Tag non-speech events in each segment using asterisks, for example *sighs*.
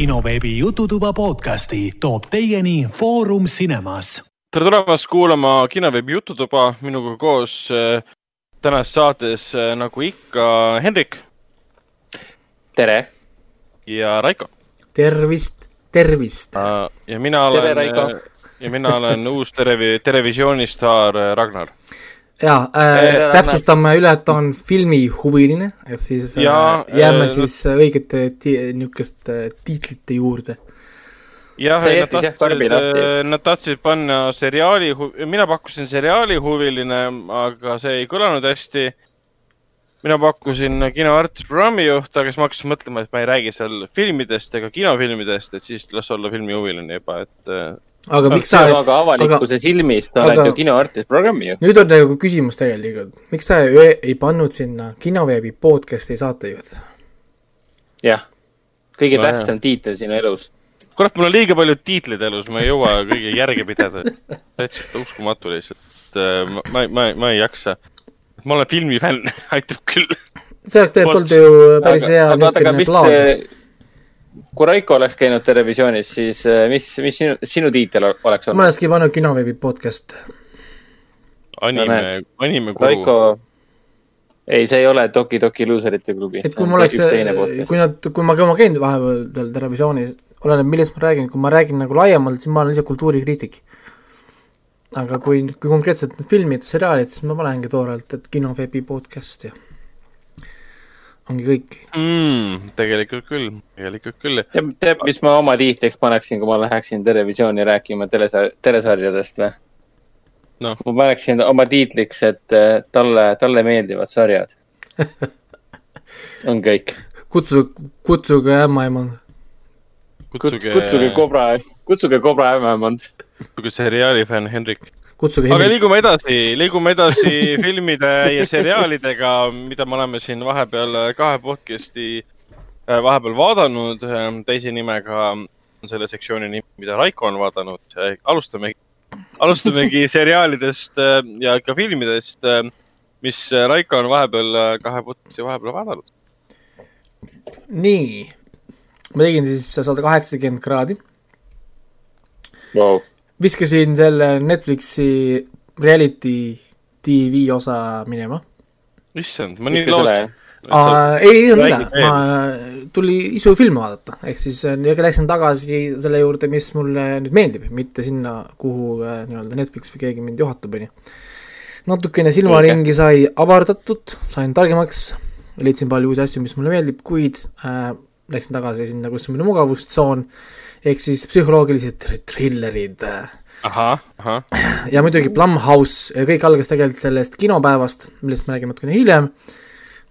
kinoveebi Jututuba podcasti toob teieni Foorum Cinemas. tere tulemast kuulama kinoveebi Jututuba, minuga koos äh, tänases saates äh, nagu ikka Hendrik tere! ja Raiko. tervist, tervist! ja mina olen, tere, Raiko! ja mina olen uus televi-, televisiooni staar äh, Ragnar. Jaa äh,, täpsustame üle, et ta on filmihuviline, et siis ja, äh, jääme äh, siis no, õigete ti-, niisuguste tiitlite juurde. jah, nad tahtsid, nad tahtsid panna seriaali, mina pakkusin seriaali huviline, aga see ei kõlanud hästi mina pakkusin kinoartist programmijuht, aga siis ma hakkasin mõtlema, et ma ei räägi seal filmidest ega kinofilmidest, et siis las olla filmihuviline juba, et. Aga miks sa. aga avalikkuse aga, silmis sa aga, oled ju kinoartist programmijuht. nüüd on nagu küsimus tegelikult, miks sa ei pannud sinna kinoveebi podcast'i saatejuht? jah, kõige no, tähtsam tiitel sinu elus kurat, mul on liiga palju tiitleid elus, ma ei jõua kõige järge pidada. täitsa uskumatu lihtsalt, äh, ma, ma, ma, ma ei jaksa ma olen filmifänn *laughs* aitab küll. see oleks tegelikult olnud ju päris aga, hea niisugune plaan. Kui Raiko oleks käinud televisioonis, siis äh, mis, mis sinu, sinu tiitel oleks olnud? ma olekski pannud kinoveebi podcast. anime anime guru. Raiko, ei, see ei ole Toki Toki luuserite klubi. et kui mul oleks, kui nad, kui ma, kui ma käin vahepeal veel televisioonis, oleneb, millest ma räägin, kui ma räägin nagu laiemalt, siis ma olen lihtsalt kultuurikriitik aga kui, kui konkreetselt filmid, seriaalid, siis ma panengi toorelt, et kinoveebi podcast ja ongi kõik mm,. tegelikult küll, tegelikult küll. tead, tead, mis ma oma tiitliks paneksin, kui ma läheksin televisiooni rääkima telesa-, telesarjadest või no.? ma paneksin oma tiitliks, et eh, talle, talle meeldivad sarjad *laughs* on kõik. kutsu, kutsuge ämmaemand. kutsuge, kutsuge Kobra, kutsuge Kobra ämmaemand kutsuge seriaali fänn Hendrik. Kutsuge aga liigume edasi, liigume edasi *laughs* filmide ja seriaalidega, mida me oleme siin vahepeal kahe podcast'i äh, vahepeal vaadanud, teise nimega on selle sektsiooni nimi, mida Raiko on vaadanud. alustame, alustamegi *laughs* seriaalidest äh, ja ka filmidest, äh, mis Raiko on vahepeal kahe podcast'i vahepeal vaadanud. nii, ma tegin siis sada kaheksakümmend kraadi. Wow viskasin selle Netflixi reality tv osa minema. issand, ma nii lootsin. ei, ei olnud üle, ma, tuli isu filme vaadata, ehk siis äh, läksin tagasi selle juurde, mis mulle nüüd meeldib, mitte sinna, kuhu äh, nii-öelda Netflix või keegi mind juhatab, on ju. natukene silmaringi sai avardatud, sain targemaks, leidsin palju uusi asju, mis mulle meeldib, kuid äh, läksin tagasi sinna, kus on minu mugavustsoon ehk siis psühholoogilised trillerid. ja muidugi Blumhouse, kõik algas tegelikult sellest kinopäevast, millest me räägime natukene hiljem.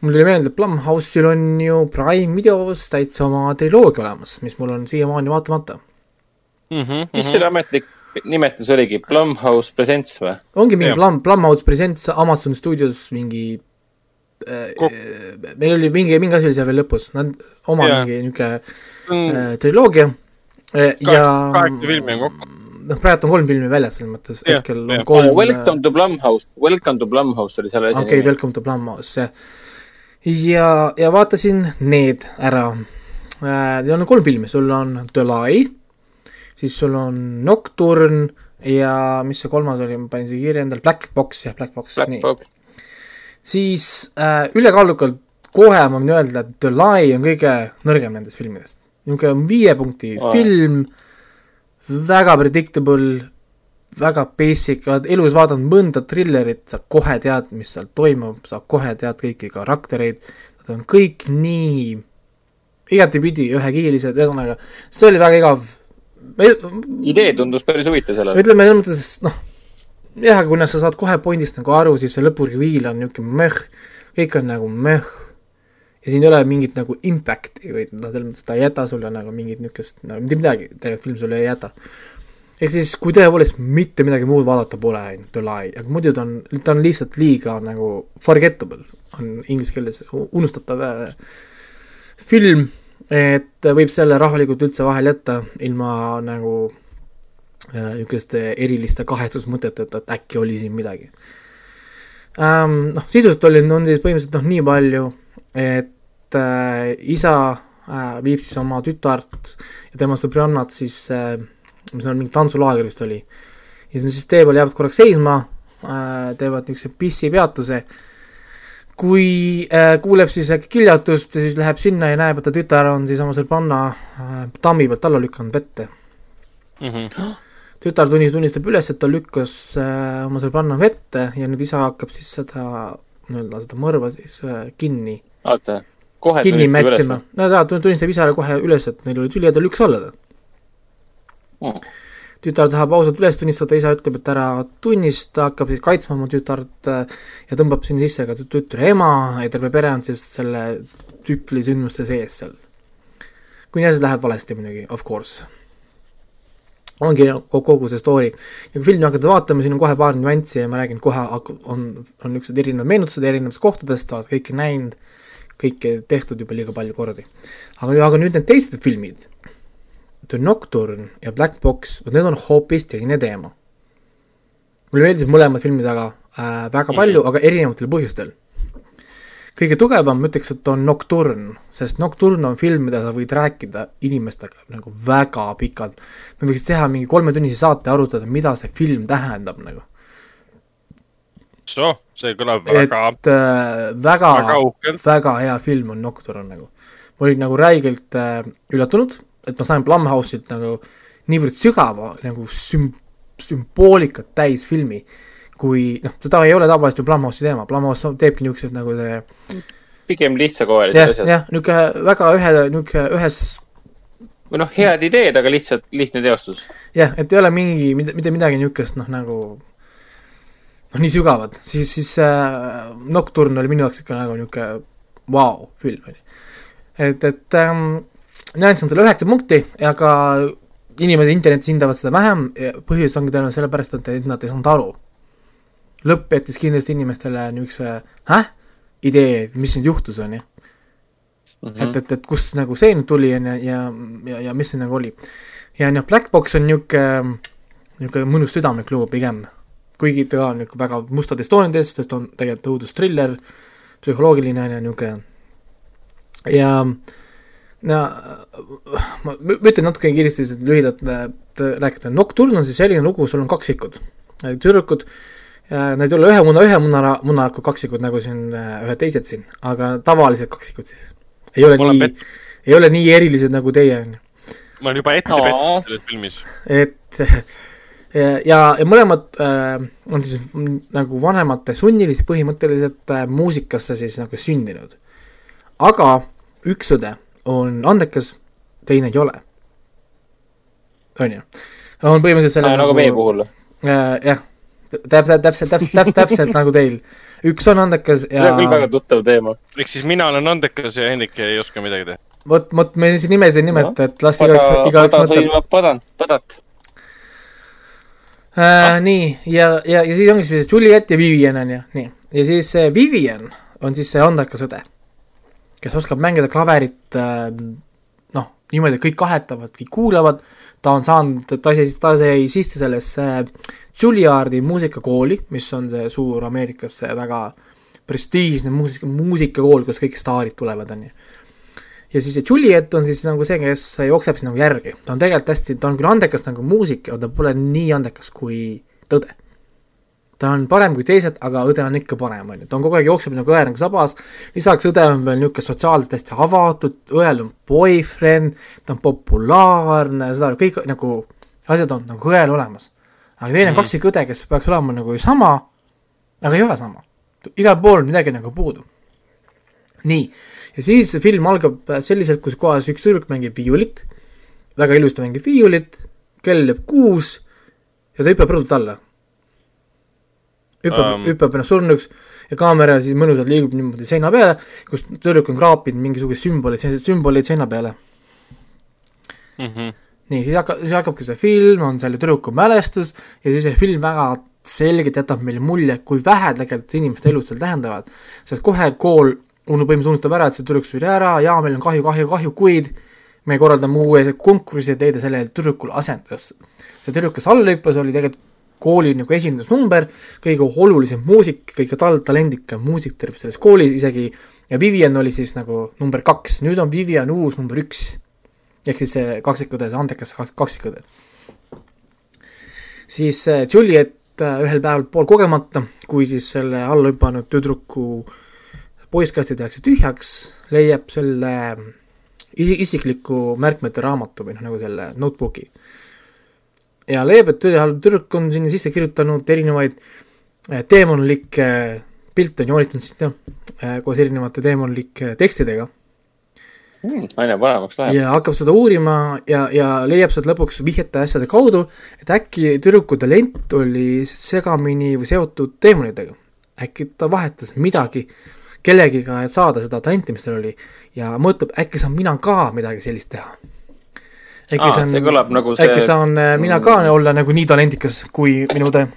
mul tuli meelde, et Blumhouse'il on ju Prime videos täitsa oma triloogia olemas, mis mul on siiamaani vaatamata mm. -hmm, mis selle ametlik nimetus oligi, Blumhouse Presents või? ongi mingi Blum, Blumhouse Presents Amazon Studios mingi äh, Kok meil oli mingi, mingi asi oli seal veel lõpus, nad oma yeah. mingi niisugune mm. äh, triloogia ja kaheksa filmi on kokku. noh, praegu on kolm filmi väljas, selles mõttes yeah, hetkel yeah. on kolm. Welcome to Blumhouse, Welcome to Blumhouse oli selle esimene. okei okay,, Welcome to Blumhouse, jah. ja, ja vaatasin need ära äh,. Need on kolm filmi, sul on The Lie, siis sul on Nocturne ja mis see kolmas oli, ma panin siia kirja endale, Black Box, jah, Black Box. Black Box. siis äh, ülekaalukalt kohe ma võin öelda, et The Lie on kõige nõrgem nendest filmidest niisugune viie punkti oh. film, väga predictable, väga basic, oled elus vaadanud mõnda trillerit, sa kohe tead, mis seal toimub, sa kohe tead kõiki karaktereid, nad on kõik nii igatepidi ühekiilised, ühesõnaga, see oli väga igav. idee tundus päris huvitav sellel. ütleme selles mõttes, noh, jah, kuna sa saad kohe pointist nagu aru, siis see lõpureveal on niisugune möh, kõik on nagu möh ja siin ei ole mingit nagu impact'i või noh, selles mõttes ta ei jäta sulle nagu mingit niisugust, no mitte midagi tegelikult film sulle ei jäta. ehk siis, kui tõepoolest mitte midagi muud vaadata pole, on ju, The Lie, aga muidu ta on, ta on lihtsalt liiga nagu forgettable, on inglise keeles unustatav äh, film, et võib selle rahulikult üldse vahele jätta ilma nagu äh, niisuguste äh, eriliste kahetsusmõteteta, et äkki oli siin midagi ähm,. Noh, sisust oli, on siis põhimõtteliselt noh, nii palju et äh, isa äh, viib siis oma tütart ja tema sõbrannad siis äh,, mis on mingi tantsulaager vist oli. ja siis tee peal jäävad korraks seisma äh,, teevad niisuguse pissipeatuse, kui äh, kuuleb siis äkki kiljatust ja siis läheb sinna ja näeb, et ta tütar on siis oma sõbranna äh, tammi pealt alla lükanud vette mm. -hmm. tütar tunnis-, tunnistab üles, et ta lükkas äh, oma sõbranna vette ja nüüd isa hakkab siis seda nii-öelda seda mõrva siis äh, kinni, oota, kohe kinni mätsima. no ta tunnistab isale kohe üles, et neil oli tüli ja ta lükkas alla ta. või? tütar tahab ausalt üles tunnistada, isa ütleb, et ära tunnista, hakkab siis kaitsma oma tütart äh, ja tõmbab sinna sisse ka tü- tütre ema ja terve pere on siis selle tsükli sündmuste sees seal. kuni asjad läheb valesti muidugi, of course. ongi ko- kogu see story. ja kui filmi hakata vaatama, siin on kohe paar nüanssi ja ma räägin kohe, on, on niisugused erinevad meenutused erinevatest kohtadest, oled kõike näinud, kõike tehtud juba liiga palju kordi. aga, aga nüüd need teised filmid The Nocturne ja Black Box, vot need on hoopis teine teema. mulle meeldisid mõlemad filmid aga äh, väga palju, aga erinevatel põhjustel. kõige tugevam, ma ütleks, et on Nocturne, sest Nocturne on film, mida sa võid rääkida inimestega nagu väga pikalt. me võiks teha mingi kolmetunnise saate, arutada, mida see film tähendab nagu. So see kõlab väga, et äh, väga, väga väga hea film on Nocturne nagu. ma olin nagu räigelt äh, üllatunud, et ma sain Blumhouse'ilt nagu niivõrd sügava nagu süm-, sümboolikat täis filmi, kui noh, seda ei ole tavaliselt ju Blumhouse'i teema, Blumhouse teebki niisugused nagu see pigem lihtsakoelised jah, asjad. jah, niisugune väga ühe, niisugune ühes või noh, head ideed, aga lihtsalt lihtne teostus. jah, et ei ole mingi, mitte, mitte midagi niisugust noh, nagu noh, nii sügavat, siis, siis äh, Nocturne oli minu jaoks ikka nagu niisugune vau, film oli. et, et ähm, mina andsin talle üheksa punkti ja ka inimesed internetis hindavad seda vähem ja põhjus ongi tõenäoliselt sellepärast, et et nad ei saanud aru. lõpp jättis kindlasti inimestele niisuguse häh, idee, et mis nüüd juhtus, on ju. Mhm. et, et, et kust nagu see nüüd tuli on ju, ja, ja, ja mis see nagu oli. ja noh, Black Box on niisugune, niisugune mõnus südamlik lugu pigem. Kuigi ta on niisugune väga mustades toonides, sest on tegelikult õudustriller, psühholoogiline on ju niisugune. ja no ma ma ütlen natuke kiiresti lühidalt äh, t- rääkida, Nocturne on siis selline lugu, sul on kaksikud, tüdrukud, Need ei ole ühe muna, ühe munara, munaraku kaksikud nagu siin äh, ühed teised siin, aga tavalised kaksikud siis. ei ole on nii, ei ole nii erilised nagu teie, on ju. ma olen juba ette pettunud selles filmis. et *laughs* ja, ja, ja mõlemad äh, on siis nagu vanemate sunnilisi põhimõtteliselt äh, muusikasse siis nagu sündinud. aga üks õde on andekas, teine ei ole. on ju? on põhimõtteliselt selle nagu meie puhul. äh, jah, täpselt, täpselt, täpselt, täpselt, täpselt nagu teil. üks on andekas see on küll väga ja tuttav teema. ehk siis mina olen andekas ja Hendrik ei oska midagi teha. vot, vot me siin nimesid ei nimeta, et las igaüks, igaüks mõtleb. sõimab padan, padat. äh,. nii, ja, ja, ja siis ongi siis Juliet ja Vivian on ju, nii. ja siis see Vivian on siis see andekas õde, kes oskab mängida klaverit äh, noh, niimoodi, et kõik kahetavad, kõik kuulavad, ta on saanud, ta sai, ta sai sisse sellesse Juilliardi muusikakooli, mis on see suur Ameerikas see väga prestiižne muusika, muusikakool, kus kõik staarid tulevad, on ju ja siis see Juliet on siis nagu see, kes jookseb siis nagu järgi, ta on tegelikult hästi, ta on küll andekas nagu muusik, aga ta pole nii andekas kui tõde. ta on parem kui teised, aga õde on ikka parem, on ju, ta on kogu aeg jookseb nagu õe nagu sabas, lisaks õde on veel niisugune sotsiaalselt hästi avatud, õel on boyfriend, ta on populaarne, seda kõik nagu asjad on nagu õel olemas. aga teine on Mhm. kaksikõde, kes peaks olema nagu ju sama, aga ei ole sama. igal pool on midagi nagu puudu. nii, ja siis see film algab selliselt, kus kohas üks tüdruk mängib viiulit, väga ilusti mängib viiulit, kell lööb kuus ja ta hüppab rõdult alla. hüppab um., hüppab ennast surnuks ja kaamera siis mõnusalt liigub niimoodi seina peale, kus tüdruk on kraapinud mingisuguseid sümboleid, selliseid sümboleid seina peale. Mhm. nii, siis hakkab, siis hakkabki see film, on selle tüdruku mälestus ja siis see film väga selgelt jätab meile mulje, kui vähe tegelikult inimeste elud seal tähendavad. sest kohe kool unu- põhimõtteliselt unustab ära, et see tüdruk suri ära ja meil on kahju, kahju, kahju, kuid me korraldame uue konkursi, et leida sellele tüdrukule asendus. see tüdruk, kes alla hüppas, oli tegelikult kooli nagu esindusnumber, kõige olulisem muusik, kõige tal-, talendikam muusik terves selles koolis, isegi ja Vivian oli siis nagu number kaks, nüüd on Vivian uus number üks. ehk siis see kaksikõde, see andekas kaks- kaksikõde. siis äh, Juliet äh, ühel päeval poolkogemata, kui siis selle alla hüpanud tüdruku poisskasti tehakse tühjaks, leiab selle isi-, isikliku märkmete raamatu või noh, nagu selle notebook'i. ja leiab, et tüdruk tüdruk on sinna sisse kirjutanud erinevaid eh, teemonlikke pilte on joonitanud sinna eh, koos erinevate teemonlike tekstidega Hmm, aina paremaks läheb. ja hakkab seda uurima ja, ja leiab sealt lõpuks vihjete asjade kaudu, et äkki tüdruku talent oli segamini või seotud teemonitega. äkki ta vahetas midagi kellegiga, et saada seda talenti, mis tal oli ja mõtleb, äkki saan mina ka midagi sellist teha. äkki Aa, kõlab nagu see- äkki saan äh, mina ka olla nagu nii talendikas kui minu õde.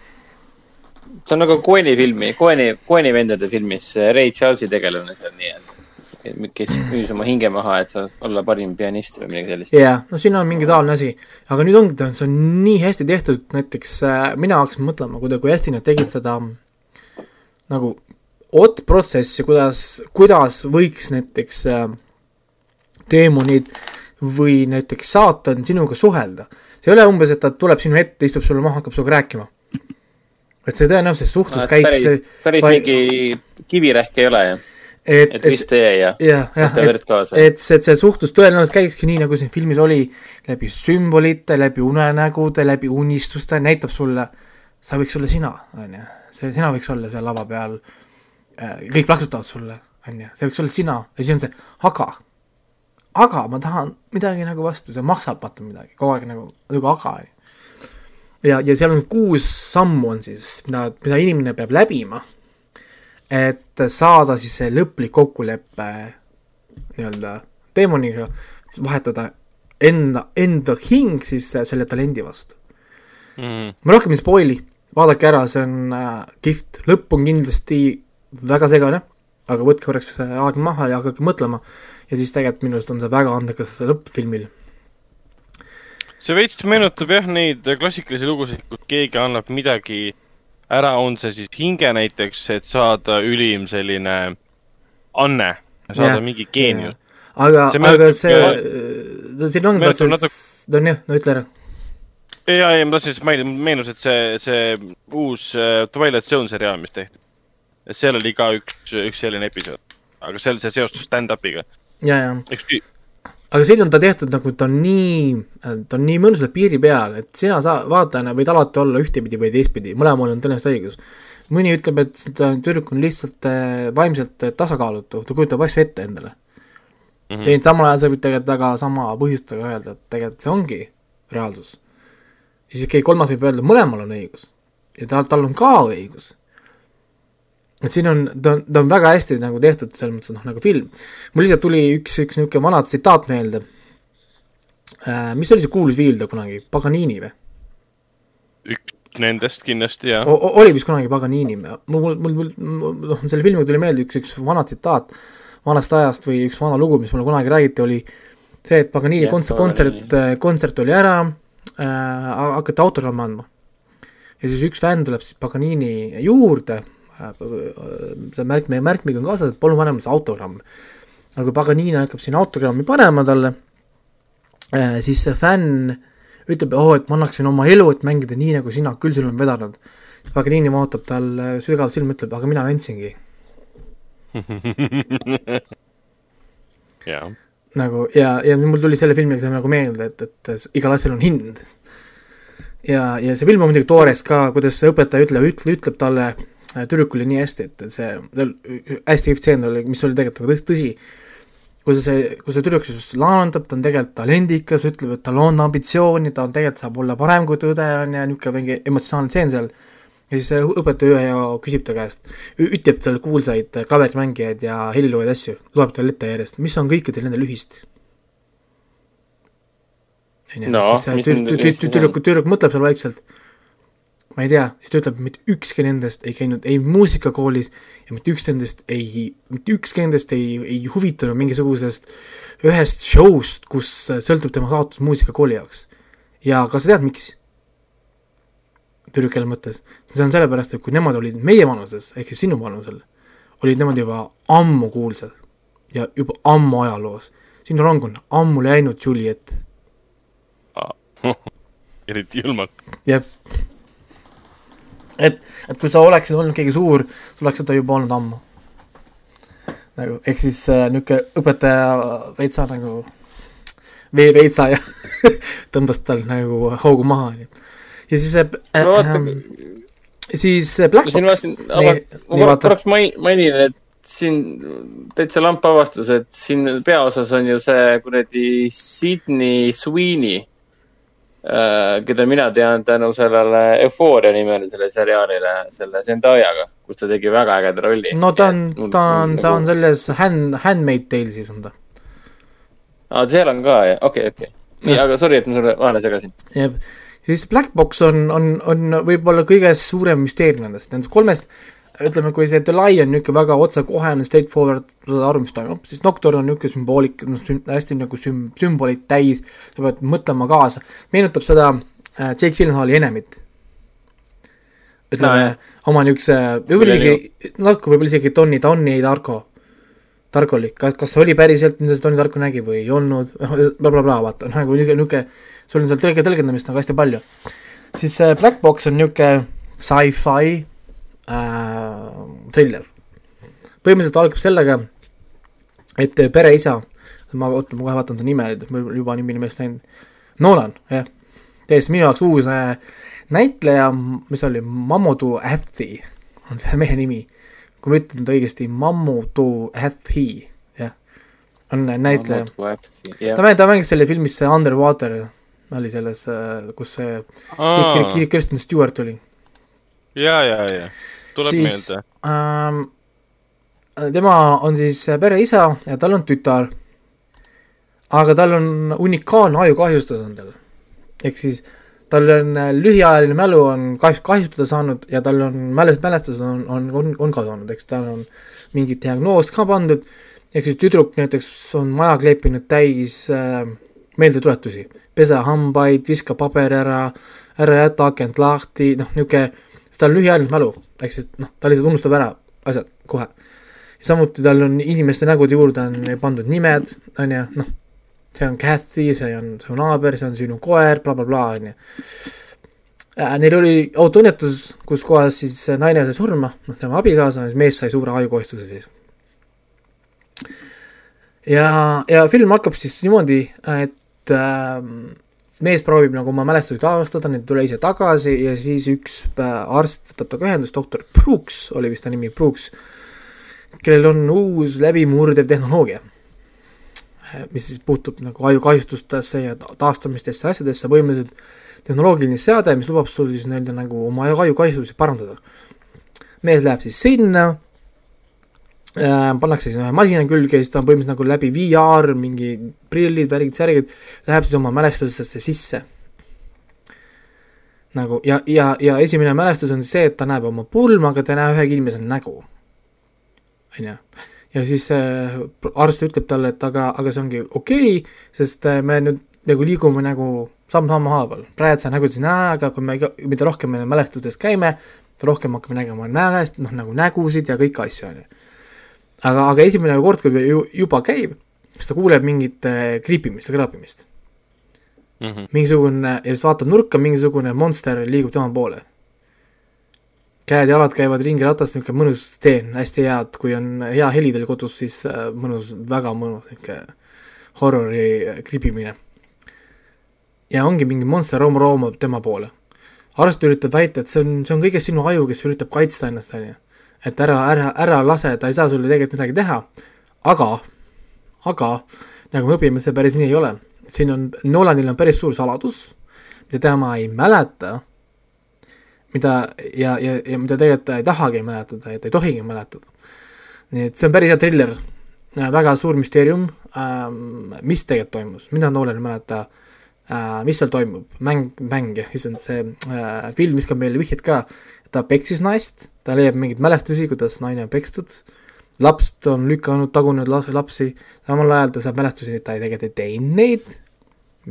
see on nagu Coen'i filmi, Coen'i, Coen'i vendade filmis Ray Charles'i tegelane seal nii-öelda. kes müüs oma hinge maha, et sa olla parim pianist või midagi sellist. jaa, no siin on mingi taoline asi, aga nüüd ongi, see on nii hästi tehtud, näiteks äh, mina hakkasin mõtlema, kuida-, kui hästi nad tegid seda nagu oot-protsessi, kuidas, kuidas võiks näiteks äh, teemonid või näiteks saatan sinuga suhelda. see ei ole umbes, et ta tuleb sinu ette, istub sulle maha, hakkab sinuga rääkima. et see tõenäoliselt suhtlus käiks päris, päris vaid- mingi kivirähk ei ole ju, et, et vist ei ja jah, jah, et, kaasa. et see, et see suhtlus tõenäoliselt käikski nii, nagu siin filmis oli, läbi sümbolite, läbi unenägude, läbi unistuste, näitab sulle, sa võiks olla sina, on ju, see, sina võiks olla seal lava peal, kõik plaksutavad sulle, on ju, see võiks olla sina ja siis on see aga, aga ma tahan midagi nagu vastu, see maksab vaata midagi, kogu aeg nagu, nagu aga, ja, ja seal on kuus sammu on siis, mida, mida inimene peab läbima et saada siis see lõplik kokkulepe nii-öelda teemoniga, vahetada enda, enda hing siis selle talendi vastu. mm.. ma rohkem ei spoil'i, vaadake ära, see on äh, kihvt, lõpp on kindlasti väga segane, aga võtke korraks aeg maha ja hakake mõtlema ja siis tegelikult minu arust on see väga andekas lõpp filmil. see veits meenutab jah neid klassikalisi lugusid, kus keegi annab midagi ära, on see siis hinge näiteks, et saada ülim selline anne, saada yeah. mingi geenius. aga, See aga see siin vaata natuke-, no jah, no ütle ära. ja, ja ma tahtsin lihtsalt mainida, meenus, et see, see uus äh, Twilight Zone seriaal, mis tehti. Seal oli ka üks, üks selline episood, aga seal see seostus stand-up'iga. ja, ja üks aga siin on ta tehtud nagu ta on nii, ta on nii mõnusalt piiri peal, et sina saa-, vaatajana võid alati olla ühtepidi või teistpidi, mõlemal on tõenäoliselt õigus. mõni ütleb, et tüdruk on lihtsalt äh, vaimselt äh, tasakaalutu, ta kujutab asju ette endale mm. -hmm. samal ajal sa võid tegelikult väga sama põhjustega öelda, et tegelikult see ongi reaalsus. ja siis keegi kolmas võib öelda, mõlemal on õigus. ja tal, tal on ka õigus. Et siin on, ta on, ta on väga hästi nagu tehtud, selles mõttes, noh, nagu film. mul lihtsalt tuli üks, üks niisugune vana tsitaat meelde äh,. mis oli see kuulus viildaja kunagi, Paganini või? üks nendest kindlasti ja. oli vist kunagi Paganini, mul, mul, mul, noh, selle filmiga tuli meelde üks, üks vana tsitaat vanast ajast või üks vana lugu, mis mulle kunagi räägiti, oli see, et Paganini Jah, kontsert, Paganini. kontsert, kontsert oli ära äh,, hakati autogramme andma. ja siis üks fänn tuleb siis Paganini juurde äh,, see märk, meie märkmiga on kaasas, et palun pane mulle see autogramm. aga kui Paganini hakkab siin autogrammi panema talle äh,, siis see fänn ütleb, oh, et ma annaksin oma elu, et mängida nii, nagu sina küll sul on vedanud. siis Paganini vaatab tal äh, sügavalt silma, ütleb, aga mina andsingi. *laughs* jaa. nagu ja, ja mul tuli selle filmiga see nagu meelde, et, et igal asjal on hind. ja, ja see film on muidugi toores ka, kuidas see õpetaja ütleb, ütle, ütleb talle äh, tüdrukule nii hästi, et see, hästi kihvt stseen oli, mis oli tegelikult nagu tõsi, kui see, kui see tüdruk siis laandab, ta on tegelikult talendikas, ütleb, et tal on ambitsiooni, ta on tegelikult saab olla parem kui tõde on ja niisugune mingi emotsionaalne stseen seal. ja siis see õpetaja ühe ja küsib ta käest, ütleb talle kuulsaid klaverimängijaid ja heliloojaid asju, loeb talle ette järjest, mis on kõikidel nendel ühist. No, mis nende ühist on? tüdruk, tüdruk mõtleb seal vaikselt, ma ei tea, siis ta ütleb, mitte ükski nendest ei käinud ei muusikakoolis ja mitte üks nendest ei, mitte ükski nendest ei, ei huvitunud mingisugusest ühest show'st, kus sõltub tema saatus muusikakooli jaoks. ja kas sa tead, miks? tüdruk jälle mõtles, see on sellepärast, et kui nemad olid meie vanuses ehk siis sinu vanusel, olid nemad juba ammu kuulsad ja juba ammu ajaloos. sinu rong on ammu läinud Juliet, *laughs* eriti julmalt. jah. et, et kui sa oleksid olnud keegi suur, sa oleks seda juba olnud ammu. nagu, ehk siis äh, niisugune õpetaja veitsa nagu, veeveitsa ja *laughs* tõmbas tal nagu hoogu maha, onju. ja siis see äh, no vaata äh,, siis Black Box, ma korraks- mainin, et siin täitsa lamp avastus, et siin peaosas on ju see kuradi Sydney Sweeney, keda mina tean tänu sellele Euphoria nimelisele seriaalile, selle Zendayaga, kus ta tegi väga ägeda rolli. no ta on, ta on, nagu- ta on selles Hand, Handmaid Talesis on ta. aa, seal on ka, jah, okei, okei. nii, aga sorry, et ma sulle vahele segasin. jah, siis Black Box on, on, on võib-olla kõige suurem müsteerium nendest, nendest kolmest ütleme, kui see The Lie on niisugune väga otsekohene, straightforward, sa saad aru, mis toimub, siis Nocturne on niisugune sümboolik, noh, hästi nagu süm-, sümbolid täis, sa pead mõtlema kaasa, meenutab seda äh, Jake Gyllenhaali Enemit. ütleme No, oma niisuguse, võib-olla isegi, natuke võib-olla isegi Tony, Tony Darko, Darkolik, kas, kas see oli päriselt, mida see Tony Darko nägi või ei olnud, *laughs* blablabla, vaata, nagu niisugune, niisugune, sul on seal tõlge, tõlgendamist nagu hästi palju. siis see Black Box on niisugune sci-fi äh, triller. põhimõtteliselt algab sellega, et pereisa, ma, oota, ma kohe vaatan ta nime, mul juba nimi nimest läinud, Nolan, jah, täiesti minu jaoks uus äh, näitleja, mis oli, Mamodu Athi on selle mehe nimi. kui ma ütlen ta õigesti, Mamodu Athi, jah, on näitleja. jah ta, mängis, ta mängis selle filmis Underwater, oli selles, kus see Kir- Kirsten Stewart oli ja, ja, ja, tuleb Siis- meelde. ähm,. tema on siis pereisa ja tal on tütar. aga tal on unikaalne ajukahjustus on tal. ehk siis tal on äh, lühiajaline mälu on kahjus, kahjustada saanud ja tal on mäles-, mälestused on, on, on, on kadunud, eks tal on mingi diagnoos ka pandud. ehk siis tüdruk näiteks on maja kleepinud täis äh, meeldetuletusi, pese hambaid, viska paber ära, ära jäta akent lahti, noh, niisugune, tal lühiajaline mälu, ehk siis noh, ta lihtsalt unustab ära asjad kohe. samuti tal on inimeste nägude juurde on pandud nimed, on ju, noh, see on Cathy, see on su naaber, see on sinu koer bla,, blablabla, on ju. Neil oli autoõnnetus, kus kohas siis naine sai surma, noh, tema abikaasa, siis mees sai suure ajukohistuse siis. ja, ja film hakkab siis niimoodi, et äh, mees proovib nagu oma mälestusi taastada, need ei tule ise tagasi ja siis üks äh, arst võtab temaga ühendust, doktor Brooks oli vist ta nimi, Brooks, kellel on uus läbimurdev tehnoloogia, mis siis puutub nagu ajukahjustustesse ja ta- taastamistesse asjadesse, põhimõtteliselt tehnoloogiline seade, mis lubab sul siis nii-öelda nagu oma aju- ajukahjustusi parandada. mees läheb siis sinna äh,, pannakse siis ühe masina külge ja siis ta on põhimõtteliselt nagu läbi VR, mingi prillid, värgid, särgid, läheb siis oma mälestustesse sisse. nagu ja, ja, ja esimene mälestus on see, et ta näeb oma pulma, aga ta ei näe ühegi inimese nägu. on ju, ja siis äh, arst ütleb talle, et aga, aga see ongi okei okay,, sest äh, me nüüd nagu liigume nagu samm-sammu haaval, praegu sa nägusid ei näe, aga kui me mida rohkem me mälestustes käime, rohkem hakkame nägema mälest-, noh nagu nägusid ja kõiki asju, on ju aga, aga esimene kord, kui juba käib, siis ta kuuleb mingit äh, kriipimist ja krapimist. Mhm. mingisugune, ja siis vaatab nurka, mingisugune monster liigub tema poole. käed-jalad käivad ringi ratast, niisugune mõnus stseen, hästi hea, et kui on hea heli teil kodus, siis äh, mõnus, väga mõnus niisugune horrori äh, kribimine. ja ongi mingi monster room roomab tema poole. arst üritab väita, et see on, see on kõigest sinu aju, kes üritab kaitsta ennast, on ju et ära, ära, ära lase, ta ei saa sulle tegelikult midagi teha, aga, aga nagu me õpime, see päris nii ei ole. siin on, Nolanil on päris suur saladus, mida tema ei mäleta, mida ja, ja, ja mida tegelikult ta ei tahagi mäletada ja ta ei tohigi mäletada. nii et see on päris hea triller, väga suur müsteerium. Ähm,, mis tegelikult toimus, mida Nolan ei mäleta äh,, mis seal toimub, mäng, mäng jah, issand see äh, film viskab meile vihjet ka, ta peksis naist, ta leiab mingeid mälestusi, kuidas naine on pekstud, laps on lükanud, tagunud las- lapsi, samal ajal ta saab mälestusi, ta ei tegelikult ei teinud neid,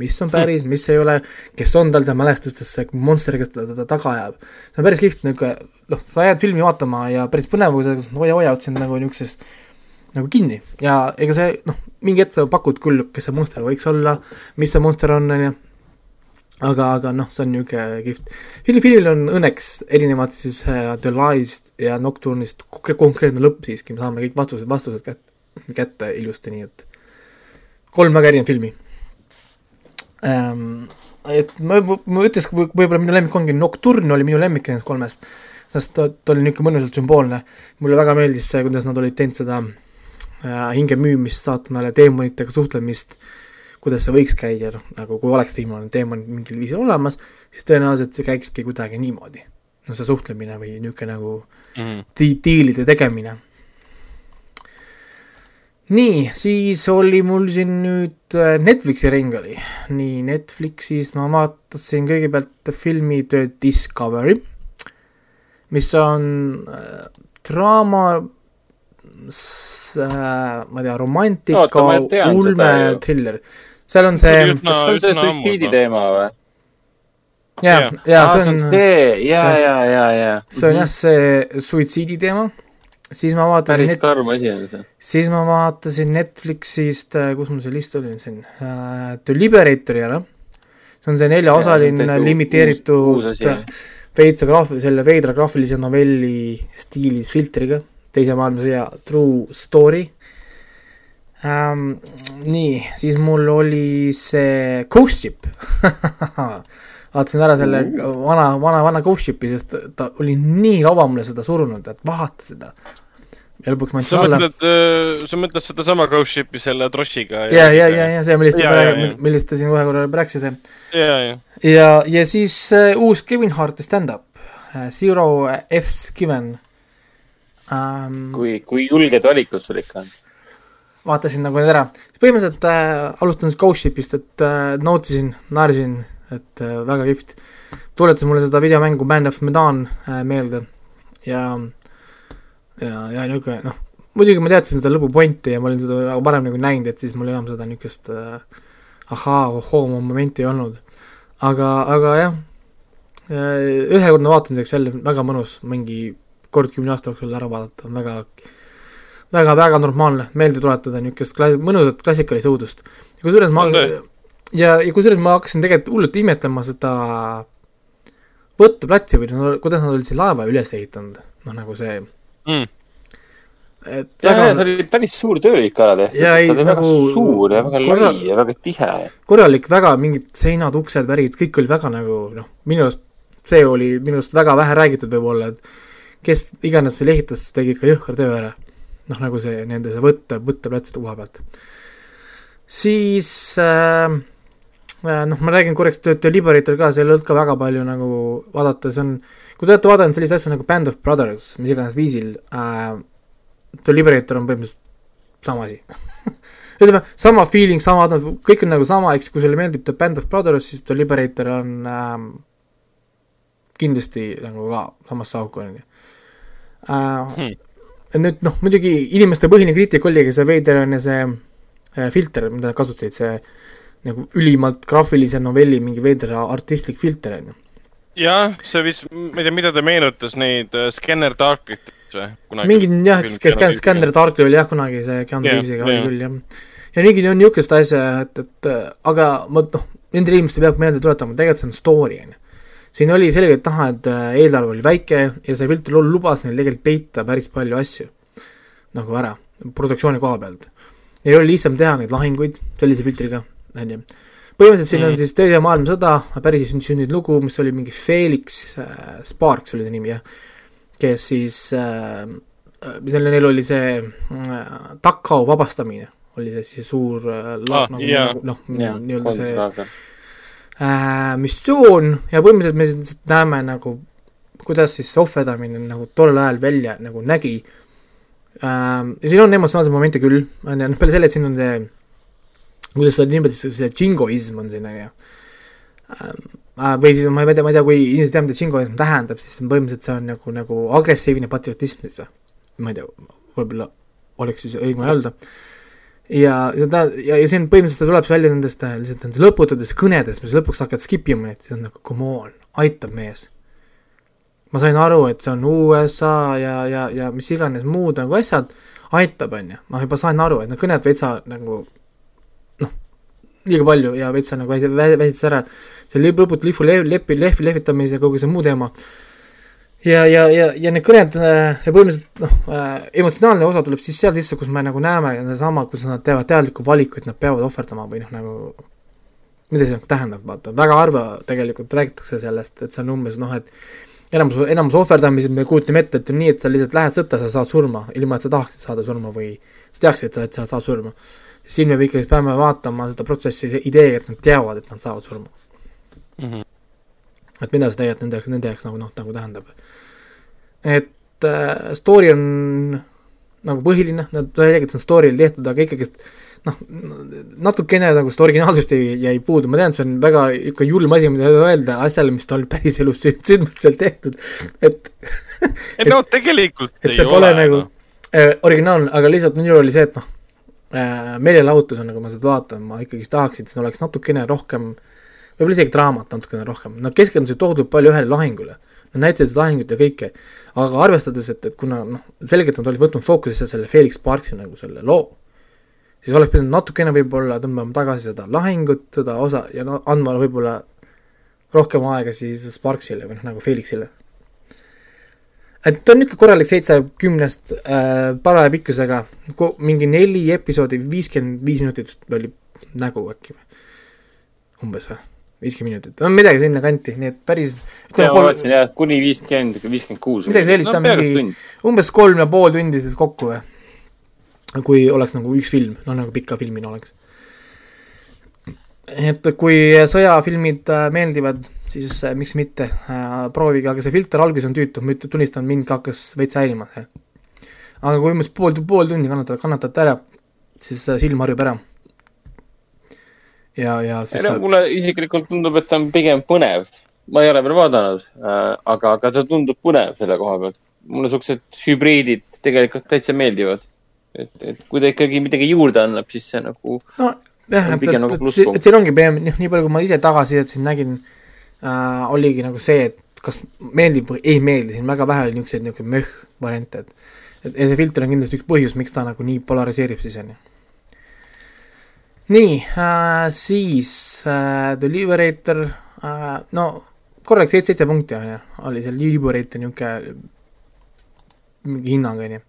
mis on päris, mis ei ole, kes on tal seal mälestustesse, monster, kes ta, ta, ta taga ajab. see on päris lihtne, niisugune noh, sa jääd filmi vaatama ja päris põnevusega, oja-oja, otsin nagu niisugusest nagu kinni. ja ega see noh, mingi hetk sa pakud küll, kes see monster võiks olla, mis see monster on, on ju, aga, aga noh, see on niisugune kihvt. Philil on õnneks erinevalt siis äh, The Lies'st ja Nocturne'ist konkreetne lõpp siiski, me saame kõik vastused, vastused kätte, kätte ilusti, nii et kolm väga erinevat filmi ähm, et ma, ma ütleks, võib-olla minu lemmik ongi Nocturne oli minu lemmik nendest kolmest, sest ta, ta oli niisugune mõnusalt sümboolne. mulle väga meeldis see, kuidas nad olid teinud seda äh, hinge müümist, saatanale, teemonitega suhtlemist, kuidas see võiks käia, noh, nagu kui oleks teemon, teemonid mingil viisil olemas, siis tõenäoliselt see käikski kuidagi niimoodi. no see suhtlemine või niisugune nagu mm -hmm. di-, diilide tegemine nii, siis oli mul siin nüüd äh, Netflixi ring oli. nii, Netflixis ma vaatasin kõigepealt filmi The Discovery, mis on äh, draama äh,, ma ei tea, romantika, ulme, triller. Seal on see. kas see on see suitsiidi teema või? ja, ja see on ja, ja, ja, ja. see on jah see suitsiidi teema siis ma vaatasin päris karm asi on see. siis ma vaatasin Netflixist, äh, kus mul see list oli siin uh,, The Liberatori ära. see on see neljaosaline limiteeritud veitsa graaf-, selle veidra graafilise novelli stiilis filtriga, teise maailmasõja true story um,. nii, siis mul oli see Ghost Ship *laughs* vaatasin ära selle vana, vana, vana Ghost Shipi, sest ta oli nii kaua mulle seda surunud, et vaata seda ja lõpuks ma andsin alla. Äh, sa mõtled sedasama Ghost Shipi selle Troshiga? ja, ja, ja, ja see, millest te praegu, millest te siin kohe korra rääkisite. ja, ja. ja, ja siis uh, uus Kevin Harti stand-up uh,, Zero F's Given um,. kui, kui julged valikud sul ikka on? Vaatasin nagu need ära, põhimõtteliselt äh, alustan siis Ghost Shipist, et äh, nautisin, naersin, et äh, väga kihvt. tuletas mulle seda videomängu Band of Medan äh, meelde ja ja, ja niisugune noh, muidugi ma teadsin seda lõpupointi ja ma olin seda nagu varem nagu näinud, et siis mul enam seda niisugust äh, ahaa, ohoo momenti ei olnud. aga, aga jah, äh, ühekordne vaatamiseks jälle väga mõnus, mingi kord kümne aasta jooksul ära vaadata, on väga väga, väga normaalne, meelde tuletada niisugust kla-, mõnusat klassikalist õudust. kusjuures ma ja, ja kusjuures ma hakkasin tegelikult hullult imetlema seda võtteplatsi või no kuidas nad olid selle laeva üles ehitanud, noh nagu see mm. et ja, väga... ja see oli päris suur töö ikka ära tehtud, ta oli nagu väga suur ja väga korra... lai ja väga tihe. korralik, väga mingid seinad, uksed, värgid, kõik oli väga nagu noh, minu arust see oli minu arust väga vähe räägitud võib-olla, et kes iganes selle ehitas, tegi ikka jõhker töö ära. Noh, nagu see nende see võtte, võtteplatside koha pealt. siis äh, äh noh, ma räägin korraks The Liberator ka, seal ei olnud ka väga palju nagu vaadata, see on kui te olete vaadanud sellist asja nagu Band of Brothers, mis iganes viisil äh,, The Liberator on põhimõtteliselt sama asi *laughs* ütleme, sama feeling, sama, kõik on nagu sama, eks, kui sulle meeldib The Band of Brothers, siis The Liberator on ähm, kindlasti nagu ka samasse auku, on ju. Äh, nüüd noh, muidugi inimeste põhiline kriitika oligi see veider on ja see äh, filter, mida nad kasutasid, see nagu ülimalt graafilise novelli mingi veider artistlik filter, on ju jah, see vist, ma ei tea, mida ta meenutas neid uh, Scanner Darklit või? mingi jah, Scanner Darkli oli jah kunagi see Keanu Reavesiga oli küll jah. ja mingi on niisugust asja, et, et aga ma noh, nendele inimestele peab meelde tuletama, tegelikult see on story, on ju. Siin oli selgelt näha, et äh, eelarve oli väike ja see filter lubas neil tegelikult peita päris palju asju nagu ära, produktsiooni koha pealt. ei ole lihtsam teha neid lahinguid sellise filtriga, on ju põhimõtteliselt siin mm. on siis Teise maailmasõda, päris sündinud lugu, mis oli mingi Felix äh, Sparks oli ta nimi, jah. kes siis äh,, selle, neil oli see äh, Dachau vabastamine, oli see siis suur äh, ah, nagu, yeah. noh, nii-öelda see äh, missioon ja põhimõtteliselt me siis näeme nagu, kuidas siis ohverdamine nagu tollel ajal välja nagu nägi äh,. ja siin on emotsionaalseid momente küll, on ju, noh peale selle, et siin on see kuidas seda niimoodi, see džingoism on siin, on ju. Ähm, äh, või siis ma ei tea, ma ei tea, kui inimesed teavad, mida džingoism tähendab, siis põhimõtteliselt see on nagu, nagu agressiivne patriotism siis või? ma ei tea, võib-olla oleks siis õige öelda. Ja, ja ta, ja, ja see on põhimõtteliselt, ta tuleb välja nendest äh, lihtsalt nendest lõpututest kõnedest, mis lõpuks hakkad skip ima, et siis on nagu come on, aitab mees. ma sain aru, et see on USA ja, ja, ja mis iganes muud nagu asjad, aitab, on ju, ma juba sain aru, et need kõned veitsa nagu noh, liiga palju ja veitsa nagu väi- väi- väitis ära, see lõputu lihvu le- lepi, lehvi lehvitamise ja kogu see muu teema. ja, ja, ja, ja need kõned äh, ja põhimõtteliselt noh äh,, emotsionaalne osa tuleb siis seal sisse, kus me nagu näeme sedasama, kus nad teevad teadlikku valikut, nad peavad ohverdama või noh, nagu mida see tähendab, vaata, väga harva tegelikult räägitakse sellest, et see on umbes noh, et enamus, enamus ohverdamised me kujutame ette, et on nii, et sa lihtsalt lähed sõtta, sa saad surma, ilma et sa tahaksid saada surma või sa teaksid, et sa, et sa saad surma. siin me ikkagi peame vaatama seda protsessi ideega, et nad teavad, et nad saavad surma. Mhm. et mida see tegelikult nende, nende jaoks nagu noh, nagu tähendab. Et äh, story on nagu põhiline, nad tegelikult on story'l tehtud, aga ikkagist noh, natukene nagu seda originaalsust jäi, jäi puudu, ma tean, see on väga ikka julm asi, mida öelda asjale, mis tal päriselus sünd- sündmustel tehtud, et *laughs* ei no tegelikult et ei see pole ole nagu noh. äh, originaalne, aga lihtsalt minul oli see, et noh äh,, meelelahutusena, kui ma seda vaatan, ma ikkagist tahaks, et siin oleks natukene rohkem, võib-olla isegi draamat natukene rohkem, nad keskendusid tohutult palju ühele lahingule. Nad näitasid lahingut ja kõike, aga arvestades, et, et kuna noh, selgelt nad olid võtnud fookusesse selle Felix Sparksi nagu selle loo, siis oleks pidanud natukene võib-olla tõmbama tagasi seda lahingut, seda osa ja no andma võib-olla rohkem aega siis Sparksile või noh, nagu Felixile. Et ta on niisugune korralik seitse kümnest äh, paraja pikkusega, mingi neli episoodi, viiskümmend viis minutit oli nägu äkki või, umbes või, viiskümmend minutit, no midagi sinnakanti, nii et päris ja ma kolm, vaatasin jah, kuni viiskümmend, viiskümmend kuus. Midagi sellist, ta on mingi- umbes kolm ja pool tundi siis kokku või, kui oleks nagu üks film, no nagu pika filmina oleks. et kui sõjafilmid äh, meeldivad, siis äh, miks mitte äh,, proovige, aga see filter alguses on tüütu, ma tunnistan, mind ka hakkas veits häirima aga kui umbes pool, pool tundi kannatate, kannatate ära, siis äh, silm harjub ära. ja, ja siis ei no mulle isiklikult tundub, et ta on pigem põnev. ma ei ole veel vaadanud äh,, aga, aga ta tundub põnev selle koha pealt. mulle siuksed hübriidid tegelikult täitsa meeldivad. et, et kui ta ikkagi midagi juurde annab, siis see nagu no jah, et, et, nagu et, plusspunkt. et siin ongi pigem noh, nii palju, kui ma ise tagasisidet siin nägin äh,, oligi nagu see, et kas meeldib või ei meeldi, siin väga vähe oli niisuguseid niisugune möh variante, et et ja see filter on kindlasti üks põhjus, miks ta nagu nii polariseerib siis, on ju. Nii äh,, siis äh, The Liberator äh,, no korralik seitse, seitse punkti on ju, oli see Liberator niisugune mingi hinnang, on ju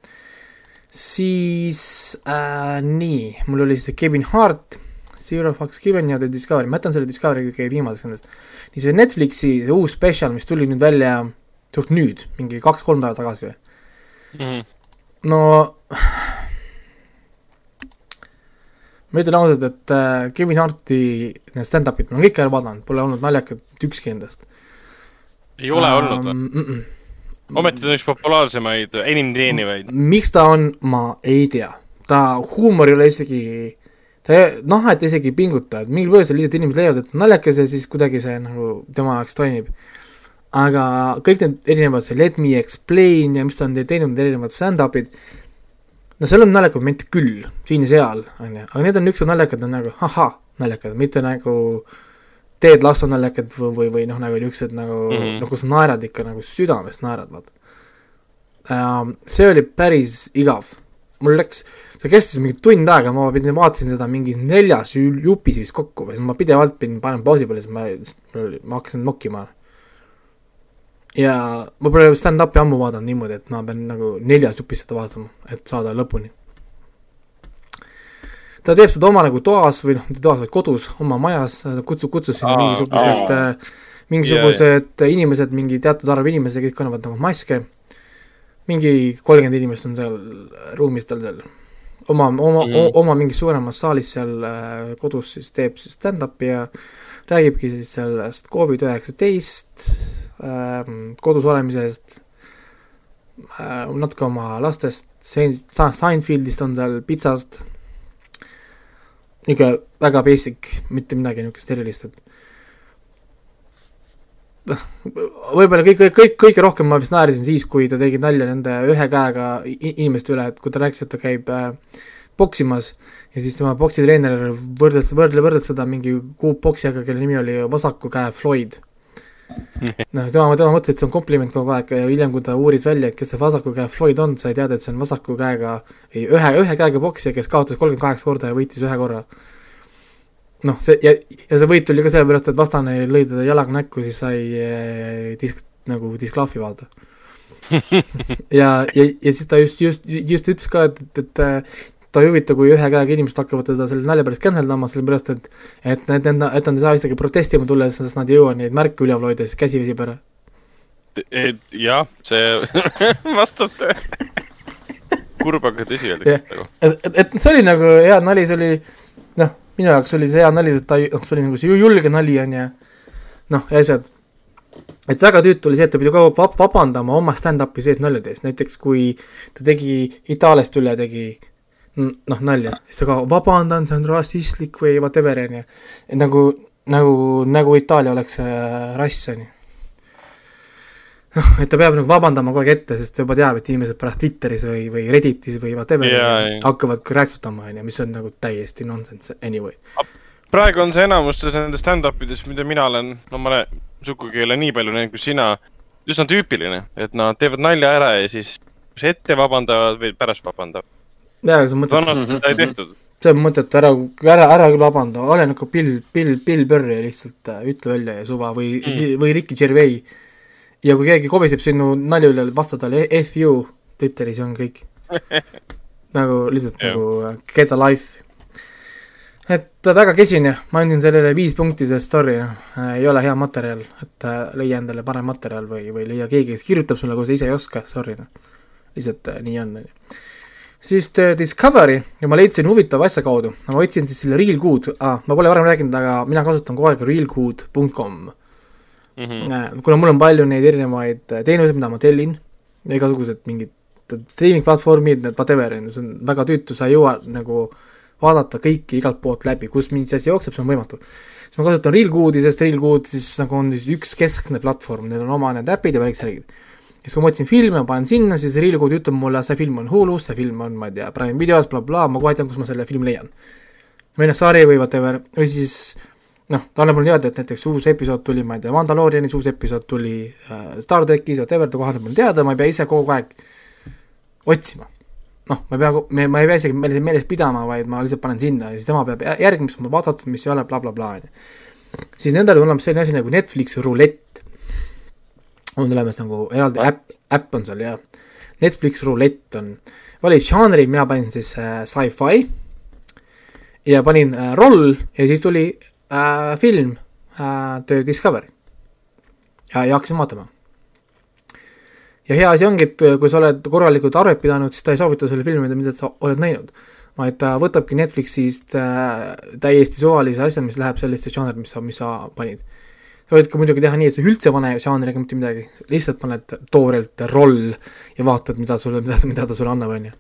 siis äh, nii, mul oli see Kevin Hart, Zero Fucks Given ja The Discovery, ma jätan selle Discovery kõige viimaseks nendest. nii see Netflixi see uus spetsial, mis tuli nüüd välja suht nüüd, mingi kaks-kolm päeva tagasi või, Mhm. no ma ütlen ausalt, et äh, Kevin Harti need stand-up'id ma olen kõik ära vaadanud, pole olnud naljakad ükski endast. ei ole Ähm, olnud või? mm -mm. ometi ta on üks populaarsemaid, enim teenivaid. miks ta on, ma ei tea. ta huumor ei ole isegi, ta noh, et isegi ei pinguta, et mingil põhjusel lihtsalt inimesed leiavad, et naljakas ja siis kuidagi see nagu tema jaoks toimib. aga kõik need erinevad, see Let me explain ja mis ta on teinud, need erinevad stand-up'id, no seal on naljakaid momente küll, siin ja seal, on ju, aga need on niisugused naljakad, on nagu ahah, naljakad, mitte nagu Ted Lasso naljakad või, või, või noh, nagu niisugused nagu mm. -hmm. nagu sa naerad ikka nagu südamest naerad, vaata ähm,. see oli päris igav, mul läks, see kestis mingi tund aega, ma pidin, vaatasin seda mingi neljas ju- jupis vist kokku või siis ma pidevalt pidin panema pausi peale, siis ma, ma hakkasin nokkima. Ja ma pole stand-up'i ammu vaadanud niimoodi, et ma pean nagu neljas jupis seda vaatama, et saada lõpuni. ta teeb seda oma nagu toas või noh, mitte toas, vaid kodus, oma majas, kutsub, kutsus Aa, mingisugused aa. äh, mingisugused yeah. inimesed, mingi teatud arv inimesi, kõik kannavad nagu maske, mingi kolmkümmend inimest on seal ruumis tal seal, oma, oma mm., oma mingis suuremas saalis seal äh, kodus siis teeb siis stand-up'i ja räägibki siis sellest Covid-19 ähm,, kodus olemisest äh,, natuke oma lastest, Sein-, Seinfeldist on seal, pitsast, niisugune väga basic, mitte midagi niisugust erilist, et noh, *laughs* võib-olla kõik, kõik, kõige rohkem ma vist naersin siis, kui ta tegi nalja nende ühe käega inimeste üle, et kui ta rääkis, et ta käib äh, poksimas ja siis tema poksitreener võrdles, võrdle, võrdles seda mingi kuu poksijaga, kelle nimi oli vasaku käe Floyd. *laughs* noh, tema, tema mõtles, et see on kompliment kogu aeg ja hiljem, kui ta uuris välja, et kes see vasaku käe Floyd on, sai teada, et see on vasaku käega, ei ühe, ühe käega poksija, kes kaotas kolmkümmend kaheksa korda ja võitis ühe korra. noh, see ja, ja see võit tuli ka sellepärast, et vastane lõi teda jalaga näkku, siis sai eh, disk, nagu disklahvi vaata. *laughs* ja, ja, ja siis ta just, just, just ütles ka, et, et, et ta ei huvita, kui ühe käega inimesed hakkavad teda selle nalja pärast cancel dama, sellepärast et et need, et, et nad ei saa isegi protestima tulla, sest nad ei jõua neid märke üleval hoida, siis käsi väsib ära. jah, see *laughs* vastab tõele. kurb, aga tõsi oli et, et, see oli nagu hea nali, see oli noh, minu jaoks oli see hea nali, sest ta, noh, see oli nagu see ju- julge nali on ju, noh, ja asjad. et väga tüütu oli see, et ta pidi kogu aeg vab- vabandama oma stand-up'i sees naljade eest, näiteks kui ta tegi Itaaliast üle tegi noh, nalja, siis ta ka vabandan, see on rassistlik või whatever on ju. et nagu, nagu, nagu Itaalia oleks äh, rass on ju. noh, et ta peab nagu vabandama kogu aeg ette, sest ta juba teab, et inimesed pärast Twitteris või, või Redditis või whatever yeah, hakkavad kräksutama, on ju, mis on nagu täiesti nonsense anyway. praegu on see enamustes nendes stand-up ides, mida mina olen, no ma olen sugugi ei ole nii palju näinud kui sina, üsna tüüpiline, et nad teevad nalja ära ja siis kas ette vabandavad või pärast vabandavad. jaa, see on mõttetu, Donald seda ei tehtud. see on mõttetu, ära, ära, ära küll vabanda, ole nagu Bill, Bill, Bill Burr ja lihtsalt äh, ütle välja ja suva või Mm. või Ricky Gervais. ja kui keegi kobiseb sinu nalja üle, vasta talle F you Twitteris on kõik. *laughs* nagu lihtsalt Jah. nagu äh, get a life. et äh, väga kesine, ma andsin sellele viis punkti, sest sorry, noh, ei ole hea materjal, et äh, leia endale parem materjal või, või leia keegi, kes kirjutab sulle, kui sa ise ei oska, sorry noh. lihtsalt äh, nii on, on ju siis The Discovery ja ma leidsin huvitava asja kaudu, ma võtsin siis selle Realgood ah,, ma pole varem rääkinud, aga mina kasutan kogu aeg realgood.com. Mhm. kuna mul on palju neid erinevaid äh, teenuseid, mida ma tellin, igasugused mingid streaming platvormid, need whatever, on ju, see on väga tüütu, sa ei jõua nagu vaadata kõiki igalt poolt läbi, kus mingi asi jookseb, see on võimatu. siis ma kasutan Realgoodi, sest Realgood siis nagu on siis üks keskne platvorm, neil on oma need äpid ja väiksed särgid siis kui ma otsin filme, ma panen sinna, siis Realgood ütleb mulle, see film on Hulus, see film on, ma ei tea, Prime videos bla,, blablabla, ma kohe tean, kus ma selle filmi leian. või noh, sari või whatever, või siis noh, ta annab mulle teada, et näiteks uus episood tuli, ma ei tea, Mandaloorianis uus episood tuli äh, Star trackis, whatever, ta kohe annab mulle teada, ma ei pea ise kogu aeg otsima. noh, ma ei pea, ma ei pea isegi meeles, meeles pidama, vaid ma lihtsalt panen sinna ja siis tema peab jä- järgima, mis on mul vaadatud, mis ei ole bla,, blablabla, on ju. siis nendel on olemas selline asi nagu Netflix rulett on olemas nagu eraldi äpp, äpp on seal ja Netflix rulett on, valid žanri, mina panin siis äh, sci-fi ja panin äh, roll ja siis tuli äh, film äh, The Discovery. ja, ja hakkasin vaatama. ja hea asi ongi, et äh, kui sa oled korralikult arvet pidanud, siis ta ei soovita sulle filmi, mida sa oled näinud. vaid ta võtabki Netflixist äh, täiesti suvalise asja, mis läheb sellesse žanri, mis sa, mis sa panid sa võid ka muidugi teha nii, et sa üldse ei pane žanriga mitte midagi, lihtsalt paned toorelt roll ja vaatad, mida sulle, mida, mida ta sulle annab, on ju.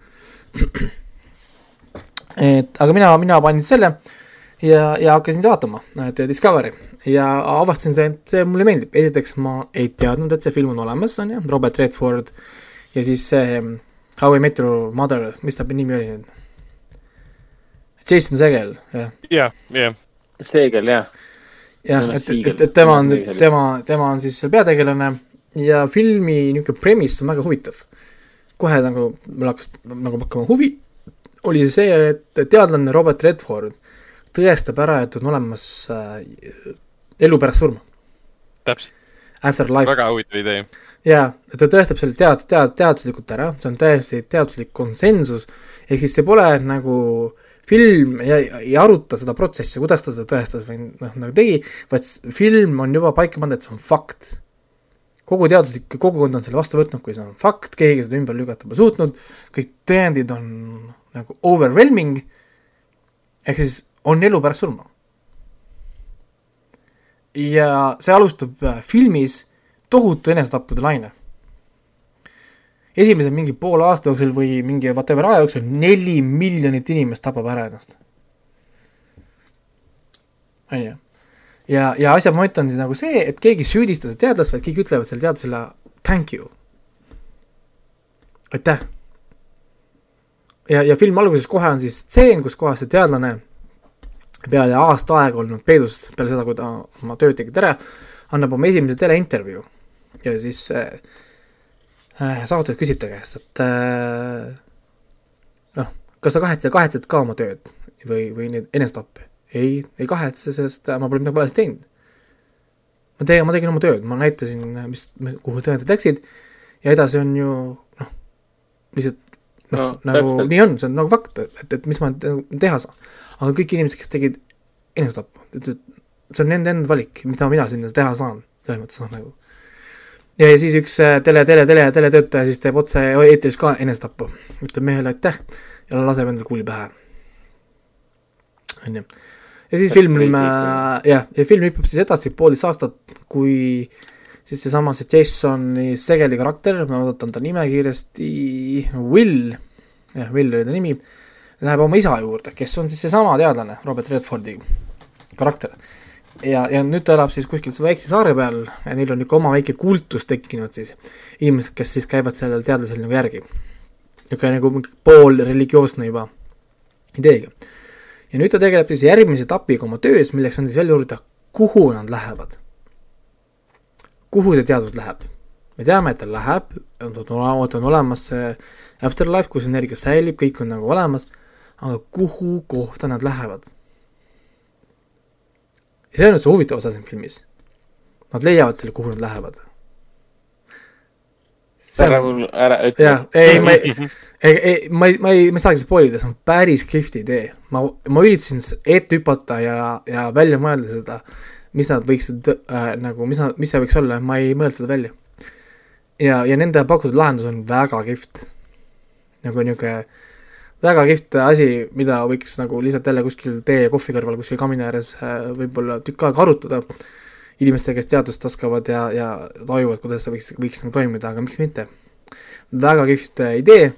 et aga mina, mina panin selle ja, ja hakkasin vaatama, et Discovery ja avastasin see, et see mulle meeldib, esiteks ma ei teadnud, et see film on olemas, on ju, Robert Redford ja siis see How I Met Your Mother, mis ta nimi oli nüüd? Jason Segel, jah jah, jah. seegel jah. jah, et, et, et tema on tema, tema on siis seal peategelane ja filmi niisugune premise on väga huvitav. kohe nagu mul hakkas nagu pakkuma huvi, oli see, et teadlane Robert Redford tõestab ära, et on olemas äh, elu pärast surma, täpselt, afterlife. väga huvitav idee. jaa, et ta tõestab selle tead-, tead-, teaduslikult ära, see on täiesti teaduslik konsensus, ehk siis see pole nagu film ja ei aruta seda protsessi, kuidas ta seda tõestas või noh, nagu tegi, vaid film on juba paika pandud, et see on fakt. kogu teaduslik kogukond on selle vastu võtnud, kui see on fakt, keegi seda ümber lükata pole suutnud, kõik tõendid on nagu overwhelming, ehk siis on elu pärast surma. ja see alustab äh, filmis tohutu enesetappude laine esimese mingi poole aasta jooksul või mingi whatever aja jooksul neli miljonit inimest tapab ära ennast. on ju. ja, ja asja moment on siis nagu see, et keegi ei süüdista seda teadlast, vaid kõik ütlevad sellele teadlasele thank you. aitäh. ja, ja filmi alguses kohe on siis stseen, kus kohas see teadlane peale aasta aega olnud peidus, peale seda, kui ta oma tööd tegi ära, annab oma esimese teleintervjuu ja siis äh, saatejuht küsib ta käest, et äh, noh, kas sa kahetsed, kahetsed ka oma tööd või, või neid enesetappe? ei, ei kahetse, sest ma pole midagi valesti teinud. ma teen, ma tegin oma tööd, ma näitasin, mis, kuhu tõendid läksid ja edasi on ju noh, lihtsalt noh No, nagu täpselt. nii on, see on nagu fakt, et, et mis ma te- teha saan. aga kõik inimesed, kes tegid enesetappu, ütlesid, see on nende enda valik, mida mina sinna teha saan, selles mõttes noh nagu. Ja, siis üks äh, tele, tele, tele, teletöötaja siis teeb otse eetris ka enesetappu, ütleb mehele aitäh ja laseb endale kuuli pähe. on ju. ja siis film, crazy, jah, ja film hüppab siis edasi poolteist aastat, kui siis seesama see Jasoni Segeli karakter, ma vaatan ta nime kiiresti, Will, jah, Will oli ta nimi, läheb oma isa juurde, kes on siis seesama teadlane, Robert Redfordi karakter. Ja, ja nüüd ta elab siis kuskil väikse saare peal ja neil on niisugune oma väike kultus tekkinud siis, inimesed, kes siis käivad sellel teadlasel nagu järgi. niisugune nagu poolreligioosne juba ideega. ja nüüd ta tegeleb siis järgmise etapiga oma töös, milleks on siis välja uurida, kuhu nad lähevad kuhu see teadus läheb. me teame, et ta läheb, on olemas see afterlife, kus energia säilib, kõik on nagu olemas, aga kuhu kohta nad lähevad? Ja see on nüüd see huvitav osa siin filmis. Nad leiavad selle, kuhu nad lähevad. ära mul, ära ütle jah, ei, ma ei, ei, ei, ma ei, ma ei, ma ei saagi spoil ida, see on päris kihvt idee. ma, ma üritasin ette hüpata ja, ja välja mõelda seda, mis nad võiksid äh, nagu, mis nad, mis see võiks olla, ma ei mõelnud seda välja. ja, ja nende pakutud lahendus on väga kihvt. nagu niisugune väga kihvt asi, mida võiks nagu lihtsalt jälle kuskil tee ja kohvi kõrval kuskil kamina ääres äh, võib-olla tükk aega arutada inimestega, kes teadust oskavad ja, ja tajuvad, kuidas see võiks, võiks nagu toimida, aga miks mitte. väga kihvt äh, idee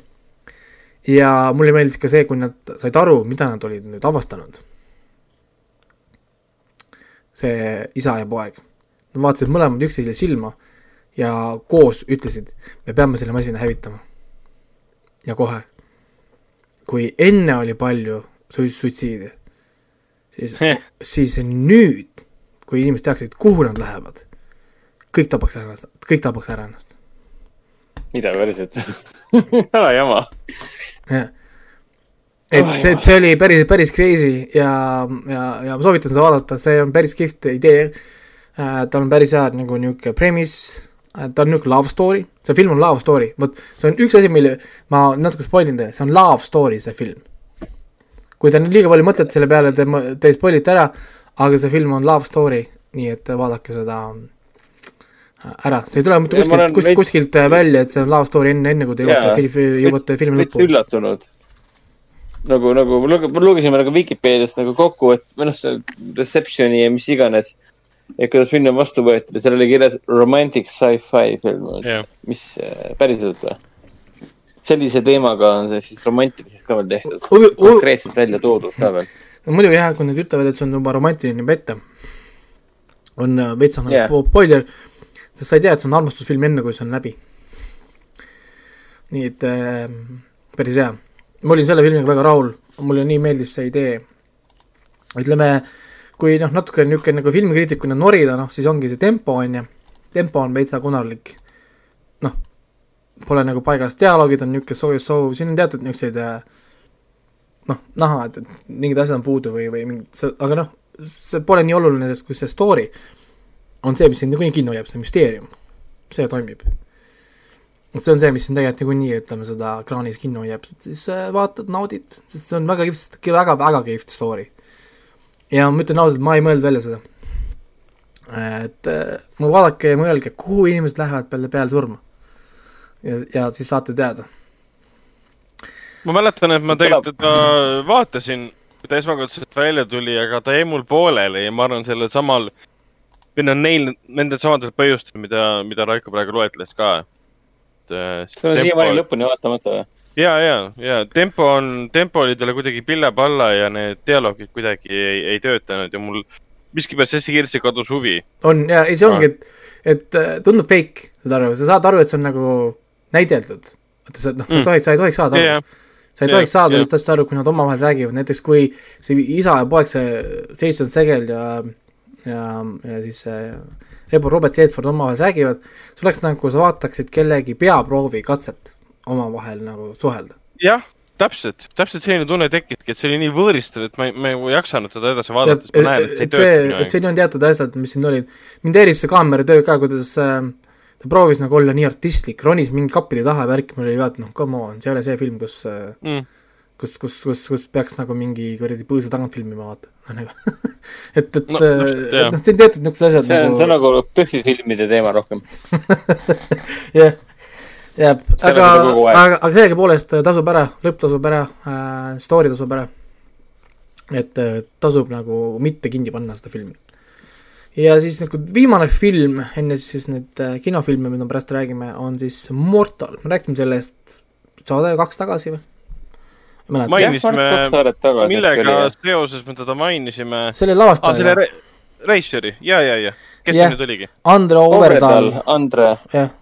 ja mulle meeldis ka see, kui nad said aru, mida nad olid nüüd avastanud. see isa ja poeg. Nad vaatasid mõlemad üksteisele silma ja koos ütlesid, me peame selle masina hävitama. ja kohe. Kui enne oli palju sui- suitsiide, siis siis nüüd, kui inimesed teaksid, kuhu nad lähevad, kõik tapaks ära ennast, kõik tapaks ära ennast. mida päriselt *laughs* ära jama. jah. et Oh, see, see oli päris, päris crazy ja, ja, ja ma soovitan seda vaadata, see on päris kihvt idee äh,. tal on päris hea nagu niisugune premise ta on niisugune love story, see film on love story, vot see on üks asi, mille ma natuke spoil in teile, see on love story, see film. kui te nüüd liiga palju mõtlete selle peale, te, te spoilite ära, aga see film on love story, nii et vaadake seda äh, ära, see ei tule mitte kuskilt kuskilt, veits- kuskilt äh, välja, et see on love story enne, enne kui te jõuate, jõuate filmi veits lõppu. üllatunud. nagu, nagu ma luge- ma lugesime nagu Vikipeediast nagu kokku, et või noh, see Receptioni ja mis iganes. Ja kuidas film on vastu võetud ja seal oli kirjas romantic sci-fi film Jah., mis äh, päriselt või? sellise teemaga on see siis romantiliselt ka veel tehtud, konkreetselt välja toodud ka veel. no muidugi jah, kui nad ütlevad, et see on juba romantiline juba ette, on äh, veits on Jah. yeah. spoiler, sest sa ei tea, et see on armastusfilm enne, kui see on läbi. nii et äh, päris hea. ma olin selle filmiga väga rahul, mulle nii meeldis see idee. ütleme, kui noh, natuke niisugune nagu filmikriitikuna norida, noh siis ongi see tempo on ju, tempo on veitsa konarlik. noh, pole nagu paigas, dialoogid on niisugune soov, soov, siin on teatud niisuguseid äh, noh, näha, et, et mingid asjad on puudu või, või mingid, aga noh, see pole nii oluline, sest kui see story on see, mis sind niikuinii kinno hoiab, see müsteerium, see toimib. see on see, mis sind tegelikult niikuinii, ütleme seda ekraanis kinno hoiab, siis äh, vaatad, naudid, sest see on väga kihvt, väga, väga kihvt story. Ja ma ütlen ausalt, ma ei mõelnud välja seda. et äh, no vaadake ja mõelge, kuhu inimesed lähevad peale, peale surma. ja, ja siis saate teada. ma mäletan, et ma tegelikult teda vaatasin, kui ta esmakordselt välja tuli, aga ta jäi mul pooleli ja ma arvan, sellel samal või noh, neil, nendel samadel põhjustel, mida, mida Raiko praegu loetles ka. sul on siiamaani lõpuni vaatamata või? ja, ja, ja tempo on, tempo oli talle kuidagi pille-palla ja need dialoogid kuidagi ei, ei töötanud ja mul miskipärast hästi kiiresti kadus huvi. on ja ei, see ongi, et, et äh, tundub fake, saad aru, sa saad aru, et see on nagu näideldud. vaata, sa noh, sa ei Mm. tohiks, sa ei tohiks saada ja, aru, sa ei tohiks saada jah. sellest asjast aru, kui nad omavahel räägivad, näiteks kui see isa ja poeg, see Jason Segel ja, ja, ja siis see Rebo Robert Redford omavahel räägivad, see oleks nagu sa vaataksid kellegi peaproovi katset omavahel nagu suhelda. jah, täpselt, täpselt selline tunne tekkiski, et see oli nii võõristav, et ma ei, ma ei jaksanud seda edasi vaadata, sest ma näen, et see ei et tööta et siin on teatud asjad, mis siin olid, mind häiris see kaameratöö ka, kuidas äh, ta proovis nagu olla nii artistlik, ronis mingi kappide taha ja värk, mul oli ka, et noh, come on, see ei ole see film, kus äh, Mm. kus, kus, kus, kus peaks nagu mingi kuradi põõsa tagant filmima, vaata. *laughs* noh, nagu et, et No, jah. et noh, siin teatud niisugused asjad see on, see on nagu PÖFFi filmide teema rohkem. *laughs* jah, jääb, aga aga, aga sellegipoolest tasub ära, lõpp tasub ära äh,, story tasub ära. et äh, tasub nagu mitte kinni panna seda filmi. ja siis nagu viimane film enne siis neid äh, kinofilme, mida me pärast räägime, on siis Mortal, me rääkisime sellest saade kaks tagasi või? mainisime, millega seoses me teda mainisime? selle selle lavastaja Re-, Reisjeri, ja, ja, ja, kes Jah. see nüüd oligi? Andre Overdal Overdal,, Andre. jah,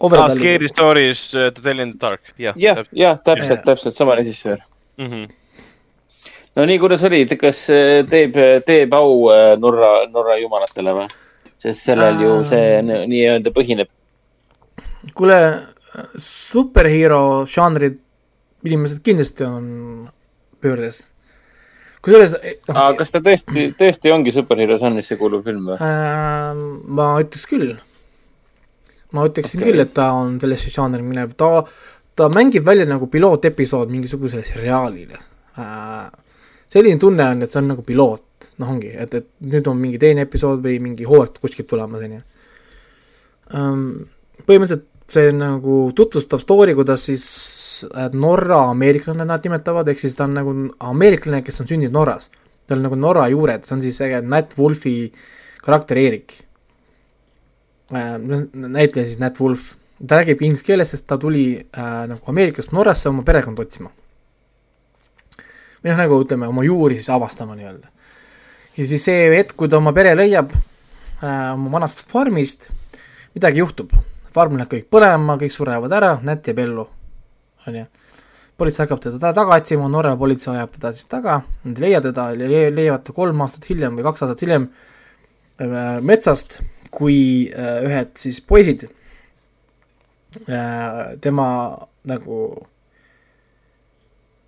Overdal Scary Stories uh, To Tell in the Dark, jah. jah, jah, täpselt täpselt sama režissöör. Mm -hmm. no nii, kuidas oli, kas äh, teeb, teeb au äh, Norra, Norra jumalatele või? sest sellel ju see n- nii-öelda põhineb. kuule, superhero žanrid inimesed kindlasti on pöördes. kusjuures noh aga, kas ta tõesti, tõesti ongi superhero žanrisse kuuluv film või? äh, ma ütleks küll. Ma ütleksin okay. küll, et ta on sellesse žanri minev, ta, ta mängib välja nagu pilootepisood mingisugusele seriaalile äh,. selline tunne on, et see on nagu piloot, noh ongi, et, et nüüd on mingi teine episood või mingi hooaeg kuskilt tulemas, on ju ähm,. põhimõtteliselt see nagu tutvustav story, kuidas siis äh, Norra ameeriklane nad nimetavad, ehk siis ta on nagu ameeriklane, kes on sündinud Norras. tal on nagu Norra juured, see on siis äge Nat Wolfi karakter Eerik äh,. Näitleja siis Nat Wolf, ta räägib inglise keeles, sest ta tuli äh, nagu Ameerikast Norrasse oma perekonda otsima. või noh, nagu ütleme, oma juuri siis avastama nii-öelda. ja siis see hetk, kui ta oma pere leiab äh, oma vanast farmist, midagi juhtub. farm läheb kõik põlema, kõik surevad ära, Nat jääb ellu, on ju. politsei hakkab teda ta- taga otsima, Norra politsei ajab teda siis taga, nad ei leia teda, leiavad ta kolm aastat hiljem või kaks aastat hiljem äh, metsast, kui äh, ühed siis poisid äh, tema nagu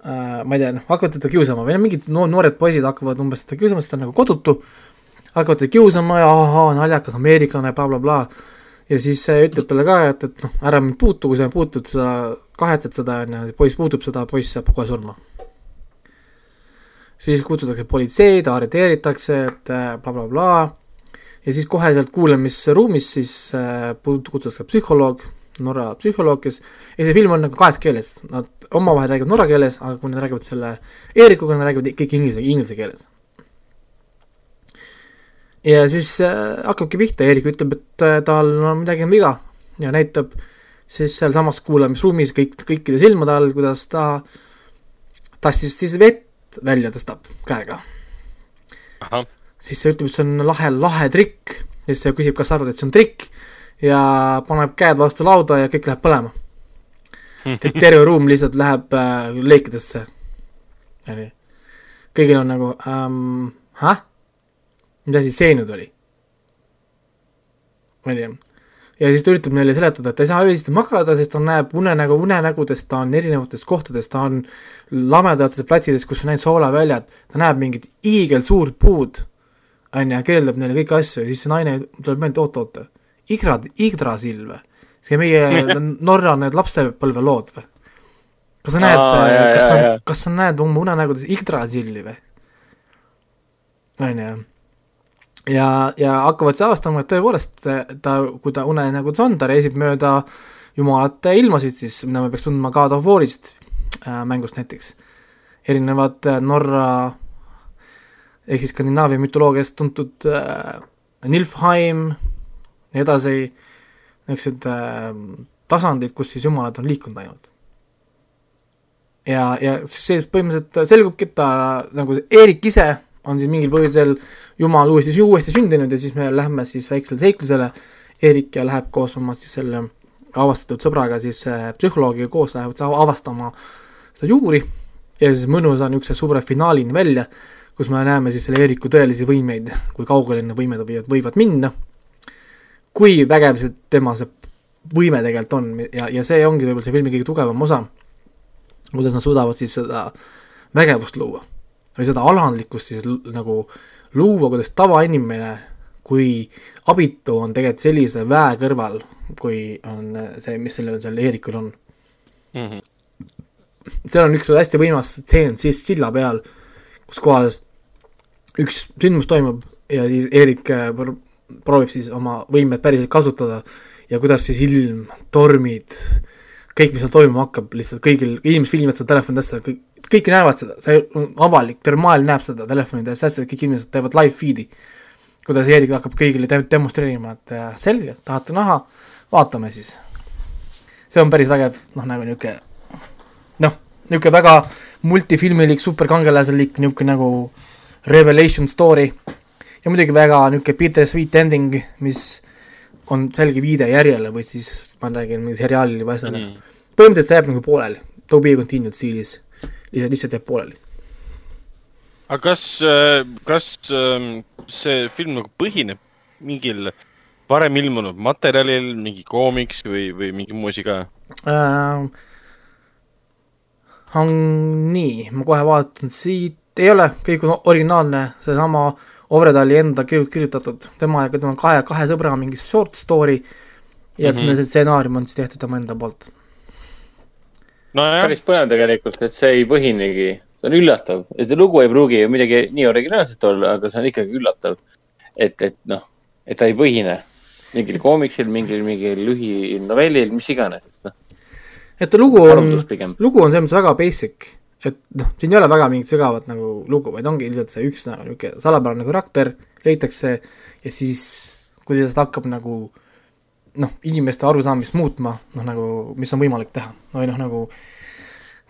äh, ma ei tea, noh, hakkavad teda kiusama või noh, mingid no, noored poisid hakkavad umbes teda kiusama, sest ta on nagu kodutu, hakkavad teda kiusama ja ahaa, naljakas ameeriklane bla,, blablabla. ja siis ütleb talle ka, et, et noh, ära mind puutu, kui sa puutud seda, kahetsed seda, on ju, poiss puutub seda, poiss saab kohe surma. siis kutsutakse politsei, ta arreteeritakse, et blablabla bla, bla. Ja siis kohe sealt kuulamisruumis siis äh, puut- kutsutakse psühholoog, Norra psühholoog, kes ja see film on nagu kahes keeles, nad omavahel räägivad norra keeles, aga kui nad räägivad selle Eerikuga, nad räägivad kõik inglise, inglise keeles. ja siis äh, hakkabki pihta, Eerik ütleb, et äh, tal on midagi on viga ja näitab siis sealsamas kuulamisruumis kõik, kõikide silmade all, kuidas ta tastis siis vett välja tõstab käega. ahah, siis ta ütleb, et see on lahe, lahe trikk ja siis ta küsib, kas sa arvad, et see on trikk ja paneb käed vastu lauda ja kõik läheb põlema. terve ruum lihtsalt läheb äh, leekidesse. kõigil on nagu ähm,, häh? mis asi see nüüd oli? ma ei tea. ja siis ta üritab neile seletada, et ta ei saa öösiti magada, sest ta näeb unenägu, unenägudest, ta on erinevates kohtades, ta on lamedates platsides, kus on ainult soolaväljad, ta näeb mingit hiigelsuurt puud, on ju, kirjeldab neile kõiki asju ja siis see naine tuleb meelde, oot-oot, Igra, Yggdrasil või? see meie *laughs* Norra need lapsepõlvelood või? kas sa näed jaa,, kas sa kas sa näed oma unenägudes Yggdrasili või? on ju ja, ja hakkavad siis avastama, et tõepoolest ta, kui ta unenägudes on, ta reisib mööda jumalate ilmasid siis, mida me peaks tundma God of War'ist äh, mängust näiteks. erinevad äh, Norra ehk siis Skandinaavia mütoloogiast tuntud äh, Nilfheim ja edasi, niisugused äh, tasandid, kus siis jumalad on liikunud ainult. ja, ja siis põhimõtteliselt selgubki, et ta nagu see Eerik ise on siis mingil põhjusel jumal uuesti, uuesti sündinud ja siis me lähme siis väiksele seiklusele, Eerik ja läheb koos oma siis selle avastatud sõbraga siis äh, psühholoogiga koos lähevad avastama seda juuri. Ja siis mõnusa niisuguse suure finaalini välja, kus me näeme siis selle Eeriku tõelisi võimeid, kui kaugele need võimed võivad, võivad minna. kui vägev see tema see võime tegelikult on ja, ja see ongi võib-olla see filmi kõige tugevam osa, kuidas nad suudavad siis seda vägevust luua või seda alandlikkust siis nagu luua, kuidas tavainimene kui abitu on tegelikult sellise väe kõrval, kui on see, mis sellel seal Eerikul on mm. -hmm. seal on üks hästi võimas stseen siis silla peal, kus kohas üks sündmus toimub ja siis Eerik äh, pro- proovib siis oma võimet päriselt kasutada ja kuidas siis ilm, tormid, kõik, mis seal toimuma hakkab, lihtsalt kõigil, inimesed filmivad seda telefonidesse, kõik, kõik näevad seda, see on avalik, terve maailm näeb seda telefonides, asjad, kõik inimesed teevad live feed'i. kuidas Eerik hakkab kõigile de- demonstreerima, et äh, selge, tahate näha, vaatame siis. see on päris vägev, noh nagu niisugune noh, niisugune väga multifilmilik, superkangelaselik niisugune nagu revelation story ja muidugi väga niisugune bittersweet ending, mis on selge viide järjele või siis ma räägin mingi seriaalile või asjale mm.. põhimõtteliselt see jääb nagu pooleli, to be continued stiilis, lihtsalt, lihtsalt jääb pooleli. aga kas, kas ähm, see film nagu põhineb mingil varem ilmunud materjalil, mingi koomiks või, või mingi muu asi ka? äh,. on nii, ma kohe vaatan siit, ei ole, kõik on originaalne, seesama Ovredali enda kirjut-, kirjutatud, tema ja tema kahe, kahe sõbra mingi short story ja mm. -hmm. see stsenaarium on siis tehtud tema enda poolt. nojah, päris põnev tegelikult, et see ei põhinegi, see on üllatav, et see lugu ei pruugi ju midagi nii originaalset olla, aga see on ikkagi üllatav. et, et noh, et ta ei põhine mingil koomiksil, mingil, mingil lühinovellil, mis iganes, noh, et lugu on lugu on selles mõttes väga basic, et noh, siin ei ole väga mingit sügavat nagu lugu, vaid ongi lihtsalt see üks nagu niisugune salapärane karakter leitakse ja siis kuidas ta hakkab nagu noh, inimeste arusaamist muutma, noh nagu, mis on võimalik teha või noh, nagu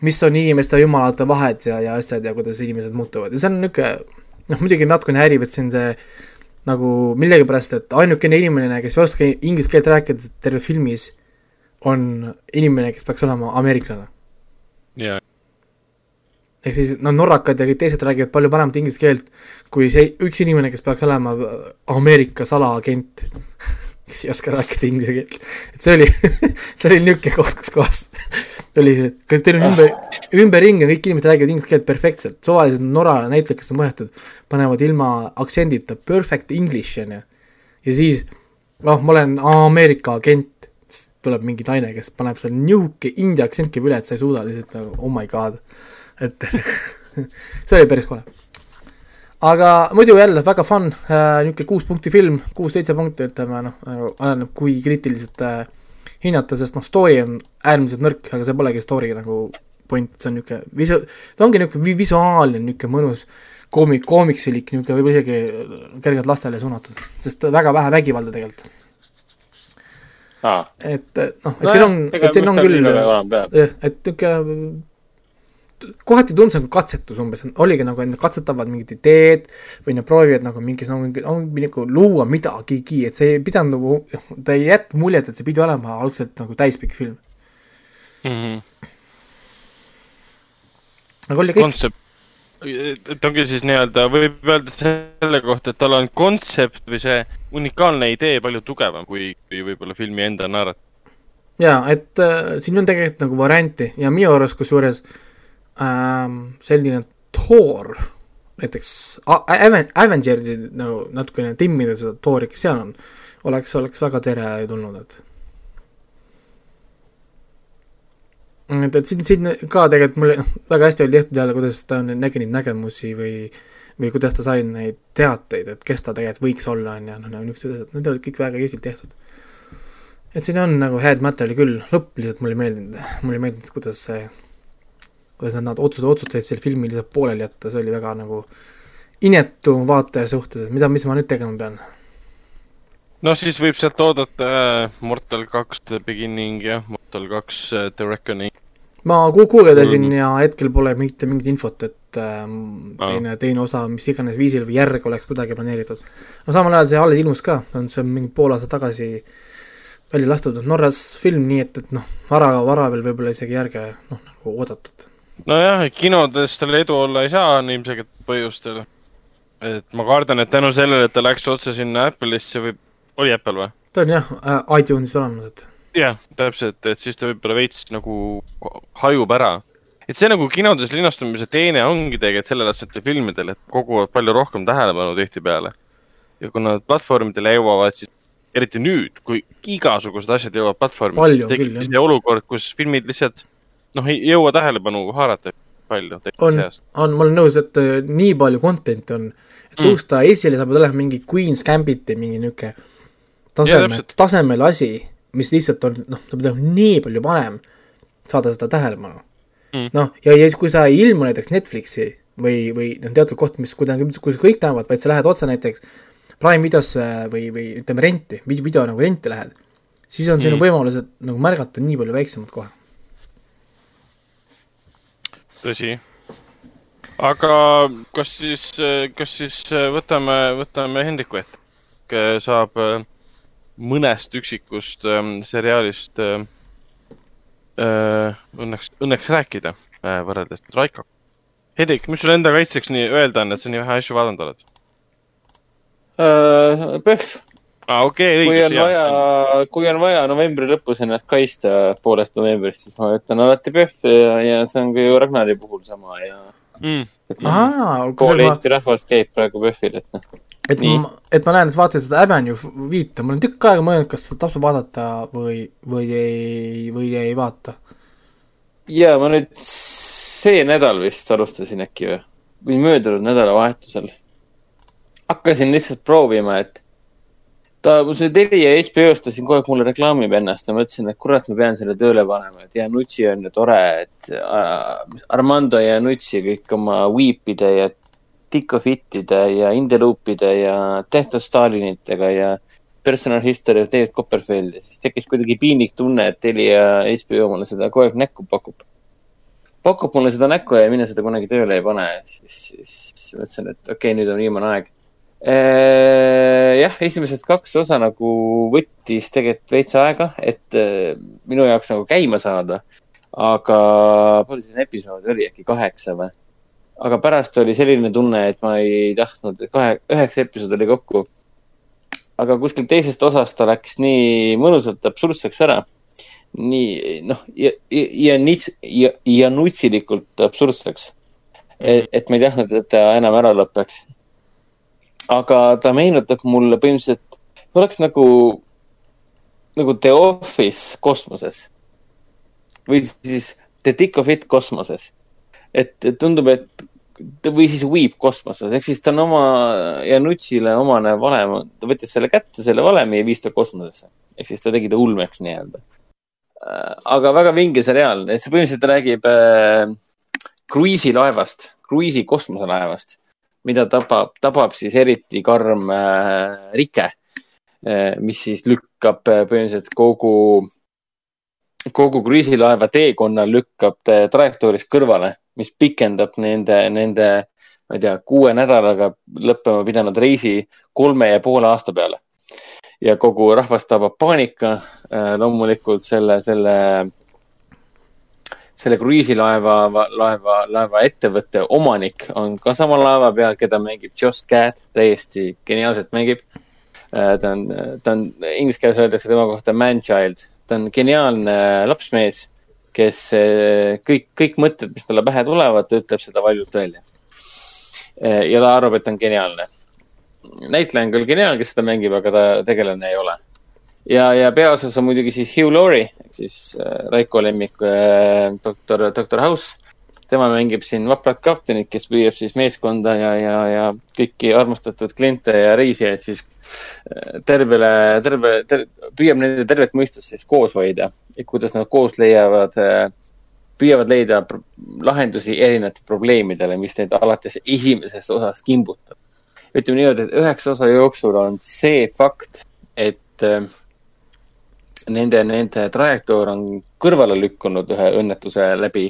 mis on inimeste ja jumalate vahed ja, ja asjad ja kuidas inimesed muutuvad ja see on niisugune noh, muidugi natukene häirib, et siin see nagu millegipärast, et ainukene inimene, kes ei oska inglise keelt rääkida terve filmis, on inimene, kes peaks olema ameeriklane. Ehk siis no norrakad ja kõik teised räägivad palju paremat inglise keelt kui see üks inimene, kes peaks olema äh, Ameerika salaagent, kes ei oska rääkida inglise keelt. et see oli, *laughs* see oli niisugune koht, kus kohas oli kas teil on ümber, ümberringi kõik inimesed räägivad inglise keelt perfektselt, suvalised Norra näitlejad, kes on võetud, panevad ilma aktsendita perfect english onju. ja siis, noh, ma olen Ameerika agent, siis tuleb mingi naine, kes paneb seal nihuke india aktsent käib üle, et sa ei suuda lihtsalt nagu oh my god et *laughs* see oli päris kole. aga muidu jälle väga fun äh,, niisugune kuus punkti film, kuus-seitse punkti ütleme noh, nagu oleneb, kui kriitiliselt äh, hinnata, sest noh, story on äärmiselt nõrk, aga see polegi story nagu point, see on niisugune visu-, ta ongi niisugune vi- visuaalne niisugune mõnus koomik, koomiksilik niisugune võib-olla isegi kergelt lastele suunatud, sest väga vähe vägivalda tegelikult. aa, et noh, et siin on, et siin on küll et niisugune kohati tundus nagu katsetus umbes, oligi nagu, et nad katsetavad mingit ideed või nad proovivad nagu mingis nagu, nagu, nagu luua midagigi, et see ei pidanud nagu, ta ei jätnud muljet, et see pidi olema algselt nagu täispikk film. Mhm. aga oli kõik, kontsept, et ongi siis nii-öelda, võib öelda selle kohta, et tal on kontsept või see unikaalne idee palju tugevam kui, kui võib-olla filmi enda narratiiv. jaa, et äh, siin on tegelikult nagu varianti ja minu arust kusjuures ähm, selline Thor näiteks Avengersi nagu natukene timmida seda Thori, kes seal on, oleks, oleks väga teretulnud, et. Et, et siin, siin ka tegelikult mulle *laughs* väga hästi oli tehtud jälle, kuidas ta nägi neid nägemusi või või kuidas ta sai neid teateid, et kes ta tegelikult võiks olla, on ju, noh, nagu niisugused asjad, need olid kõik väga kihvtilt tehtud. Et siin on nagu head materjali küll, lõpp lihtsalt mulle ei meeldinud, mulle ei meeldinud, kuidas see, kuidas nad, otsuse otsustasid selle filmi lihtsalt pooleli jätta, see oli väga nagu inetu vaataja suhtes, et mida, mis ma nüüd tegema pean. no siis võib sealt oodata äh, Mortal kaks The Beginning ja Mortal kaks äh, The Reckoning. ma guugeldasin Mhm. ja hetkel pole mitte mingit infot, et Aa. teine, teine osa mis iganes viisil või järg oleks kuidagi planeeritud. no samal ajal see alles ilmus ka, on see mingi pool aastat tagasi välja lastud, Norras film, nii et, et noh, vara, vara veel võib-olla isegi järge noh, nagu oodatud. nojah, kinodes tal edu olla ei saa on ilmselgelt põhjustel. et ma kardan, et tänu sellele, et ta läks otse sinna Apple'isse või, oli Apple või? ta on jah äh, iTunesis olemas, et jah, täpselt, et siis ta võib-olla veits nagu hajub ära. et see nagu kinodes linastumise teene ongi tegelikult sellelaadsetel filmidel, et koguvad palju rohkem tähelepanu tihtipeale. ja kui nad platvormidele jõuavad, siis eriti nüüd, kui igasugused asjad jõuavad platvormi tekib see olukord, kus filmid lihtsalt noh, ei jõua tähelepanu haarata palju. on, on, ma olen nõus, et äh, nii palju content'i on, et Mm. tõusta esile, sa pead olema mingi Queen's Gambiti mingi tasemel täpselt., tasemel asi, mis lihtsalt on, noh, sa pead olema nii palju vanem, saada seda tähelepanu Mm. noh, ja, ja siis, kui sa ei ilmu näiteks Netflixi või, või noh, teatud koht, mis kuidagi, kus kõik näevad, vaid sa lähed otse näiteks Prime videosse või, või ütleme renti, video nagu renti lähed, siis on sinu Mm. võimalused nagu märgata nii palju väiksemad kohe. tõsi. aga kas siis, kas siis äh, võtame, võtame Hendriku ette, saab äh, mõnest üksikust ähm, seriaalist äh, äh, õnneks, õnneks rääkida äh, võrreldes Raikoga. Hendrik, mis sul enda kaitseks nii öelda on, et sa nii vähe asju vaadanud oled? PÖFF, aa, okei, kui on õigus, vaja jah., kui on vaja novembri lõpus ennast kaitsta poolest novembrist, siis ma ütlen alati PÖFF ja, ja see on ka ju Ragnari puhul sama ja. mm,. et aa, pool Eesti rahvas käib praegu PÖFFil, et noh. et nii. ma, et ma näen, et vaatasid seda Avenue viite, ma olen tükk aega mõelnud, kas seda tasub vaadata või, või ei, või ei vaata. ja ma nüüd see nädal vist alustasin äkki või, või möödunud nädalavahetusel. hakkasin lihtsalt proovima, et ta, see Telia HBO-stasin kogu aeg mulle reklaamib ennast ja mõtlesin, et kurat, ma pean selle tööle panema, et Janutsi on ju tore, et äh, Armando Janutsi kõik oma Weepide ja Tico Fittide ja Indeloopide ja tehtud Stalinitega ja Personal History of David Copperfield ja siis tekkis kuidagi piinlik tunne, et Telia HBO mulle seda kogu aeg näkku pakub. Pakub mulle seda näkku ja mina seda kunagi tööle ei pane, siis, siis mõtlesin, et okei okay,, nüüd on viimane aeg. jah, esimesed kaks osa nagu võttis tegelikult veits aega, et eh, minu jaoks nagu käima saada. aga palju siin episoode oli, äkki kaheksa või? aga pärast oli selline tunne, et ma ei tahtnud, kahe, üheksa episoodi oli kokku. aga kuskil teisest osast ta läks nii mõnusalt absurdseks ära nii noh, ja, ja nits-, ja, ja nutsilikult absurdseks. et ma ei tahtnud, et ta enam ära lõpeks. Aga ta meenutab mulle põhimõtteliselt, oleks nagu, nagu The Office kosmoses. või siis The Dick of It kosmoses. et tundub, et või siis Weep kosmoses, ehk siis ta on oma ja Nutsile omane valem, ta võttis selle kätte, selle valemi ja viis ta kosmosesse. ehk siis ta tegi ta ulmeks nii-öelda aga väga vinge seriaal, see põhimõtteliselt räägib äh, kruiisilaevast, kruiisi kosmoselaevast, mida tabab, tabab siis eriti karm äh, rike äh,, mis siis lükkab äh, põhimõtteliselt kogu, kogu kruiisilaeva teekonna lükkab ta trajektoorist kõrvale, mis pikendab nende, nende, ma ei tea, kuue nädalaga lõppema pidanud reisi kolme ja poole aasta peale ja kogu rahvast tabab paanika. loomulikult selle, selle, selle kruiisilaeva, laeva, laeva ettevõtte omanik on ka sama laeva peal, keda mängib Josh Gad, täiesti geniaalselt mängib. ta on, ta on, inglise keeles öeldakse tema kohta man-child, ta on geniaalne lapsmees, kes eh, kõik, kõik mõtted, mis talle pähe tulevad, ta ütleb seda valjult välja. ja ta arvab, et ta on geniaalne näitleja on küll geniaalne, kes seda mängib, aga ta tegelane ei ole. ja, ja peaosas on muidugi siis Hugh Laurie ehk siis äh, Raiko lemmik äh, doktor, doktor House. tema mängib siin vaprat kaptenit, kes püüab siis meeskonda ja, ja, ja kõiki armastatud kliente ja reisijaid siis äh, tervele, terve ter,, püüab nende tervet mõistust siis koos hoida ja kuidas nad koos leiavad äh, püüavad leida lahendusi erinevatele probleemidele, mis neid alates esimesest osast kimbutab ütleme niimoodi, et üheksa osa jooksul on see fakt, et äh, nende, nende trajektoor on kõrvale lükkunud ühe õnnetuse läbi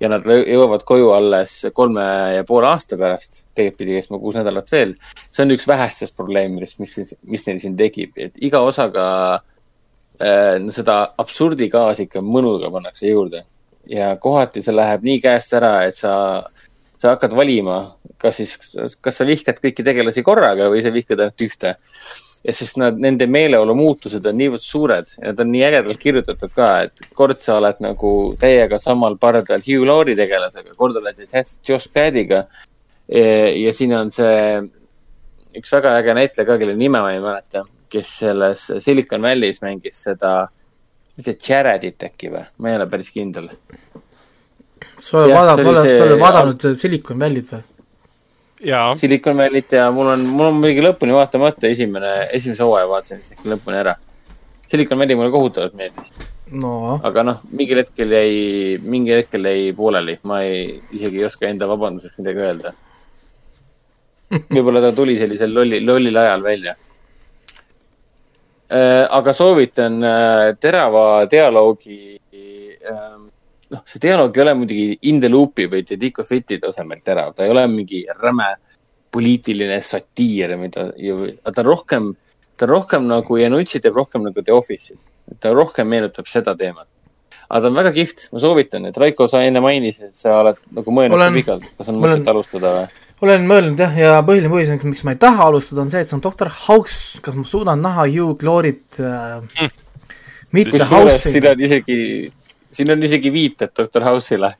ja nad jõuavad koju alles kolme ja poole aasta pärast, tegelikult pidi kestma kuus nädalat veel. see on üks vähestest probleemidest, mis, mis neil siin tekib, et iga osaga äh, seda absurdigaasi ikka mõnuga pannakse juurde ja kohati see läheb nii käest ära, et sa sa hakkad valima, kas siis, kas sa vihkad kõiki tegelasi korraga või sa vihkad ainult ühte. Ja sest nad, nende meeleolu muutused on niivõrd suured ja nad on nii ägedalt kirjutatud ka, et kord sa oled nagu täiega samal pardal Hugh Laurie tegelasega, kord oled siis Josh Gad'iga. ja siin on see üks väga äge näitleja ka, kelle nime ma ei mäleta, kes selles Silicon Valley's mängis seda, mitte Jaredit äkki või, ma ei ole päris kindel. sa oled vaadanud, oled, oled vaadanud Silicon Valley't või? Silicon Valley't ja mul on, mul on muidugi lõpuni vaatamata esimene, esimese hooaja vaatasin vist ikka lõpuni ära. Silicon Valley mulle kohutavalt meeldis, no aga noh, mingil hetkel jäi, mingil hetkel jäi pooleli, ma ei, isegi ei oska enda vabanduseks midagi öelda. võib-olla ta tuli sellisel lolli, lollil ajal välja. aga soovitan äh, terava dialoogi. noh, see dialoog ei ole muidugi in the loop'i või The Dick of It'i tasemel terav, ta ei ole mingi räme poliitiline satiir, mida, ta on rohkem, ta rohkem nagu Janucci teeb rohkem nagu The Office'i. ta rohkem meenutab seda teemat. aga ta on väga kihvt, ma soovitan, et Raiko, sa enne mainisid, et sa oled nagu mõelnud pikalt, kas on mõtet alustada või? olen mõelnud jah, ja põhiline põhjus, miks ma ei taha alustada, on see, et see on doktor House, kas ma suudan näha Hugh Glory't äh, mitte kusjuures House'i isegi, siin on isegi viited Doctor House'ile.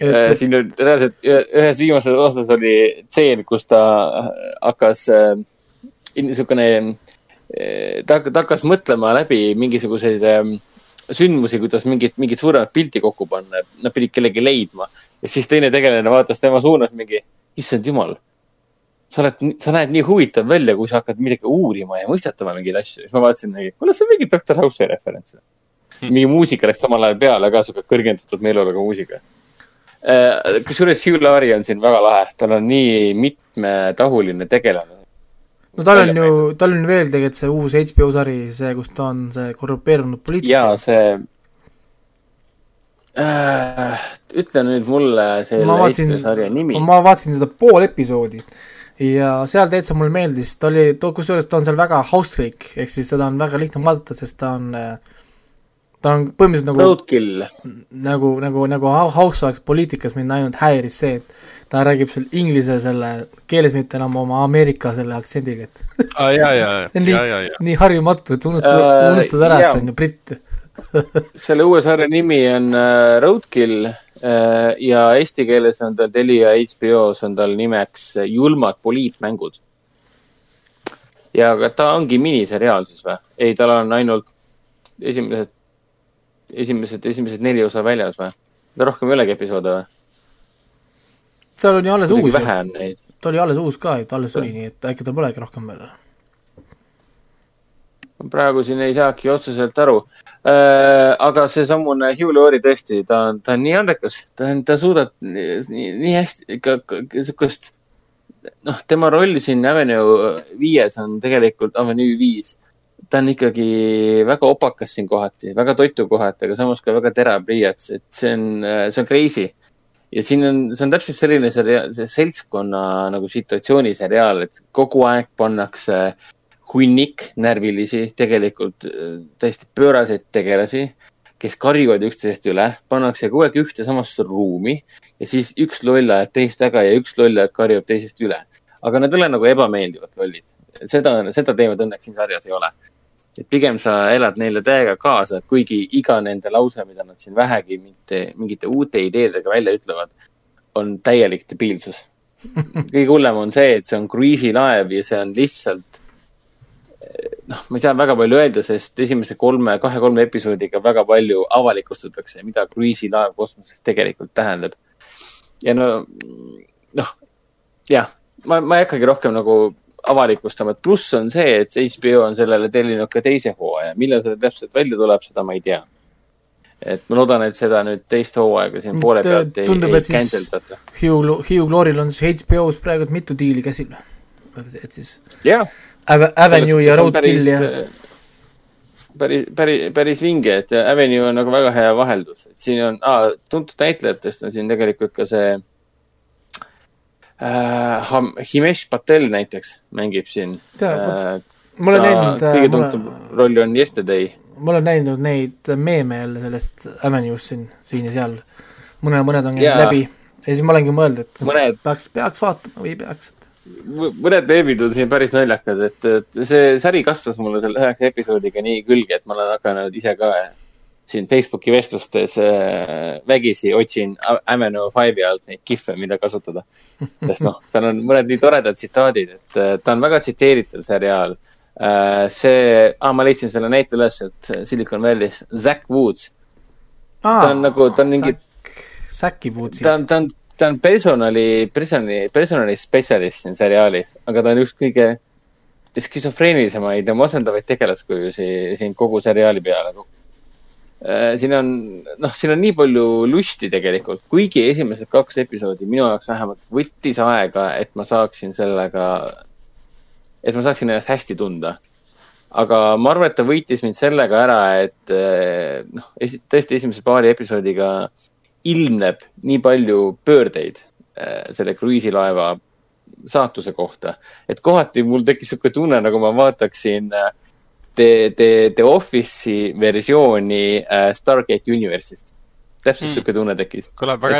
et siin on reaalselt ühe- ühes viimases osas oli tseen, kus ta hakkas äh,, niisugune, ta, ta hakkas mõtlema läbi mingisuguseid äh, sündmusi, kuidas mingit, mingit suuremat pilti kokku panna, nad pidid kellegi leidma. ja siis teine tegelane vaatas tema suunas mingi, issand jumal. sa oled, sa näed nii huvitav välja, kui sa hakkad midagi uurima ja mõistatama mingeid asju. siis ma vaatasin, kuule, see on mingi Doctor House'i referents. *laughs* mingi muusika läks samal ajal peale ka, sihuke kõrgendatud meeleoluga muusika. kusjuures Hugh Laurie on siin väga lahe, tal on nii mitmetahuline tegelane. no tal on ju tal on veel tegelikult see uus HBO sari, see, kus ta on see korrupeerunud poliitik ja. see äh,. ütle nüüd mulle selle vaatasin- Eesti sarja nimi. ma vaatasin seda pool episoodi ja seal täitsa mulle meeldis, ta oli, kusjuures ta on seal väga house-like, ehk siis seda on väga lihtne vaadata, sest ta on, ta on põhimõtteliselt nagu Roadkill, nagu, nagu, nagu house oleks poliitikas mind ainult häiris see, et ta räägib seal inglise selle keeles, mitte enam oma Ameerika selle aktsendiga, et ja, ja, ja, see on ja, ja, nii ja, nii harjumatu, et unustad uh,, Äh, unustad ära, et on ju britt. *laughs* selle uue sarja nimi on äh, Roadkill äh, ja eesti keeles on tal Telia HBO-s on tal nimeks Julmad poliitmängud. ja aga ta ongi miniseriaal siis või? ei, tal on ainult esimesed, esimesed, esimesed neli osa väljas või? ta rohkem ei olegi episoode või? seal on ju alles kuidagi uus, vähe on neid. ta oli alles uus ka, et alles tuli, nii et äkki tal polegi rohkem veel. praegu siin ei saagi otseselt aru äh,. aga seesamune Hugh Laurie tõesti, ta on, ta on nii andekas, ta on, ta suudab nii, nii hästi ikka sihukest, noh, tema roll siin Avenue viies on tegelikult Avenue viis. Ta on ikkagi väga opakas siin kohati, väga toitu kohati, aga samas ka väga terav pliiats, et see on, see on crazy. ja siin on, see on täpselt selline seriaal, see seltskonna nagu situatsiooniseriaal, et kogu aeg pannakse hunnik närvilisi, tegelikult äh, täiesti pööraseid tegelasi, kes karjuvad üksteisest üle, pannakse kogu aeg ühte samasse ruumi ja siis üks loll ajab teist taga ja üks loll ajab karjub teisest üle. aga nad ei ole nagu ebameeldivad lollid. seda, seda teemat õnneks siin sarjas ei ole. et pigem sa elad neile täiega kaasa, et kuigi iga nende lause, mida nad siin vähegi mitte mingite uute ideedega välja ütlevad, on täielik debiilsus. kõige hullem on see, et see on kruiisilaev ja see on lihtsalt noh, ma ei saa väga palju öelda, sest esimese kolme, kahe-kolme episoodiga väga palju avalikustatakse, mida kruiisilaev kosmoses tegelikult tähendab. ja no, noh, jah, ma, ma ei hakkagi rohkem nagu avalikustama, et pluss on see, et HBO on sellele tellinud ka teise hooaja, millal see täpselt välja tuleb, seda ma ei tea. et ma loodan, et seda nüüd teist hooaega siin poole pealt ei, tundub, ei siis- cancel data. Hugh, Hugh Gloril on siis HBO-s praegu mitu diili käsil. et siis jah Ave- Avenue ja Roadkill ja päris, päris, päris vinge, et Avenue on nagu väga hea vaheldus, et siin on ah,, tuntud näitlejatest on siin tegelikult ka see äh, Ham- Himesh Patel näiteks mängib siin äh,. ma olen näinud, kõige ma tuntum olen, roll on Yesterday. ma olen näinud neid meeme jälle sellest Avenue'st siin, siin ja seal. mõne, mõned on käinud läbi ja siis ma olengi mõelnud, et mõned, peaks, peaks vaatama või peaks, et mõned meemid on siin päris naljakad, et, et see sari kasvas mulle selle üheksa episoodiga nii külge, et ma olen hakanud ise ka siin Facebooki vestlustes äh, vägisi otsin Ameno Five'i alt neid kihve, mida kasutada. sest noh, *laughs* seal on mõned nii toredad tsitaadid, et äh, ta on väga tsiteeritav seriaal äh,. see ah,, ma leidsin selle näite üles, et Silicon Valley's Zack Woods, ta on nagu, ta on mingi, Säki puud ta on, ta on, ta on personali, personali, personali spetsialist siin seriaalis, aga ta on üks kõige skisofreenilisemaid ja masendavaid tegelaskujusi siin kogu seriaali peale. Siin on, noh, siin on nii palju lusti tegelikult, kuigi esimesed kaks episoodi minu jaoks vähemalt võttis aega, et ma saaksin sellega, et ma saaksin ennast hästi tunda. Aga ma arvan, et ta võitis mind sellega ära, et eh, noh, tõesti esimese paari episoodiga ilmneb nii palju pöördeid eh, selle kruiisilaeva saatuse kohta, et kohati mul tekkis sihuke tunne, nagu ma vaataksin eh, The, The, The Office'i versiooni eh, Stargate Universe'ist. täpselt Hmm. sihuke tunne tekkis.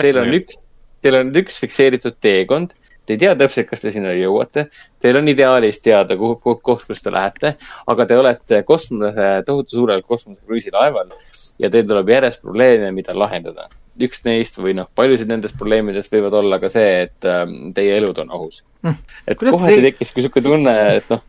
teil on üks, teil on üks fikseeritud teekond, te ei tea täpselt, kas te sinna jõuate, teil on ideaalis teada, kuhu, kuhu, koht, kus te lähete, aga te olete kosmose, tohutu suurel kosmosekruiisilaeval ja teil tuleb järjest probleeme, mida lahendada. üks neist või noh, paljusid nendest probleemidest võivad olla ka see, et ähm, teie elud on ohus Mm. et kohati te- tekkiski sihuke tunne, et noh,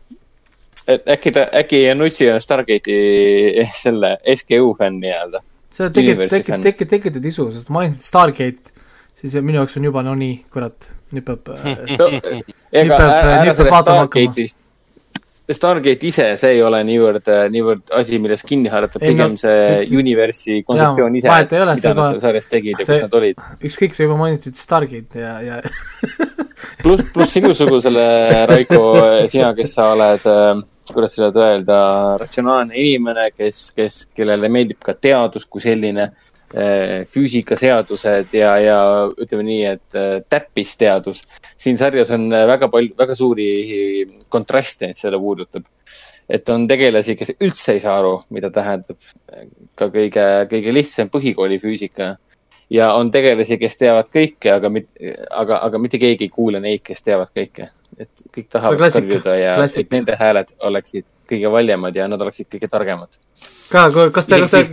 et äkki ta, äkki Janucci on Stargate'i *laughs* selle SGU fänn nii-öelda. sa tekitad, tekitad, tekitad, tekitad isu, sest mainisid Stargate, siis minu jaoks on juba no nii, kurat, nüüd peab äh, *laughs* ega peab- ära, nüüd peab vaatama hakkama. Stargate ise, see ei ole niivõrd, niivõrd asi, millest kinni haarata, Ei, no, pigem see universi kontseptsioon ise, mida nad seal sarjas tegid ja see- kus nad olid. ükskõik, sa juba mainisid Stargate ja, ja *laughs* pluss, pluss sinusugusele, Raiko, sina, kes sa oled, kuidas seda öelda, ratsionaalne inimene, kes, kes, kellele meeldib ka teadus kui selline, füüsikaseadused ja, ja ütleme nii, et äh, täppisteadus. siin sarjas on äh, väga palju, väga suuri kontraste, mis seda puudutab. et on tegelasi, kes üldse ei saa aru, mida tähendab ka kõige, kõige lihtsam põhikooli füüsika ja on tegelasi, kes teavad kõike, aga, aga, aga mitte keegi ei kuula neid, kes teavad kõike. et kõik tahavad karjuda ja klassika. et nende hääled oleksid kõige valjemad ja nad oleksid kõige targemad. ka, kas te, kas te,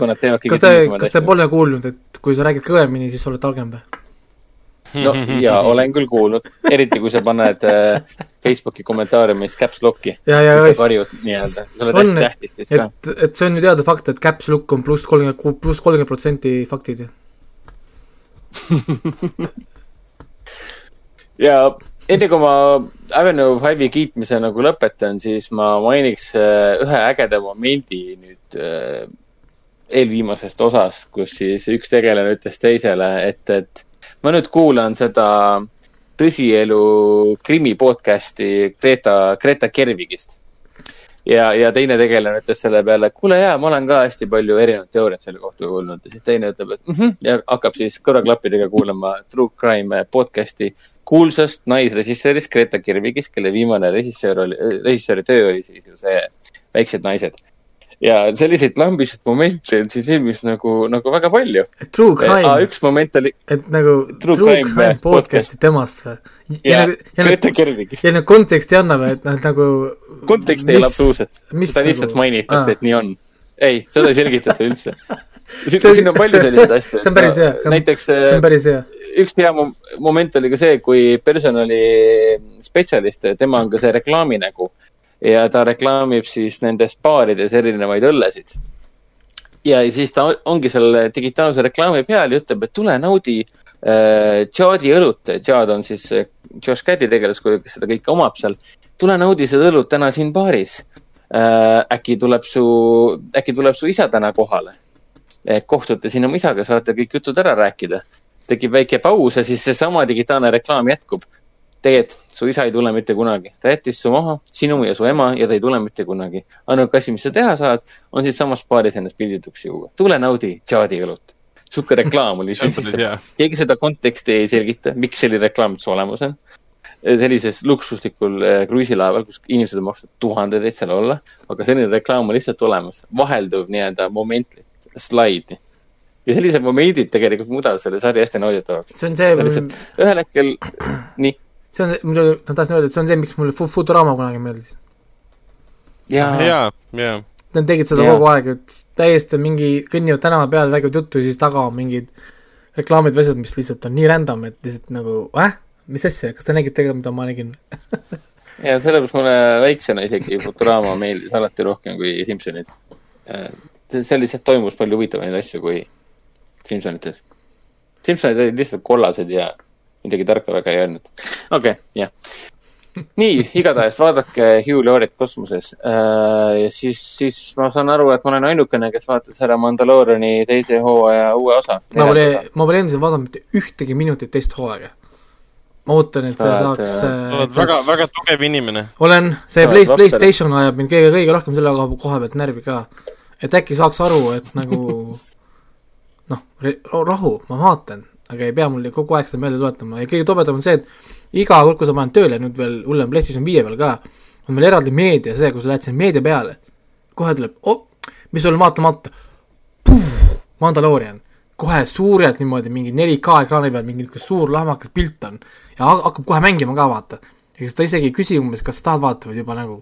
kas te, kas te pole kuulnud, et kui sa räägid kõvemini, siis oled targem või? no ja olen küll kuulnud, eriti kui sa paned äh, Facebooki kommentaariumis caps lock'i, siis sa, karjud nii-öelda, sa oled hästi tähtis et, et see on ju teada fakt, et caps look on pluss kolmkümmend, pluss kolmkümmend protsenti faktid. Ja enne kui ma Avenue Five'i kiitmise nagu lõpetan, siis ma mainiks äh, ühe ägeda momendi nüüd äh, eelviimasest osast, kus siis üks tegelane ütles teisele, et, et ma nüüd kuulan seda tõsielu krimi podcast'i Greta, Greta Kervigist. ja, ja teine tegelane ütles selle peale, kuule jaa, ma olen ka hästi palju erinevaid teooriaid selle kohta kuulnud ja siis teine ütleb, et mm -hmm, ja hakkab siis kõrvaklappidega kuulama True Crime podcast'i kuulsast naisrežissöörist Greta Kirvigist, kelle viimane režissöör oli, režissööri töö oli siis ju see Väiksed naised. Ja selliseid lambiseid momente on siin filmis nagu, nagu väga palju. True crime, üks moment oli et nagu True True Crime Crime podcast. podcast'i temast või? ja, ja nagu, ja Greta nagu, Kirvigist. ja nagu konteksti annab, et noh, nagu kontekst ei ole absoluutselt, seda lihtsalt nagu- mainitakse aa., et nii on. ei, seda ei selgitata üldse. *laughs* See- siin siin on palju selliseid asju. *laughs* see on päris hea, näiteks see on päris hea. üks hea mom- moment oli ka see, kui personalispetsialist, tema on ka see reklaaminägu ja ta reklaamib siis nendes baarides erinevaid õllesid. ja siis ta ongi selle digitaalse reklaami peal ja ütleb, et tule naudi äh, Jadi õlut. Jad on siis äh, Josh Caddi tegelaskuju, kes seda kõike omab seal. tule naudi seda õlut täna siin baaris äh,. äkki tuleb su, äkki tuleb su isa täna kohale. kohtute siin oma isaga, saate kõik jutud ära rääkida tekib väike paus ja siis seesama digitaalne reklaam jätkub. Tegelikult su isa ei tule mitte kunagi, ta jättis su maha, sinu ja su ema ja ta ei tule mitte kunagi. ainuke asi, mis sa teha saad, on siinsamas baaris ennast pildituks juua. tule naudi Jadi õlut. sihuke reklaam oli *laughs* keegi seda konteksti ei selgita, miks selline reklaam üldse olemas on. sellises luksuslikul äh, kruiisilaeval, kus inimesed on maksnud tuhandeid, et seal olla, aga selline reklaam on lihtsalt olemas, vahelduv nii-öelda moment, slaid. ja sellised momendid tegelikult muudavad selle sarja hästi nauditavaks. see on see ühel hetkel, *clears throat* nii, see on, mulle, ma tahtsin öelda, et see on see, miks mulle Fu- Futurama kunagi meeldis. ja, ja, ja, Nad tegid seda Jaa. kogu aeg, et täiesti mingi, kõnnivad tänava peal, räägivad juttu ja siis taga on mingid reklaamid või asjad, mis lihtsalt on nii random, et lihtsalt nagu äh, mis asja, kas te nägite ka, mida ma nägin? *laughs* ja sellepärast mulle väiksena isegi Futurama meeldis alati rohkem kui Simsonid. seal lihtsalt toimus palju huvitavaid asju kui Simsonites. Simsonid olid lihtsalt kollased ja midagi tarka väga ei öelnud. okei okay,, jah. nii, igatahes vaadake Hugh Laurie't kosmoses äh,. ja siis, siis ma saan aru, et ma olen ainukene, kes vaatas ära Mandalooriani teise hooaja uue osa. ma pole, ma pole endiselt vaadanud mitte ühtegi minutit teist hooaega. ma ootan, et see Sa oled, saaks sa oled äh, väga, väga tugev inimene. olen, see oled Play. Playstation ajab mind kõige, kõige rohkem selle koha pealt närvi ka. et äkki saaks aru, et nagu *laughs* noh, rahu, ma vaatan, aga ei pea mulle kogu aeg seda meelde tuletama. Ja kõige tobedam on see, et iga kord, kui sa paned tööle nüüd veel hullem PlayStation viie peal ka, on meil eraldi meedia see, kui sa lähed sinna meedia peale, kohe tuleb oh,, mis sul on vaatamata, Mandaloorian, kohe suurelt niimoodi mingi 4K ekraani peal mingi niisugune suur lahmakas pilt on. Ja ha- hakkab kohe mängima ka vaata. ega ta isegi ei küsi umbes, kas sa tahad vaadata, vaid juba nagu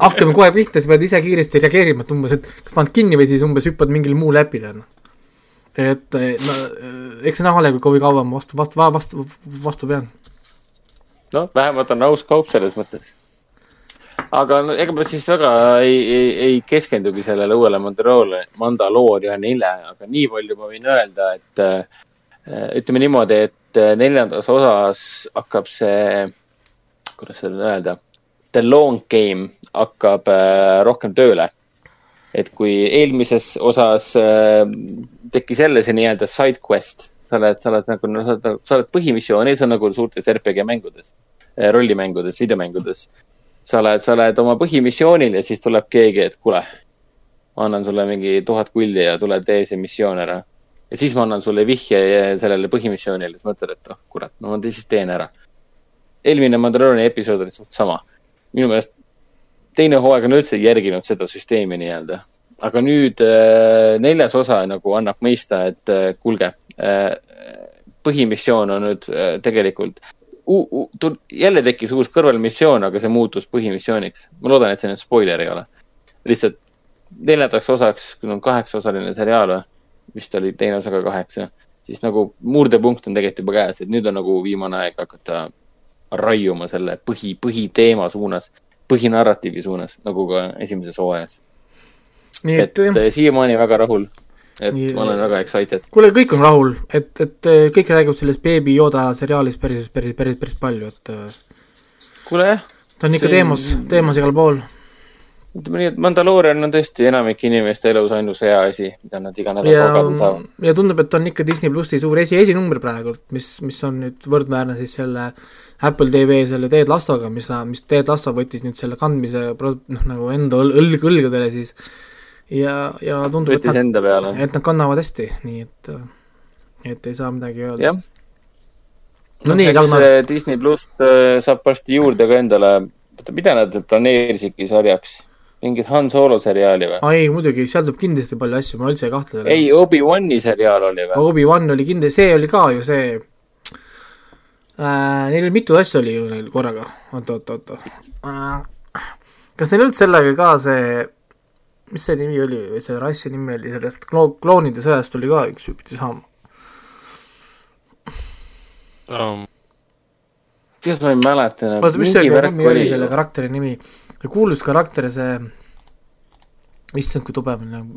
hakkame kohe pihta, sa pead ise kiiresti reageerima, et umbes, et kas paned kinni või siis umbes hüppad mingile muule äpile, noh. Et eh, no eh, eks näha ole, kui kaua ma vastu, vastu, vastu, vastu pean. noh, vähemalt on aus kaup selles mõttes. aga no ega ma siis väga ei, ei, ei keskendugi sellele uuele Mandaloorian, Mandaloorianile, aga nii palju ma võin öelda, et äh, ütleme niimoodi, et neljandas osas hakkab see, kuidas seda öelda, The long game hakkab äh, rohkem tööle. Et kui eelmises osas äh, tekkis jälle see nii-öelda side quest, sa oled, sa oled nagu, oled, sa oled põhimissioonis, see on nagu suurtes RPG mängudes, rollimängudes, videomängudes. sa oled, sa oled oma põhimissioonil ja siis tuleb keegi, et kuule, ma annan sulle mingi tuhat kulli ja tule tee see missioon ära. ja siis ma annan sulle vihje sellele põhimissioonile, siis mõtled, et oh kurat, no ma siis teen ära. eelmine Mandalooriani episood oli suht sama. minu meelest teine hooaeg on üldse järginud seda süsteemi nii-öelda. aga nüüd äh, neljas osa nagu annab mõista, et äh, kuulge äh,, põhimissioon on nüüd tegelikult, jälle tekkis uus kõrvalmissioon, aga see muutus põhimissiooniks. ma loodan, et see nüüd spoiler ei ole. lihtsalt neljandaks osaks, kui on kaheksaosaline seriaal või, vist oli teine osa ka kaheksa, siis nagu murdepunkt on tegelikult juba käes, et nüüd on nagu viimane aeg hakata raiuma selle põhi, põhiteema suunas, põhinarratiivi suunas, nagu ka esimeses hooajas. et et eh, siiamaani väga rahul. et Nii- ma olen väga excited. kuule, kõik on rahul, et, et eh, kõik räägivad sellest Baby Yoda seriaalist päris, päris, päris, päris palju, et eh, kuule jah, ta on ikka See- teemas, teemas igal pool. Ütleme nii, et Mandaloorian on tõesti enamike inimeste elus ainus hea asi, mida nad iga nädal ja kogeda, saavad. ja tundub, et on ikka Disney plussi suur esi, esinumber praegu, mis, mis on nüüd võrdväärne siis selle Apple TV selle Ted Lastoga, mis, mis Ted Lasto võttis nüüd selle kandmise noh, nagu enda õl-, õlg, õlgadele siis ja, ja tundub, et nad, et nad kannavad hästi, nii et et ei saa midagi öelda. jah. no nii, Ragnar, eh, Disney pluss eh, saab varsti juurde ka endale, oota, mida nad planeerisidki sarjaks? Mingit Han Solo seriaali või? ei muidugi, seal tuleb kindlasti palju asju, ma üldse ei kahtle ei, Obi-Wani seriaal oli või? Obi-Wan oli kindlasti, see oli ka ju see äh,, neil mitu asja oli ju neil korraga, oota, oota, oota äh,. kas neil üldse sellega ka see, mis see nimi oli, see rassi nimi oli sellest klo-, kloonide sõjast oli ka üks pidi saama. um,. tead, ma ei mäleta. oota, mis see nimi oli selle karakteri nimi, kuulus karakter, see, issand, kui tobe mul on,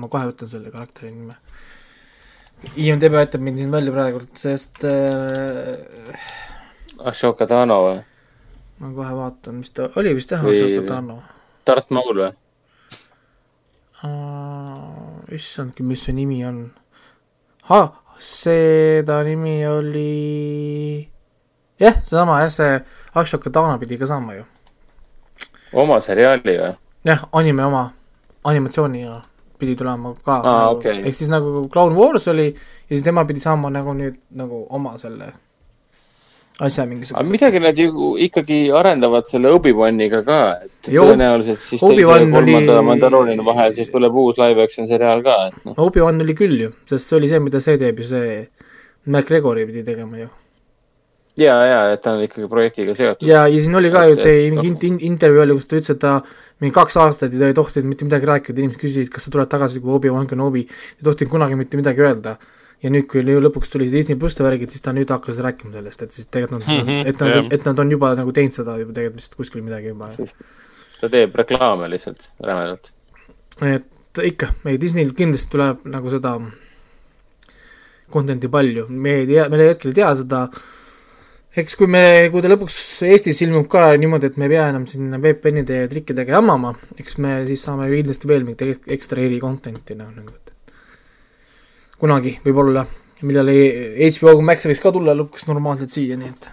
ma kohe võtan selle karakteri nime. IMDB aitab mind siin välja praegult, sest äh, Ashoka Tano või? ma kohe vaatan, mis ta oli vist jah, Ashoka Tano Darth Maul või? uh,. issandki, mis see nimi on seda nimi oli jah, seesama jah, see Ashoka Tano pidi ka saama ju. Oma seriaali või? jah, anime oma, animatsiooniga pidi tulema ka Aa, nagu, okei. ehk siis nagu Clone Wars oli ja siis tema pidi saama nagu nüüd nagu oma selle asja aga mingisuguse. midagi nad ju ikkagi arendavad selle Obi-Waniga ka, et Joo. tõenäoliselt siis teise ja kolmanda oli- Mandalooriani vahel siis tuleb uus live action seriaal ka, et noh. Obi-Wan oli küll ju, sest see oli see, mida see teeb ju see, MacGregori pidi tegema ju. ja, ja, et ta on ikkagi projektiga seotud. ja, ja siin oli ka ju see mingi int- in, intervjuu oli, kus ta ütles, et ta mingi kaks aastat ei ei tohtinud mitte midagi rääkida, inimesed küsisid, kas sa tuled tagasi kui Obi-Wan Kenobi, ei tohtinud kunagi mitte midagi öelda. ja nüüd, kui lõpuks tuli see Disney pluss värgid, siis ta nüüd hakkas rääkima sellest, et siis tegelikult nad Mhm,, et nad et nad on juba nagu teinud seda juba tegelikult vist kuskil midagi juba. ta teeb reklaame lihtsalt rämedalt. et ikka, ei Disneyl kindlasti tuleb nagu seda content'i palju, me ei tea, me hetkel ei tea seda, eks kui me, kui ta lõpuks Eestis ilmub ka niimoodi, et me ei pea enam siin VPN-ide ja trikkidega jamama, eks me siis saame kindlasti veel mingit ek- ekstra eri content'i noh, nagu et kunagi võib-olla, millal ei- HBO Max võiks ka tulla lõpuks normaalselt siia, nii et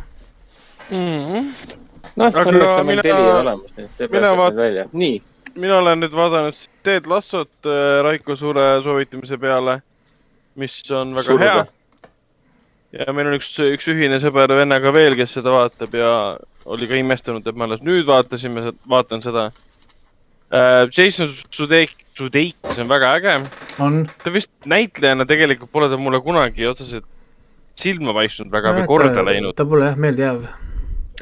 noh, Aga õnneks on meil mina- Telia olemas, nii et see mina päästab vaat- välja. nii, mina olen nüüd vaadanud Ted Lassot äh, Raiko Suure soovitamise peale, mis on väga Surve. hea. Ja meil on üks, üks ühine sõber vennaga veel, kes seda vaatab ja oli ka imestunud, et me alles nüüd vaatasime, vaatan seda äh,. Jason Sudeik, Sudeikis on väga äge. on ta vist näitlejana tegelikult pole ta mulle kunagi otseselt silma paistnud väga või korda läinud. ta pole jah meeldejääv.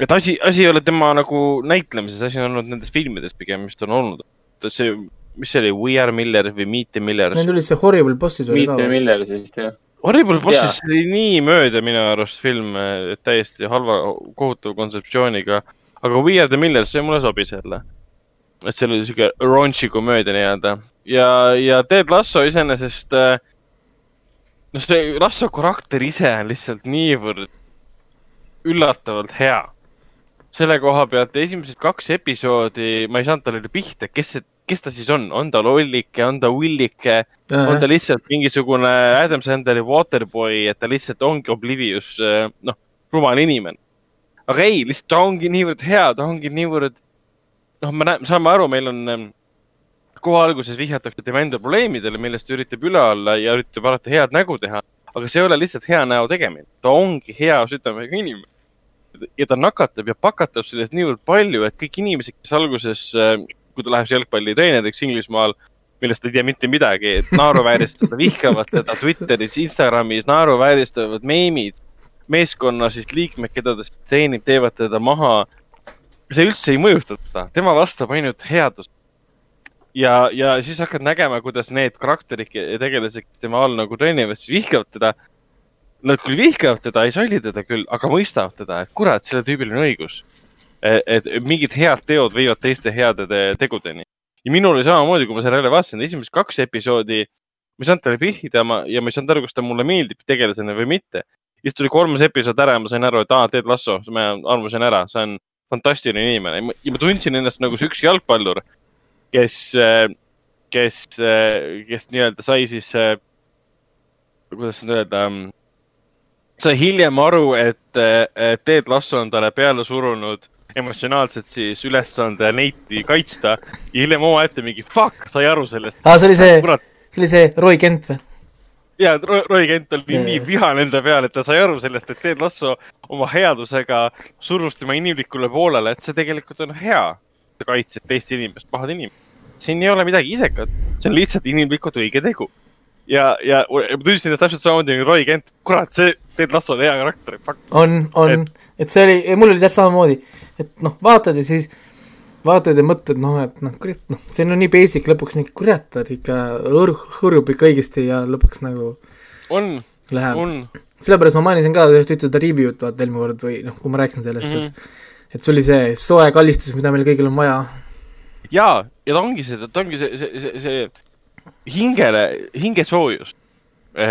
et asi, asi ei ole tema nagu näitlemises, asi on olnud nendes filmides pigem, mis ta on olnud. see, mis see oli, We Are Miller või Meet the Millers Neil? tuli see Horrible Bossis oli ka Dmitri või? Miller siis jah. Horrible Bosses oli nii mööda minu arust film, täiesti halva, kohutava kontseptsiooniga. aga We Are the Millers, see mulle sobis jälle. et see oli siuke raunchy komöödia nii-öelda ja, ja Ted Lasso iseenesest. noh, see Lasso karakter ise on lihtsalt niivõrd üllatavalt hea. selle koha pealt esimesed kaks episoodi, ma ei saanud talle pihta, kes see, kes ta siis on, on ta lollike, on ta willike on ta lihtsalt mingisugune Adam Sandleri Waterboy, et ta lihtsalt ongi Oblivious, noh, rumal inimene. aga ei, lihtsalt ta ongi niivõrd hea, ta ongi niivõrd, noh, me näeme, saame aru, meil on ähm, kohe alguses vihjatakse tema enda probleemidele, millest ta üritab üle olla ja üritab alati head nägu teha. aga see ei ole lihtsalt hea näo tegemine, ta ongi hea südamega inimene. ja ta nakatab ja pakatab sellest niivõrd palju, et kõik inimesed, kes alguses, kui ta läheb jalgpallitreeneriks Inglismaal, millest ei tea mitte midagi, et naeruvääristavad, vihkavad teda Twitteris, Instagramis, naeruvääristavad meemid. meeskonna siis liikmed, keda ta treenib, teevad teda maha. see üldse ei mõjuta teda, tema vastab ainult headust. ja, ja siis hakkad nägema, kuidas need karakterid ja tegelased, kes tema all nagu treenivad, siis vihkavad teda. Nad küll vihkavad teda, ei salli teda küll, aga mõistavad teda, et kurat, sellel tüübil on õigus. Et mingid head teod viivad teiste heade te- tegudeni ja minul oli samamoodi, kui ma selle jälle vaatasin, esimesed kaks episoodi, ma ei saanud talle pihta ma, ja ma ei saanud aru, kas ta mulle meeldib tegelasena või mitte. siis tuli kolmas episood ära ja ma sain aru, et aa, Ted Lasso, ma arvasin ära, see on fantastiline inimene ja ma tundsin ennast nagu see üks jalgpallur, kes, kes, kes nii-öelda sai siis, kuidas nüüd öelda, sai hiljem aru, et Ted Lasso on talle peale surunud emotsionaalselt siis ülesande neiti kaitsta ja hiljem omaette mingi fuck, sai aru sellest. aa, see oli see, see oli see Roy Kent või? ja Roy Roy Kent oli Jaa. nii vihane enda peale, et ta sai aru sellest, et Ted Lasso oma headusega surus tema inimlikule poolele, et see tegelikult on hea. ta kaitseb teist inimest, pahad inimest. siin ei ole midagi isekat, see on lihtsalt inimlikult õige tegu. ja, ja ma tundsin täpselt samamoodi nagu Roy Kent, kurat, see Ted Lasso on hea karakter, on, on, et see oli, mul oli täpselt samamoodi, et noh, vaatad ja siis vaatad ja mõtled, noh, et noh, kurat, noh, see on nii basic lõpuks nii kurat, ta ikka hõr-, hõrjub ikka õigesti ja lõpuks nagu on, on, sellepärast ma mainisin ka ühte seda review'd vaata eelmine kord või noh, kui ma rääkisin sellest mm, Mhm. -hmm. et et see oli see soe kallistus, mida meil kõigil on vaja. ja, ja ta ongi see, ta ongi see, see, see, see hingele, hingesoojus,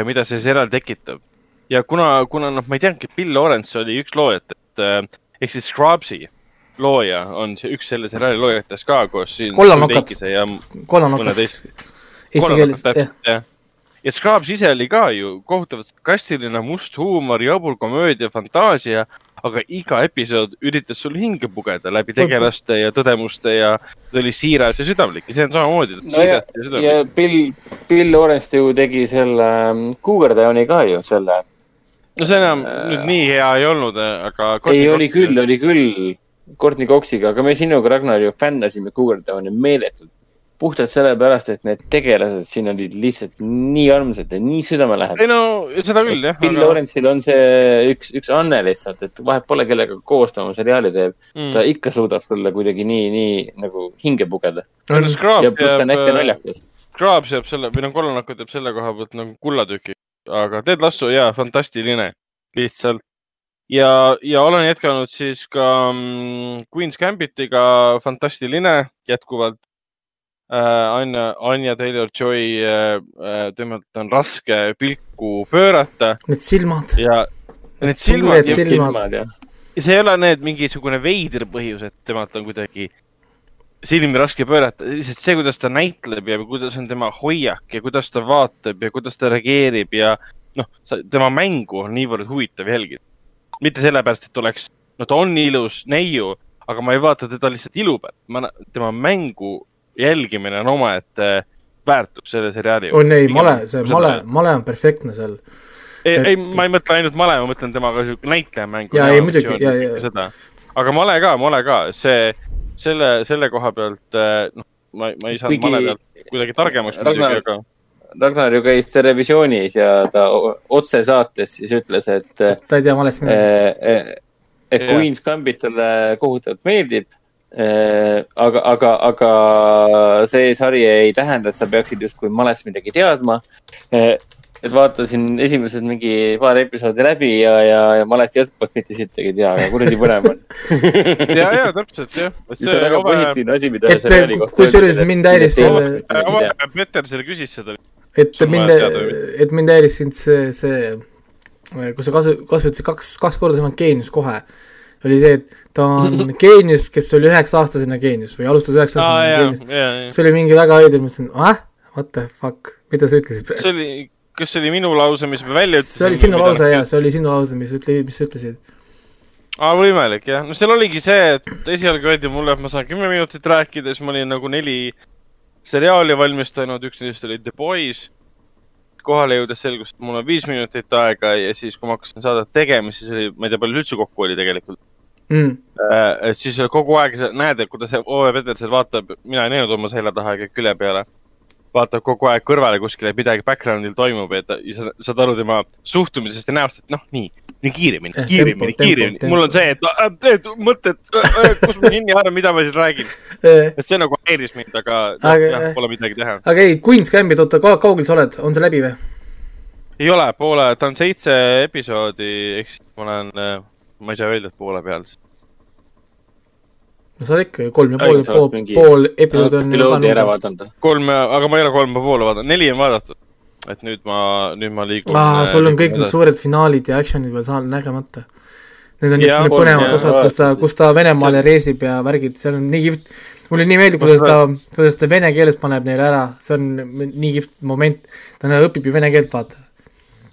mida see seriaal tekitab. ja kuna, kuna noh, ma ei teadnudki, et Bill Lawrence oli üks loojatest äh, ehk siis Scrubsi looja on see üks selle seriaali loojatest ka koos siin. Kollanokad. ja kollanokad eesti keeles, jah. ja Scrubs ise oli ka ju kohutavalt sarkastiline, must huumor, jabur komöödia, fantaasia, aga iga episood üritas sul hinge pugeda läbi tegelaste ja tõdemuste ja ta oli siiras ja südamlik ja see on samamoodi. no ja, ja Bill, Bill Lawrence ju tegi selle ähm, Cougar Towni ka ju, selle. no see enam nüüd nii hea ei olnud, aga. ei, oli küll, oli küll Courtney Coxiga, aga me sinuga, Ragnar, ju fännasime Cougar Towni meeletult. Puhtalt sellepärast, et need tegelased siin olid lihtsalt nii armsad ja nii südamelähedased. ei no seda küll jah. Bill Lawrence'il on see üks, üks anne lihtsalt, et vahet pole, kellega koos ta oma seriaali teeb mm.. ta ikka suudab sulle kuidagi nii, nii nagu hinge pugeda. Graab ja pluss ta on hästi jääb, naljakas. Graabs jääb selle, või noh, Kolonakut jääb selle koha pealt nagu kullatüki, aga Ted Lasso jaa, fantastiline, lihtsalt. ja, ja olen jätkanud siis ka mm, Queen's Gambitiga, fantastiline jätkuvalt äh,. Anja, Anja Taylor-Joy äh,, temalt on raske pilku pöörata. Need silmad, ja need silmad ja, silmad. ja ja see ei ole need mingisugune veider põhjus, et temalt on kuidagi silmi raske pöörata, lihtsalt see, kuidas ta näitleb ja kuidas on tema hoiak ja kuidas ta vaatab ja kuidas ta reageerib ja noh, tema mängu on niivõrd huvitav jälgida. mitte sellepärast, et oleks, no ta on ilus neiu, aga ma ei vaata teda lihtsalt ilu pealt, ma, tema mängu jälgimine on omaette väärtus selle seriaali on ei, male, see male, male on perfektne seal. ei, et- ei, ma ei mõtle ainult male, ma mõtlen temaga sihuke näitlejamängu. Jaa, ei, muidugi, jaa. seda, aga male ka, male ka, see, selle, selle koha pealt, noh, ma, ma ei saanud Kuigi- male pealt kuidagi targemaks Ragnar- muidugi, aga Ragnar ju käis Terevisioonis ja ta otsesaates siis ütles, et, ta ei tea valesti midagi. et. Queen's Gambit talle kohutavalt meeldib. aga, aga, aga see sari ei tähenda, et sa peaksid justkui malest midagi teadma. et vaatasin esimesed mingi paar episoodi läbi ja, ja, ja malest jätkuvalt mitte sittagi ei tea, aga kuradi põnev on. ja, ja täpselt jah. see on väga positiivne asi, mida Et, seriaali kohta kusjuures mind häiris selle- Peter selle küsis seda. et mind et mind häiris sind see, see, kui sa kasu, kasutasid kaks, kaks korda sõna geenius kohe, oli see, et ta on *laughs* geenius, kes oli üheksa aastasena geenius või alustas üheksa aa, aastasena jaa, geenius. jaa, jaa. see oli mingi väga õige, mõtlesin, ah, what the fuck, mida sa ütlesid praegu? see oli, kas see oli minu lause, mis ma välja ütlesin? see oli sinu lause ja see oli sinu lause, mis ütle, mis sa ütlesid. aa, võimalik jah, no seal oligi see, et esialgu öeldi mulle, et ma saan kümme minutit rääkida, siis ma olin nagu neli seriaali valmistanud, üks neist oli The Boys. kohale jõudes selgus, et mul on viis minutit aega ja siis, kui ma hakkasin saadet tegema, siis oli, ma ei tea, palju üldse kokku oli tegelikult. Mm. et siis kogu aeg näed, et kuidas Ove Peterson vaatab, mina ei näinud oma selja taha ega külje peale. vaatab kogu aeg kõrvale kuskile, midagi background'il toimub ja ta, sa saad aru tema suhtumisest ja näost, et noh, nii, nii kiiremini Eh,, kiiremini, kiiremini. mul on see, et äh, teed mõtted, kus ma kinni haaran, mida ma siis räägin. Eh, et see nagu häiris mind, aga Aga- noh, jah, pole midagi teha. aga ei, Queen's Gambit, oota, kaugel sa oled, on see läbi või? ei ole, poole, ta on seitse episoodi, ehk siis ma olen, ma ei saa öelda, et poole peal. no sa oled ikka ju kolm ja pool, pool, pool episoodi on piloodi ära vaadanud. kolm, aga ma ei ole kolme poole vaadanud, neli on vaadatud. et nüüd ma, nüüd ma liigun. aa, sul on kõik need suured finaalid ja action'id veel saal nägemata. Need on Jaa, need põnevad ja- osad, kus ta, kus ta Venemaale reisib ja värgid, seal on nii kihvt. mulle nii meeldib, kuidas ta, kuidas ta vene keeles paneb neile ära, see on nii kihvt moment. ta õpib ju vene keelt, vaata.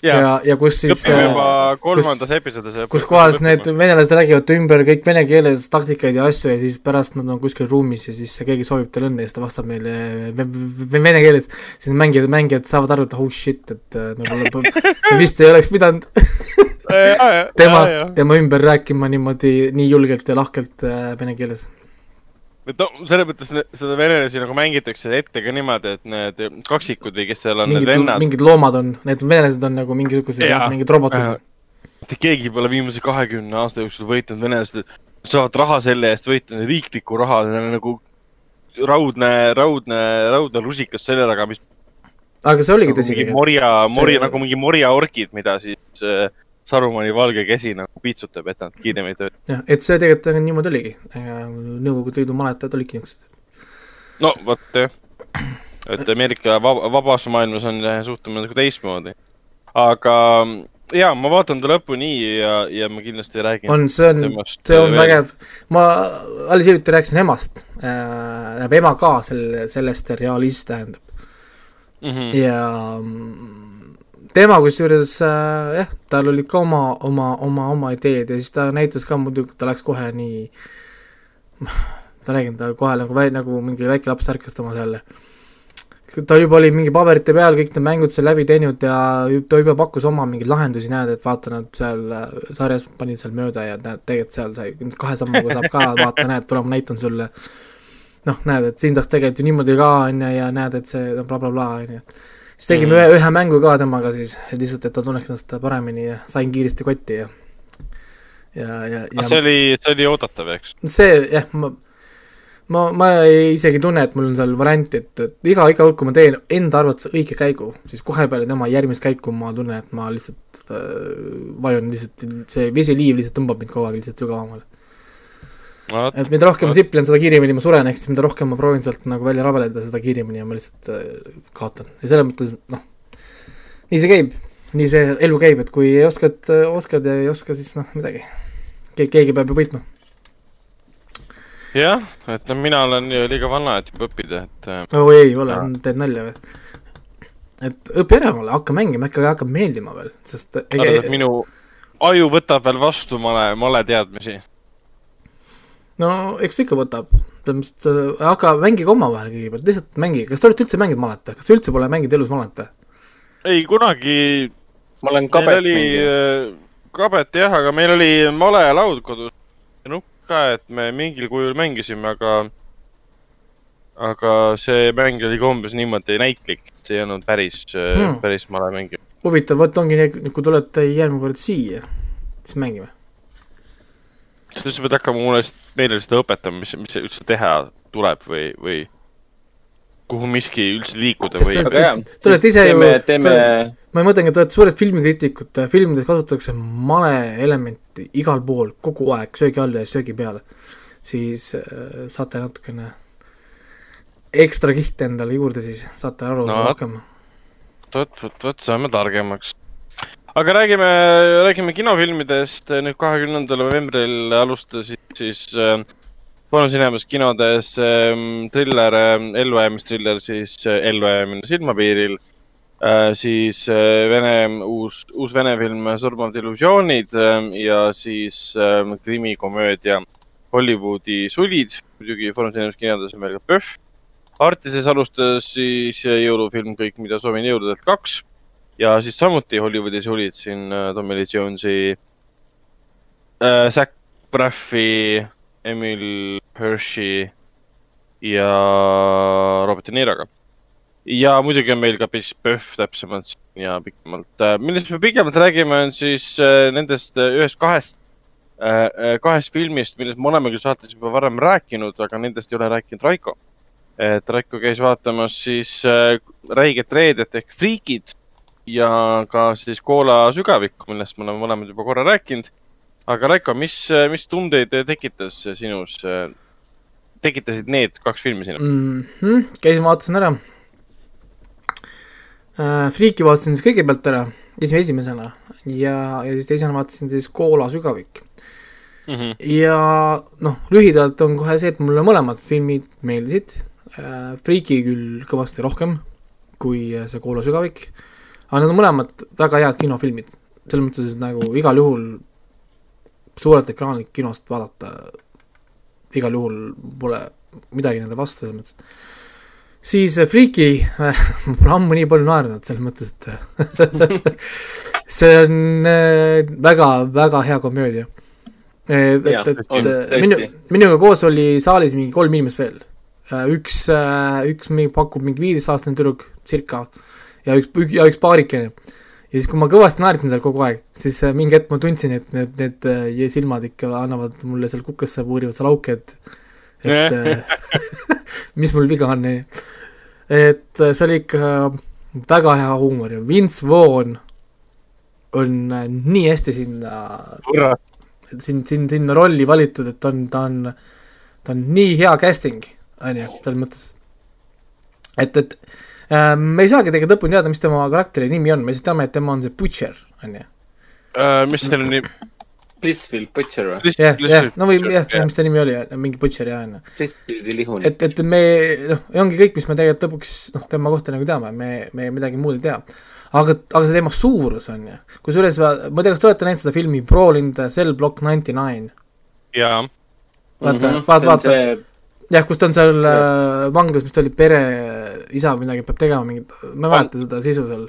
Ja, ja, ja kus siis õpime äh, juba kolmandas episoodis. kus kohas need venelased räägivad ümber kõik vene keeles taktikaid ja asju ja siis pärast nad on kuskil ruumis ja siis keegi soovib talle õnne ja siis ta vastab ve- vene keeles. siis mängijad, mängijad saavad aru, et oh shit, et nagu *laughs* vist ei oleks pidanud *laughs* tema, tema ümber rääkima niimoodi nii julgelt ja lahkelt äh, vene keeles. Et no selles mõttes seda venelasi nagu mängitakse ette ka niimoodi, et need kaksikud või kes seal on, need vennad. mingid loomad on, need venelased on nagu mingisugused jah, mingid robotid. keegi pole viimase kahekümne aasta jooksul võitnud, venelased saavad raha selle eest võita, riiklikku raha, nagu raudne, raudne, raudne rusikas selja taga, mis aga see oligi nagu tõsi morja, morja See- nagu mingi morjaorgid, mida siis äh, Sarumani valge käsi nagu piitsutab, et nad kiiremini töötavad. jah, et see tegelikult niimoodi oligi. Nõukogude Liidu maletajad olidki niisugused. no vot jah, et Ameerika vab vabas maailmas on suhtumine nagu teistmoodi. aga ja ma vaatan ta lõpuni ja, ja ma kindlasti räägin. on, see on, see on vägev. ma alles hiljuti rääkisin emast äh,, tähendab ema ka selle, sellest seriaalis tähendab mm. -hmm. ja tema kusjuures äh, jah, tal olid ka oma, oma, oma, oma ideed ja siis ta näitas ka muidugi, ta läks kohe nii, ma räägin, ta kohe nagu väi-, nagu mingi väike laps ärkas tema seal. ta juba oli mingi paberite peal kõik need mängud seal läbi teinud ja ta juba pakkus oma mingeid lahendusi, näed, et vaata nad seal äh, sarjas panid seal mööda ja näed, tegelikult seal sai kahe sammuga saab ka, vaata, näed, tule ma näitan sulle. noh, näed, et siin tahaks tegelikult ju niimoodi ka, on ju, ja näed, et see blablabla, on ju. Siis tegime mm. ühe, ühe mängu ka temaga siis, et lihtsalt, et ta tunneks ennast paremini ja sain kiiresti kotti ja ja, ja, ja see oli, see oli oodatav, eks? see jah, ma, ma, ma ei, isegi tunne, et mul on seal variant, et, et iga, iga kord, kui ma teen enda arvates õige käigu, siis kohe peale tema järgmist käiku ma tunnen, et ma lihtsalt äh, vajun lihtsalt, see vesiliiv lihtsalt tõmbab mind kogu aeg lihtsalt sügavamale. Et mida rohkem ma siplen, seda kiiremini ma suren, ehk siis mida rohkem ma proovin sealt nagu välja rabeleda, seda kiiremini ma lihtsalt äh, kaotan ja selles mõttes noh, nii see käib, nii see elu käib, et kui oskad, oskad ja ei oska, siis noh, midagi. keegi, keegi peab ju võitma. jah, et no mina olen ju liiga vana, et juba õppida, et äh, oi ei ole, teed nalja või? et õpi ära mulle, hakka mängima, äkki hakkab meeldima veel, sest et minu aju võtab veel vastu male, male teadmisi. No eks ta ikka võtab, selles mõttes, et hakka mängige omavahel kõigepealt, lihtsalt mängige, kas te olete üldse mänginud malet või, kas te üldse pole mänginud elus malet või? ei, kunagi ma olen kabet oli mänginud. äh, kabet jah, aga meil oli malelaud kodus ja nukk ka, et me mingil kujul mängisime, aga aga see mäng oli ka umbes niimoodi näitlik, see ei olnud päris Hmm. hmm., päris malemäng. huvitav, vot ongi nii, kui tulete järgmine kord siia, siis mängime. Siis sa pead hakkama mulle meile seda õpetama, mis, mis üldse teha tuleb või, või kuhu miski üldse liikuda või Te olete ise ju- teeme, teeme ma mõtlengi, et te olete suured filmikriitikud, filmides kasutatakse male elementi igal pool, kogu aeg, söögi all ja söögi peale. siis äh, saate natukene ekstra kihte endale juurde, siis saate aru No rohkem. vot, vot, vot saame targemaks. Aga räägime, räägime kinofilmidest. nüüd kahekümnendal novembril alustasid siis äh, Foorum Cinemas kinodes äh, triller äh,, ellujäämistriller siis äh, Ellujäämine silmapiiril äh,. siis äh, Vene, uus, uus Vene film Surmavad illusioonid äh, ja siis äh, krimikomöödia Hollywoodi sulid. muidugi Foorum Cinemas kinodes on veel ka PÖFF. Artises alustas siis jõulufilm Kõik, mida soovin jõuludelt kaks ja siis samuti Hollywoodis olid siin äh, Tommy Lee Jones'i äh,, Zac Braffi, Emil Hirsch'i ja Robert De Niroga. ja muidugi on meil ka Bish Puff täpsemalt ja pikemalt. millest me pikemalt räägime, on siis äh, nendest äh, ühest kahest äh,, kahest filmist, millest me oleme küll saates juba varem rääkinud, aga nendest ei ole rääkinud Raiko. et Raiko käis vaatamas siis äh, Räiget reedet ehk Freakid ja ka siis Koola sügavikku, millest me oleme mõlemad juba korra rääkinud. aga Raiko, mis, mis tundeid tekitas sinus, tekitasid need kaks filmi sinus? mm. -hmm. käisin, vaatasin ära äh,. Freaki vaatasin siis kõigepealt ära, esimese, esimesena ja, ja siis teisena vaatasin siis Koola sügavik. Mhm. ja noh, lühidalt on kohe see, et mulle mõlemad filmid meeldisid äh,. Freaki küll kõvasti rohkem kui äh, see Koola sügavik, aga need on mõlemad väga head kinofilmid, selles mõttes, et nagu igal juhul suurelt ekraanilt kinost vaadata igal juhul pole midagi nende vastu selles mõttes. siis äh, Freaki äh, *laughs* ma pole ammu nii palju naernud selles mõttes, et *laughs* see on äh, väga, väga hea komöödia. et, Jaa, et, et tõesti. minu, minuga koos oli saalis mingi kolm inimest veel. üks, üks mingi pakub mingi viieteistaastane tüdruk circa ja üks, ja üks paarikene. Ja siis, kui ma kõvasti naersin seal kogu aeg, siis äh, mingi hetk ma tundsin, et need, need äh, silmad ikka annavad mulle seal kuklasse, puurivad seal auke, et, et *laughs* äh, *laughs* mis mul viga on, et see oli ikka väga hea huumor ja Vince Vaughn on nii hästi sinna, siin, siin, sinna rolli valitud, et on, ta on, ta on nii hea casting, on ju, selles mõttes. et, et me ei saagi tegelikult lõpuni teada, mis tema karakteri nimi on, me lihtsalt teame, et tema on see Butcher, on ju. mis selle nimi? Blissfield Butcher või? jah, jah, no või jah, jah, mis ta nimi oli, mingi Butcher jah, on ju. Blissfieldi lihun. et, et me noh, ongi kõik, mis me tegelikult lõpuks noh, tema kohta nagu teame, me, me midagi muud ei tea. aga, aga see tema suurus on ju, kusjuures ma ma ei tea, kas te olete näinud seda filmi Brawl in the Cell Block ninety nine, jaa, vaata Mhm. vaata, vaata, jah, kus ta on seal äh, vanglas, mis ta oli pere isa või midagi peab tegema mingit, ma ei mäleta seda sisu seal,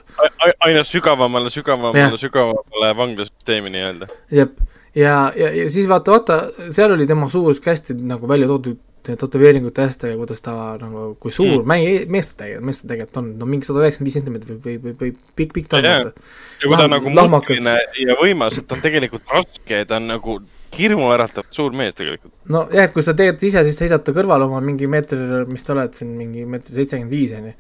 aina sügavamale, sügavamale sügavamale vanglasüsteemi nii-öelda. jep. ja, ja, ja siis vaata, vaata, seal oli tema suurus hästi nagu välja toodud tätoveeringute hästega, kuidas ta nagu, kui suur mm. mäi-, mees ta tegelikult, mees ta tegelikult on, no mingi sada üheksakümmend viis sentimeetrit või, või, või, või pikk, pikk ta on ja kui ta on nagu lahmakas. ja võimas, et ta on tegelikult raske, ta on nagu hirmuäratav suur mees tegelikult. nojah, et kui sa teed ise, siis seisad ta kõrval oma mingi meeter, mis ta oled siin, mingi meeter seitsekümmend viis on ju.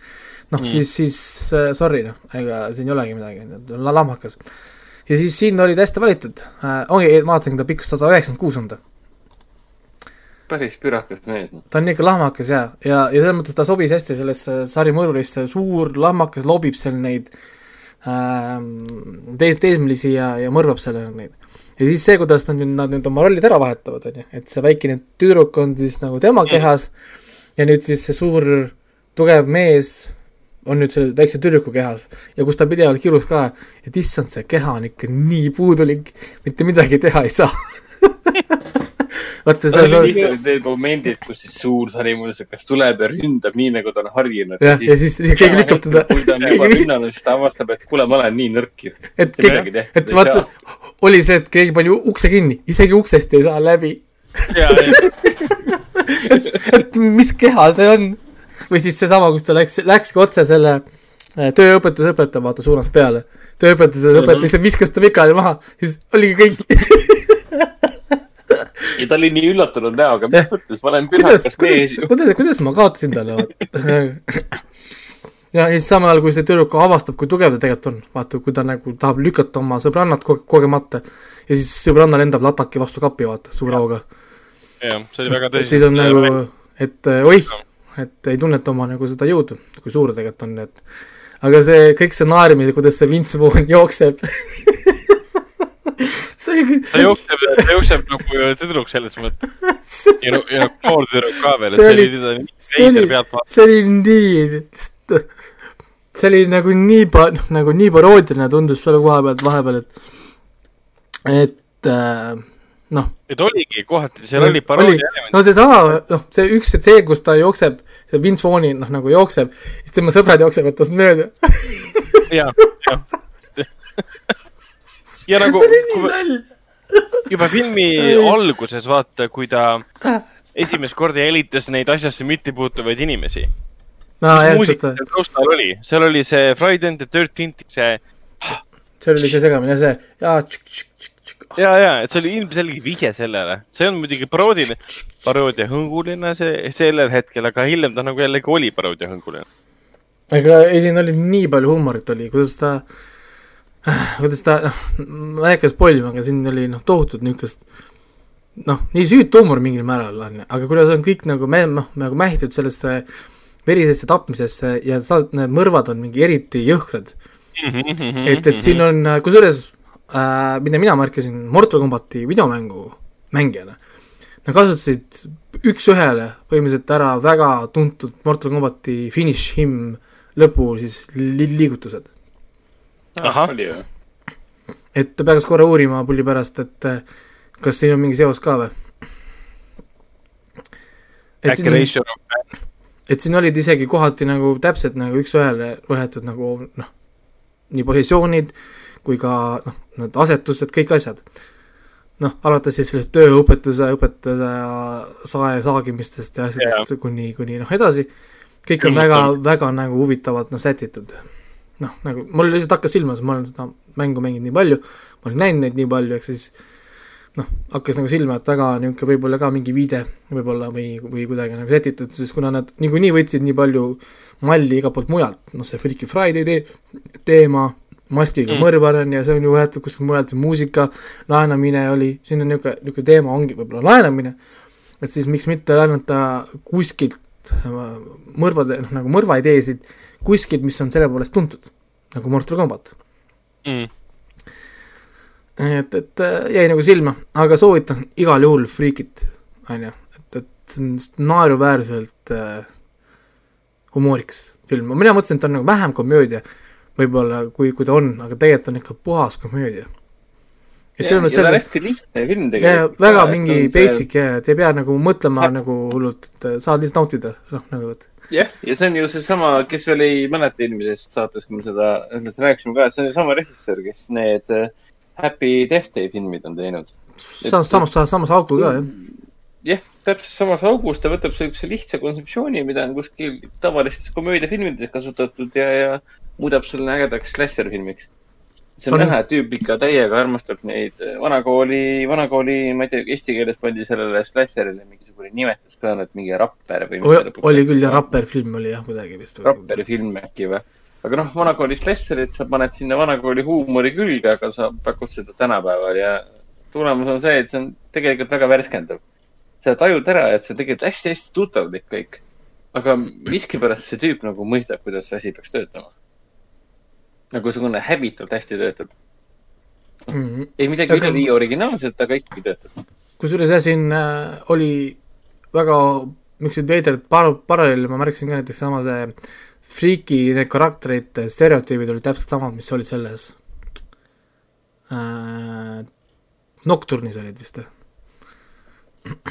noh Mm. siis, siis äh, sorry noh, ega siin ei olegi midagi, on lahmakas. ja siis siin olid hästi valitud äh,, ongi, vaatasin ta pikkus sada üheksakümmend kuus on ta. päris pürakas mees. ta on ikka lahmakas ja, ja, ja selles mõttes ta sobis hästi sellesse sarimõrvarisse, suur lahmakas lobib seal neid ähm, teis-, teismelisi ja, ja mõrvab seal neid. Ja siis see, kuidas nad nüüd, nad nüüd oma rollid ära vahetavad, on ju, et see väikene tüdruk on siis nagu tema kehas ja nüüd siis see suur tugev mees on nüüd selle väikse tüdruku kehas. Ja kus ta pidevalt kirus ka, et issand, see keha on ikka nii puudulik, mitte midagi teha ei saa. *laughs* vaata, tihti olid need momendid, kus siis suur sarimõõsakas tuleb ja ründab nii, nagu ta on harjunud. jah, ja siis keegi lükkab teda, kui ta on *laughs* juba rünnanud, siis ta avastab, et kuule, ma olen nii nõrk ju. et keegi, et vaata oli see, et keegi pani ukse kinni, isegi uksest ei saa läbi. ja, et mis keha see on? või siis seesama, kus ta läks, läkski otse selle äh, tööõpetuse õpetaja, vaata, suunas peale. tööõpetuse õpetaja lihtsalt viskas ta pikali maha, siis oligi kõik. *laughs* ja ta oli nii üllatunud näoga, Jah. mis mõttes, ma olen kuidas, pühakas kuidas mees, kuidas, kuidas ma kaotasin talle, vaata. ja siis samal ajal, kui see tüdruk avastab, kui tugev ta tegelikult on, vaata, kui ta nagu tahab lükata oma sõbrannat koge- kogemata ja siis sõbranna lendab lataki vastu kappi, vaata, suure hauga. ja see oli väga et siis on tõsine. nagu, et äh, oih, et ei tunneta oma nagu seda jõudu, kui suur ta tegelikult on, et aga see kõik see naerimine, kuidas see Vince Vaughn jookseb *laughs* see ta jookseb, ta jookseb nagu tüdruk selles mõttes ja ja noor tüdruk ka veel, et See oli- see oli see oli nii, see oli nagu nii pa-, nagu nii paroodiline tundus selle koha pealt vahepeal, et et äh, noh, et oligi kohati, seal oli paroodia element. no seesama, noh, see üks, et see, kus ta jookseb, see Vince Vaughn'i noh, nagu jookseb, siis tema sõbrad jooksevad tast mööda. jah, jah. *laughs* *laughs* ja *laughs* nagu see oli nii nalj. juba filmi *laughs* alguses vaata, kui ta esimest korda jälitas neid asjasse mittepuutuvaid inimesi. jah, kus muusika ta, seal taustal oli, seal oli see Friday the Thirteenth, see see oli see segamine, see tšükk-tšükk-tšükk, ja, ja, et see oli ilmselge vihje sellele, see on muidugi paroodiline, paroodia hõnguline see sellel hetkel, aga hiljem ta nagu jällegi oli paroodia hõnguline. aga ei, siin oli nii palju huumorit oli, kuidas ta, kuidas ta, ma ei hakka spoil ima, aga siin oli noh, tohutult niisugust noh, nii süütu huumor mingil määral on ju, aga kuidas on kõik nagu me-, noh, nagu mähitud sellesse verisesse tapmisesse ja sa, need mõrvad on mingi eriti jõhkrad. et, et siin on, kusjuures äh,, mida mina märkasin Mortal Combati videomängu mängijana, nad kasutasid üks-ühele põhimõtteliselt ära väga tuntud Mortal Combati finish him lõpu siis li liigutused. ahah, oli ju. et peaks korra uurima pulli pärast, et äh, kas siin on mingi seos ka või? et äkki siin, Ratio, et siin olid isegi kohati nagu täpselt nagu üks-ühele võetud nagu noh, nii positsioonid kui ka noh, need asetused, kõik asjad. noh, alates siis sellest tööõpetuse, õpetaja sae saagimistest ja asjadest yeah. kuni, kuni noh edasi, kõik on Küll väga väga nagu huvitavalt noh sätitud. noh, nagu mul lihtsalt hakkas silma, sest ma olen seda mängu mänginud nii palju, ma olen näinud neid nii palju, ehk siis noh, hakkas nagu silma, et väga niisugune võib-olla ka mingi viide võib-olla või, või kuidagi nagu sätitud, sest kuna nad niikuinii võtsid nii palju malli igalt poolt mujalt, noh see Freaky Friday te teema, maskiga Mm. mõrvar on ja see on ju võetud kuskilt mujalt, see muusika laenamine oli, siin on niisugune, niisugune teema ongi võib-olla laenamine, et siis miks mitte laenata kuskilt äh, mõrvade, noh nagu mõrvaideesid kuskilt, mis on selle poolest tuntud, nagu Mortal Combat mm. et, et äh, jäi nagu silma, aga soovitan igal juhul Freakit, on ju, et, et see on naeruväärselt äh, humoorikas film, mina mõtlesin, et ta on nagu vähem komöödia võib-olla, kui, kui ta on, aga tegelikult on ikka puhas komöödia. et ja selles ja mõttes ta on selle- hästi lihtne film ja tegelikult. väga mingi basic ja, et ei pea nagu mõtlema nagu hullult, et saad lihtsalt nautida, noh nagu, et jah, ja see on ju seesama, kes veel ei mäleta eelmisest saatest, kui me seda, sellest rääkisime ka, see on ju sama režissöör, kes need äh, Happy Death Day filmid on teinud. sam-, samas, samas auku ka, jah. jah, täpselt samas augus ta võtab siukse lihtsa kontseptsiooni, mida on kuskil tavalistes komöödiafilmides kasutatud ja, ja muudab selle ägedaks slasher-filmiks. See on näha, et tüüp ikka täiega armastab neid vanakooli, vanakooli, ma ei tea, eesti keeles pandi sellele slasherile mingisugune nimetus ka, et mingi rapper või. oli küll jah, Rapper film oli jah kuidagi vist. rapperi film äkki või? aga noh, vanakooli slasherit sa paned sinna vanakooli huumori külge, aga sa pakud seda tänapäeval ja tulemus on see, et see on tegelikult väga värskendav. sa tajud ära, et see tegelikult hästi-hästi tuttavlik kõik. aga miskipärast see tüüp nagu mõistab, kuidas see asi peaks töötama. Nagu niisugune häbitult hästi töötab. Mhm. ei midagi Aga- üleliia originaalset, aga ikkagi töötab. kusjuures jah, siin äh, oli väga niisuguseid veidrad par-, paralleele ma märkasin ka näiteks sama see Freaky need karakterid, stereotüübid olid täpselt samad, mis olid selles äh, Nocturnis olid vist või?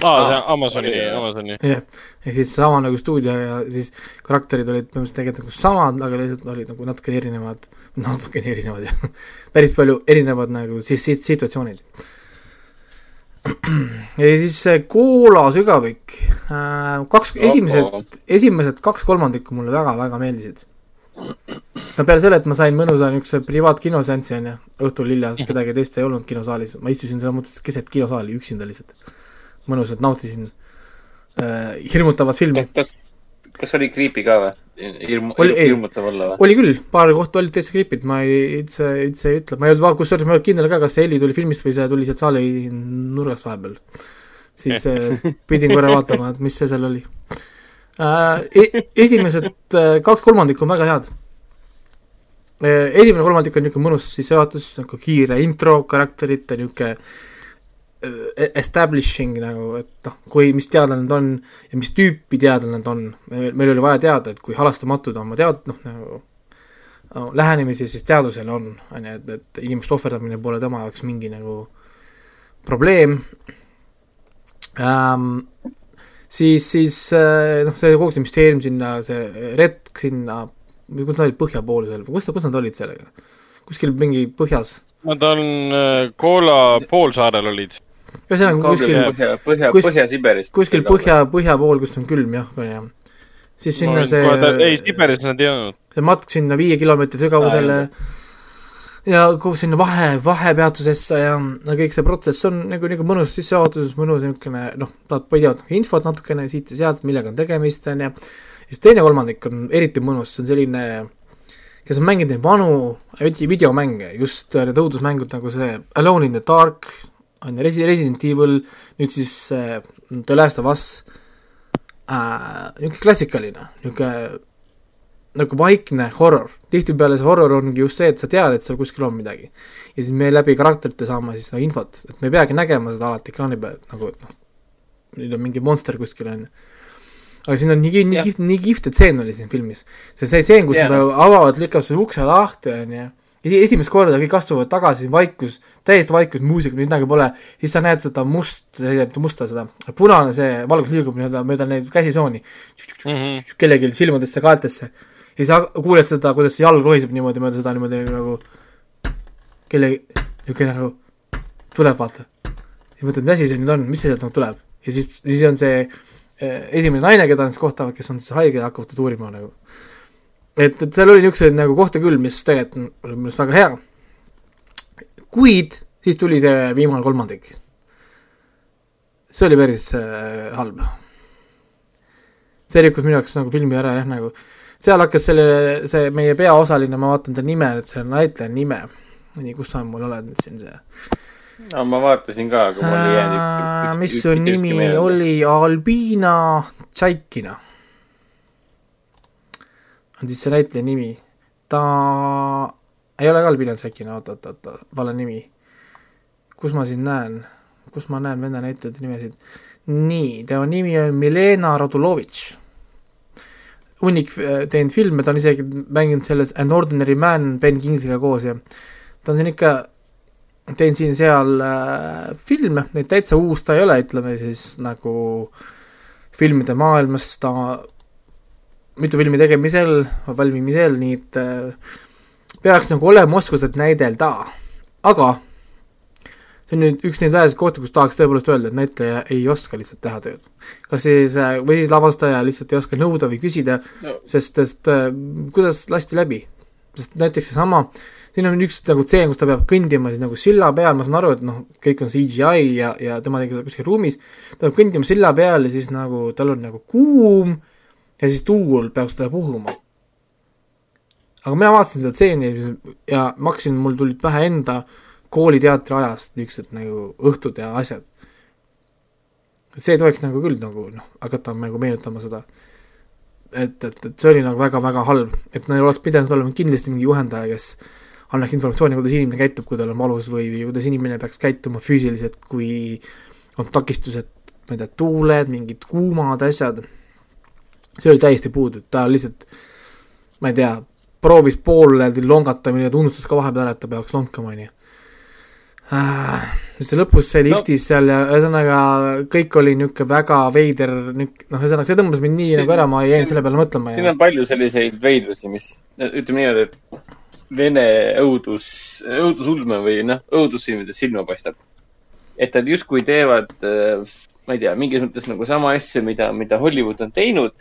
aa, see Amazoni Oli,, jah. Amazoni. jah, ehk siis sama nagu stuudio ja siis karakterid olid põhimõtteliselt tegelikult nagu samad, aga lihtsalt olid nagu natukene erinevad, natukene erinevad jah, päris palju erinevad nagu siis sit- situatsioonid. ja siis see Koola sügavik äh,, kaks, esimesed, esimesed kaks kolmandikku mulle väga-väga meeldisid. no peale selle, et ma sain mõnusa niisuguse privaatkinoseansi onju, õhtul hiljas, kedagi teist ei olnud kinosaalis, ma istusin selles mõttes keset kinosaali üksinda lihtsalt. Mõnusalt nautisin äh, hirmutavat filmi. kas, kas oli creepy ka või? hirmu, hirmutav olla või? oli küll, paar kohta olid täitsa klipid, ma ei, üldse, üldse ei ütle, ma ei olnud, kusjuures ma ei olnud kindel ka, kas see heli tuli filmist või see tuli sealt saali nurgast vahepeal. siis äh, *laughs* pidin korra vaatama, et mis see seal oli äh,. esimesed äh, kaks kolmandikku on väga head äh,. esimene kolmandik on niisugune mõnus sissejuhatus, nagu kiire intro, karakterite niisugune establishing nagu, et noh, kui, mis teadlane nad on ja mis tüüpi teadlane nad on. meil oli vaja teada, et kui halastamatud on oma tead-, noh nagu no, lähenemisi siis teadusele on, on ju, et, et inimeste ohverdamine pole tema jaoks mingi nagu probleem ähm,. siis, siis äh, noh, see kogu see müsteerium sinna, see retk sinna, kus nad olid põhja poole seal, kus, kus nad olid sellega? kuskil mingi põhjas, Nad on äh, Koola poolsaarel olid. Ühesõnaga kuskil, põhja, põhja, kus- Põhja-Siberis. kuskil põhja, põhja pool, kus on külm jah, on ju. siis sinna ei, see, Siberis nad ei olnud. see matk sinna viie kilomeetri sügavusele ja kogu sinna vahe, vahepeatusesse ja no kõik see protsess on nagu, nagu mõnus sissejuhatus, mõnus niisugune noh, nad hoiavad nagu infot natukene siit ja sealt, millega on tegemist, on ju. siis teine kolmandik on eriti mõnus, see on selline, kes on mänginud neid vanu videomänge, just need õudusmängud nagu see Alone in the Dark, on ju, Resi-, Resident Evil, nüüd siis äh, The Last of Us äh,, niisugune klassikaline, niisugune nagu vaikne horror, tihtipeale see horror ongi just see, et sa tead, et seal kuskil on midagi. ja siis me läbi karakterite saame siis seda infot, et me ei peagi nägema seda alati ekraani peal, et nagu, et noh, nüüd on mingi monster kuskil, on ju. aga siin on nii, nii Jah. kihvt, nii kihvt tseen oli siin filmis. see, see tseen, kus Jah. nad avavad, lükkavad selle ukse lahti, on ju. Esimest korda kõik astuvad tagasi, vaikus, täiesti vaikus, muusika, midagi pole, siis sa näed seda must, musta, seda punane see valgus liigub nii-öelda mööda neid käsisooni Mhm. kellelgi silmadesse, kaeltesse. ja siis ha- kuuled seda, kuidas jalg rohiseb niimoodi mööda seda niimoodi nagu kellegi, niisugune nagu tuleb, vaata. siis mõtled, mis asi see nüüd on, mis see sealt nagu tuleb ja siis, siis on see eh, esimene naine, keda nad siis kohtavad, kes on siis haige ja hakkavad teda uurima nagu. et, et seal oli niisuguseid nagu kohti küll, mis tegelikult oli minu arust väga hea. kuid siis tuli see viimane kolmandik. see oli päris äh, halb see rikkus minu jaoks nagu filmi ära jah, nagu seal hakkas selle, see meie peaosaline, ma vaatan ta nime nüüd, selle näitleja nime. nii, kus sa mul oled nüüd siin see? no ma vaatasin ka, aga mul ei jäänud ük- mis su nimi oli, Albina Tšaikina. On siis see näitleja nimi. ta ei ole ka Albina Tšaikina, oot, oot, oot, vale nimi. kus ma siin näen, kus ma näen vene näitlejate nimesid? nii, tema nimi on Milena Radulovitš. hunnik äh, teinud filme, ta on isegi mänginud selles An Ordinary Man Ben Kingsley'ga koos ja ta on siin ikka teen siin-seal äh, filme, neid täitsa uus ta ei ole, ütleme siis nagu filmide maailmas ta mitu filmi tegemisel, valmimisel, nii et äh, peaks nagu olema oskused näidelda, aga see on nüüd üks neid väheseid kohti, kus tahaks tõepoolest öelda, et näitleja ei oska lihtsalt teha tööd. kas siis, äh, või siis lavastaja lihtsalt ei oska nõuda või küsida No. sest, sest äh, kuidas lasti läbi? sest näiteks seesama, siin on üks nagu tseen, kus ta peab kõndima siis nagu silla peal, ma saan aru, et noh, kõik on CGI ja, ja tema tegi seda kuskil ruumis, ta peab kõndima silla peal ja siis nagu tal on nagu kuum ja siis tuul peaks teda puhuma. aga mina vaatasin seda tseeni ja ma hakkasin, mul tulid pähe enda kooliteatri ajast niisugused nagu õhtud ja asjad. et see ei tohiks nagu küll nagu noh, hakata nagu meenutama seda et, et, et see oli nagu väga-väga halb, et neil oleks pidanud olema kindlasti mingi juhendaja, kes annaks informatsiooni, kuidas inimene käitub, kui tal on valus või, või kuidas inimene peaks käituma füüsiliselt, kui on takistused, ma ei tea, tuuled, mingid kuumad asjad. See oli täiesti puudu, ta lihtsalt, ma ei tea, proovis pooleldi longatamine, ta unustas ka vahepeal ära, et ta peaks lonkama, onju see lõpus see liftis no. seal ja ühesõnaga kõik oli niisugune väga veider, noh, ühesõnaga see tõmbas mind nii siin, nagu ära, ma jäin selle peale mõtlema. siin ja... on palju selliseid veidrusi, mis ütleme niimoodi, et vene õudus, õudusulme või noh, õudusfilmides silma paistab. et nad justkui teevad, ma ei tea, mingis mõttes nagu sama asja, mida, mida Hollywood on teinud.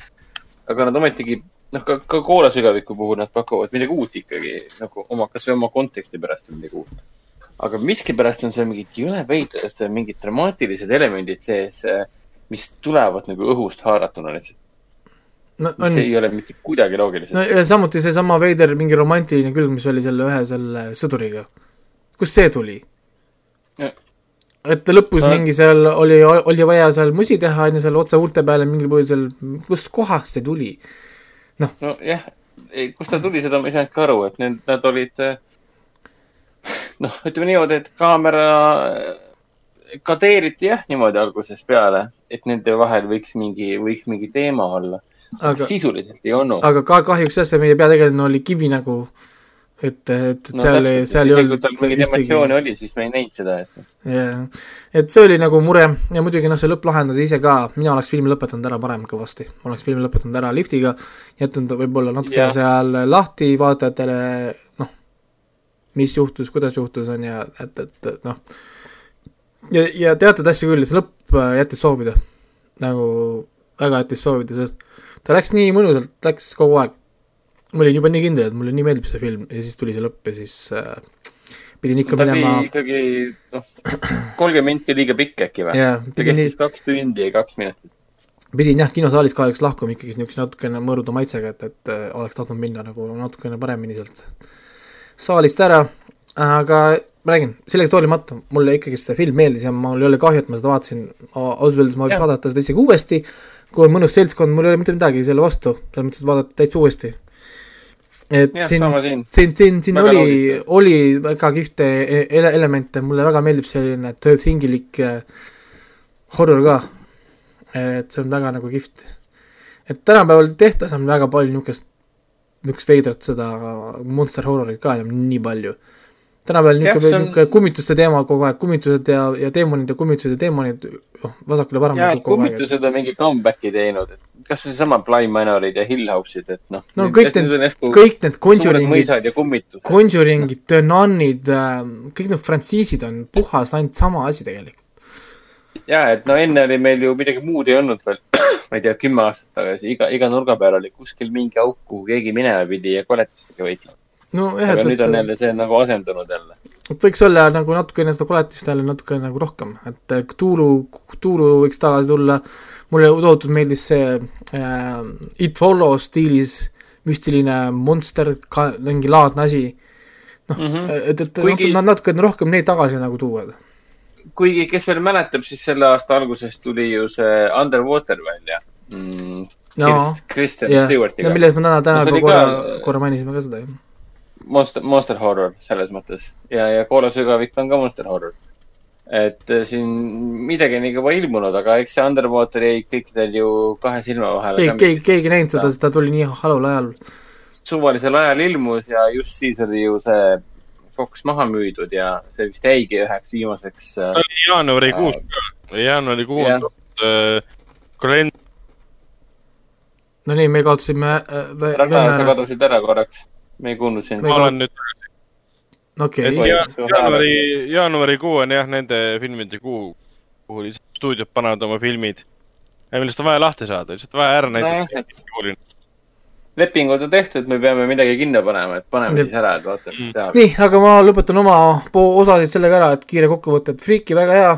Aga nad ometigi, noh, ka, ka koolasügaviku puhul nad pakuvad midagi uut ikkagi nagu oma, kasvõi oma konteksti pärast midagi uut aga miskipärast on seal mingid jõle veidrad, mingid dramaatilised elemendid sees, mis tulevad nagu õhust haaratuna lihtsalt. no on. see ei ole mitte kuidagi loogilised. no ja samuti seesama veider mingi romantiline külg, mis oli selle ühe selle sõduriga. kust see tuli? Et lõpus no. mingi seal oli, oli vaja seal musi teha, on ju, seal otse huulte peale mingil põhjusel, kust kohast see tuli? noh. nojah, kust ta tuli, seda ma ei saanud ka aru, et need, nad olid äh, noh, ütleme niimoodi, et kaamera kadeeriti jah, niimoodi algusest peale, et nende vahel võiks mingi, võiks mingi teema olla. aga sisuliselt ei olnud. aga ka kahjuks jah, see meie peategelane oli kivinägu. Et, et no, seal seal ei olnud. kui tal mingeid emotsioone oli, siis me ei näinud seda, et. jah, et see oli nagu mure ja muidugi noh, see lõpp lahendada ise ka, mina oleks filmi lõpetanud ära parem kõvasti. ma oleks filmi lõpetanud ära liftiga, jätnud võib-olla natukene seal lahti vaatajatele mis juhtus, kuidas juhtus, on ju, et, et, et noh, ja, ja teatud asju küll, see lõpp äh, jättis soovida. nagu väga jättis soovida, sest ta läks nii mõnusalt, läks kogu aeg. Ma olin juba nii kindel, et mulle nii meeldib see film ja siis tuli see lõpp ja siis äh, pidin ikka ta minema. ikkagi, noh, kolmkümmend minti liiga pikk äkki või? jaa. ta kestis nii... kaks tundi ja kaks minutit. pidin jah, kinosaalis kahjuks lahkuma ikkagi niisuguse natukene mõõruda maitsega, et, et äh, oleks tahtnud minna nagu natukene paremini sealt saalist ära, aga ma räägin, sellest hoolimata mulle ikkagi seda film meeldis ja mul ei ole kahju, et ma seda vaatasin, ausalt öeldes ma võiks vaadata seda isegi uuesti, kui on mõnus seltskond, mul ei ole mitte midagi selle vastu, selles mõttes, et vaadata täitsa uuesti. Et ja, siin, siin, siin, siin väga oli, oli väga kihvte e-, ele-, elemente, mulle väga meeldib selline third hingilik äh, horror ka. et see on väga nagu kihvt. et tänapäeval tehtas on väga palju niisugust niisugust veidrat seda monster horrorit ka enam nii palju. Tänapäeval niisugune, niisugune kummituste teema kogu aeg, kummitused ja, ja teemonid ja kummitused ja teemonid, noh, vasakule-paremale. kummitused on mingi comeback'i teinud, et kas või seesama Bly Manorid ja Hill House'id, et noh. no kõik need, kõik need Conjuringid, Conjuringid, The Nun'id, ähm, kõik need frantsiisid on puhas ainult sama asi tegelikult. jaa, et no enne oli meil ju midagi muud ei olnud veel *clears throat* ma ei tea, kümme aastat tagasi, iga, iga nurga peal oli kuskil mingi auk, kuhu keegi minema pidi ja koletistega võitlema no,. aga et, nüüd on jälle see nagu asendunud jälle. et võiks olla nagu natukene seda koletist jälle natuke nagu rohkem, et Cthulhu, Cthulhu võiks tagasi tulla. mulle tohutult meeldis see äh, It Follows stiilis müstiline monster, ka mingi laadne asi. noh mm -hmm., et, et Kuigi... nad natukene rohkem neid tagasi nagu tuua kuigi, kes veel mäletab, siis selle aasta alguses tuli ju see Underwater välja mm,. no, Kristen yeah. Stewartiga. no millest me täna, täna no, korra ka..., korra mainisime ka seda ju. Monster, monster horror selles mõttes ja, ja koolasügavik on ka monster horror. et äh, siin midagi on ikka ilmunud, aga eks see Underwater jäi kõikidel ju kahe silma vahele. keegi, keegi, keegi ei näinud seda, seda tuli nii halul ajal. suvalisel ajal ilmus ja just siis oli ju see Fox maha müüdud ja see vist jäigi üheks viimaseks äh,. jaanuarikuus äh, jaanuarikuus yeah. äh, no nii, me kaotasime äh,. Ragnar, sa kadusid ära korraks, me ei kuulnud sind. ma olen nüüd okei ja, see on jaanuari, jaanuarikuu on jah nende filmide kuu, kuhu lihtsalt stuudiod panevad oma filmid, millest on vaja lahti saada, lihtsalt vaja ära näidata. lepingud on tehtud, me peame midagi kinno panema, et paneme Jep. siis ära, et vaatame, mis tehakse. nii, aga ma lõpetan oma po- osasid sellega ära, et kiire kokkuvõte, et Freaky väga hea,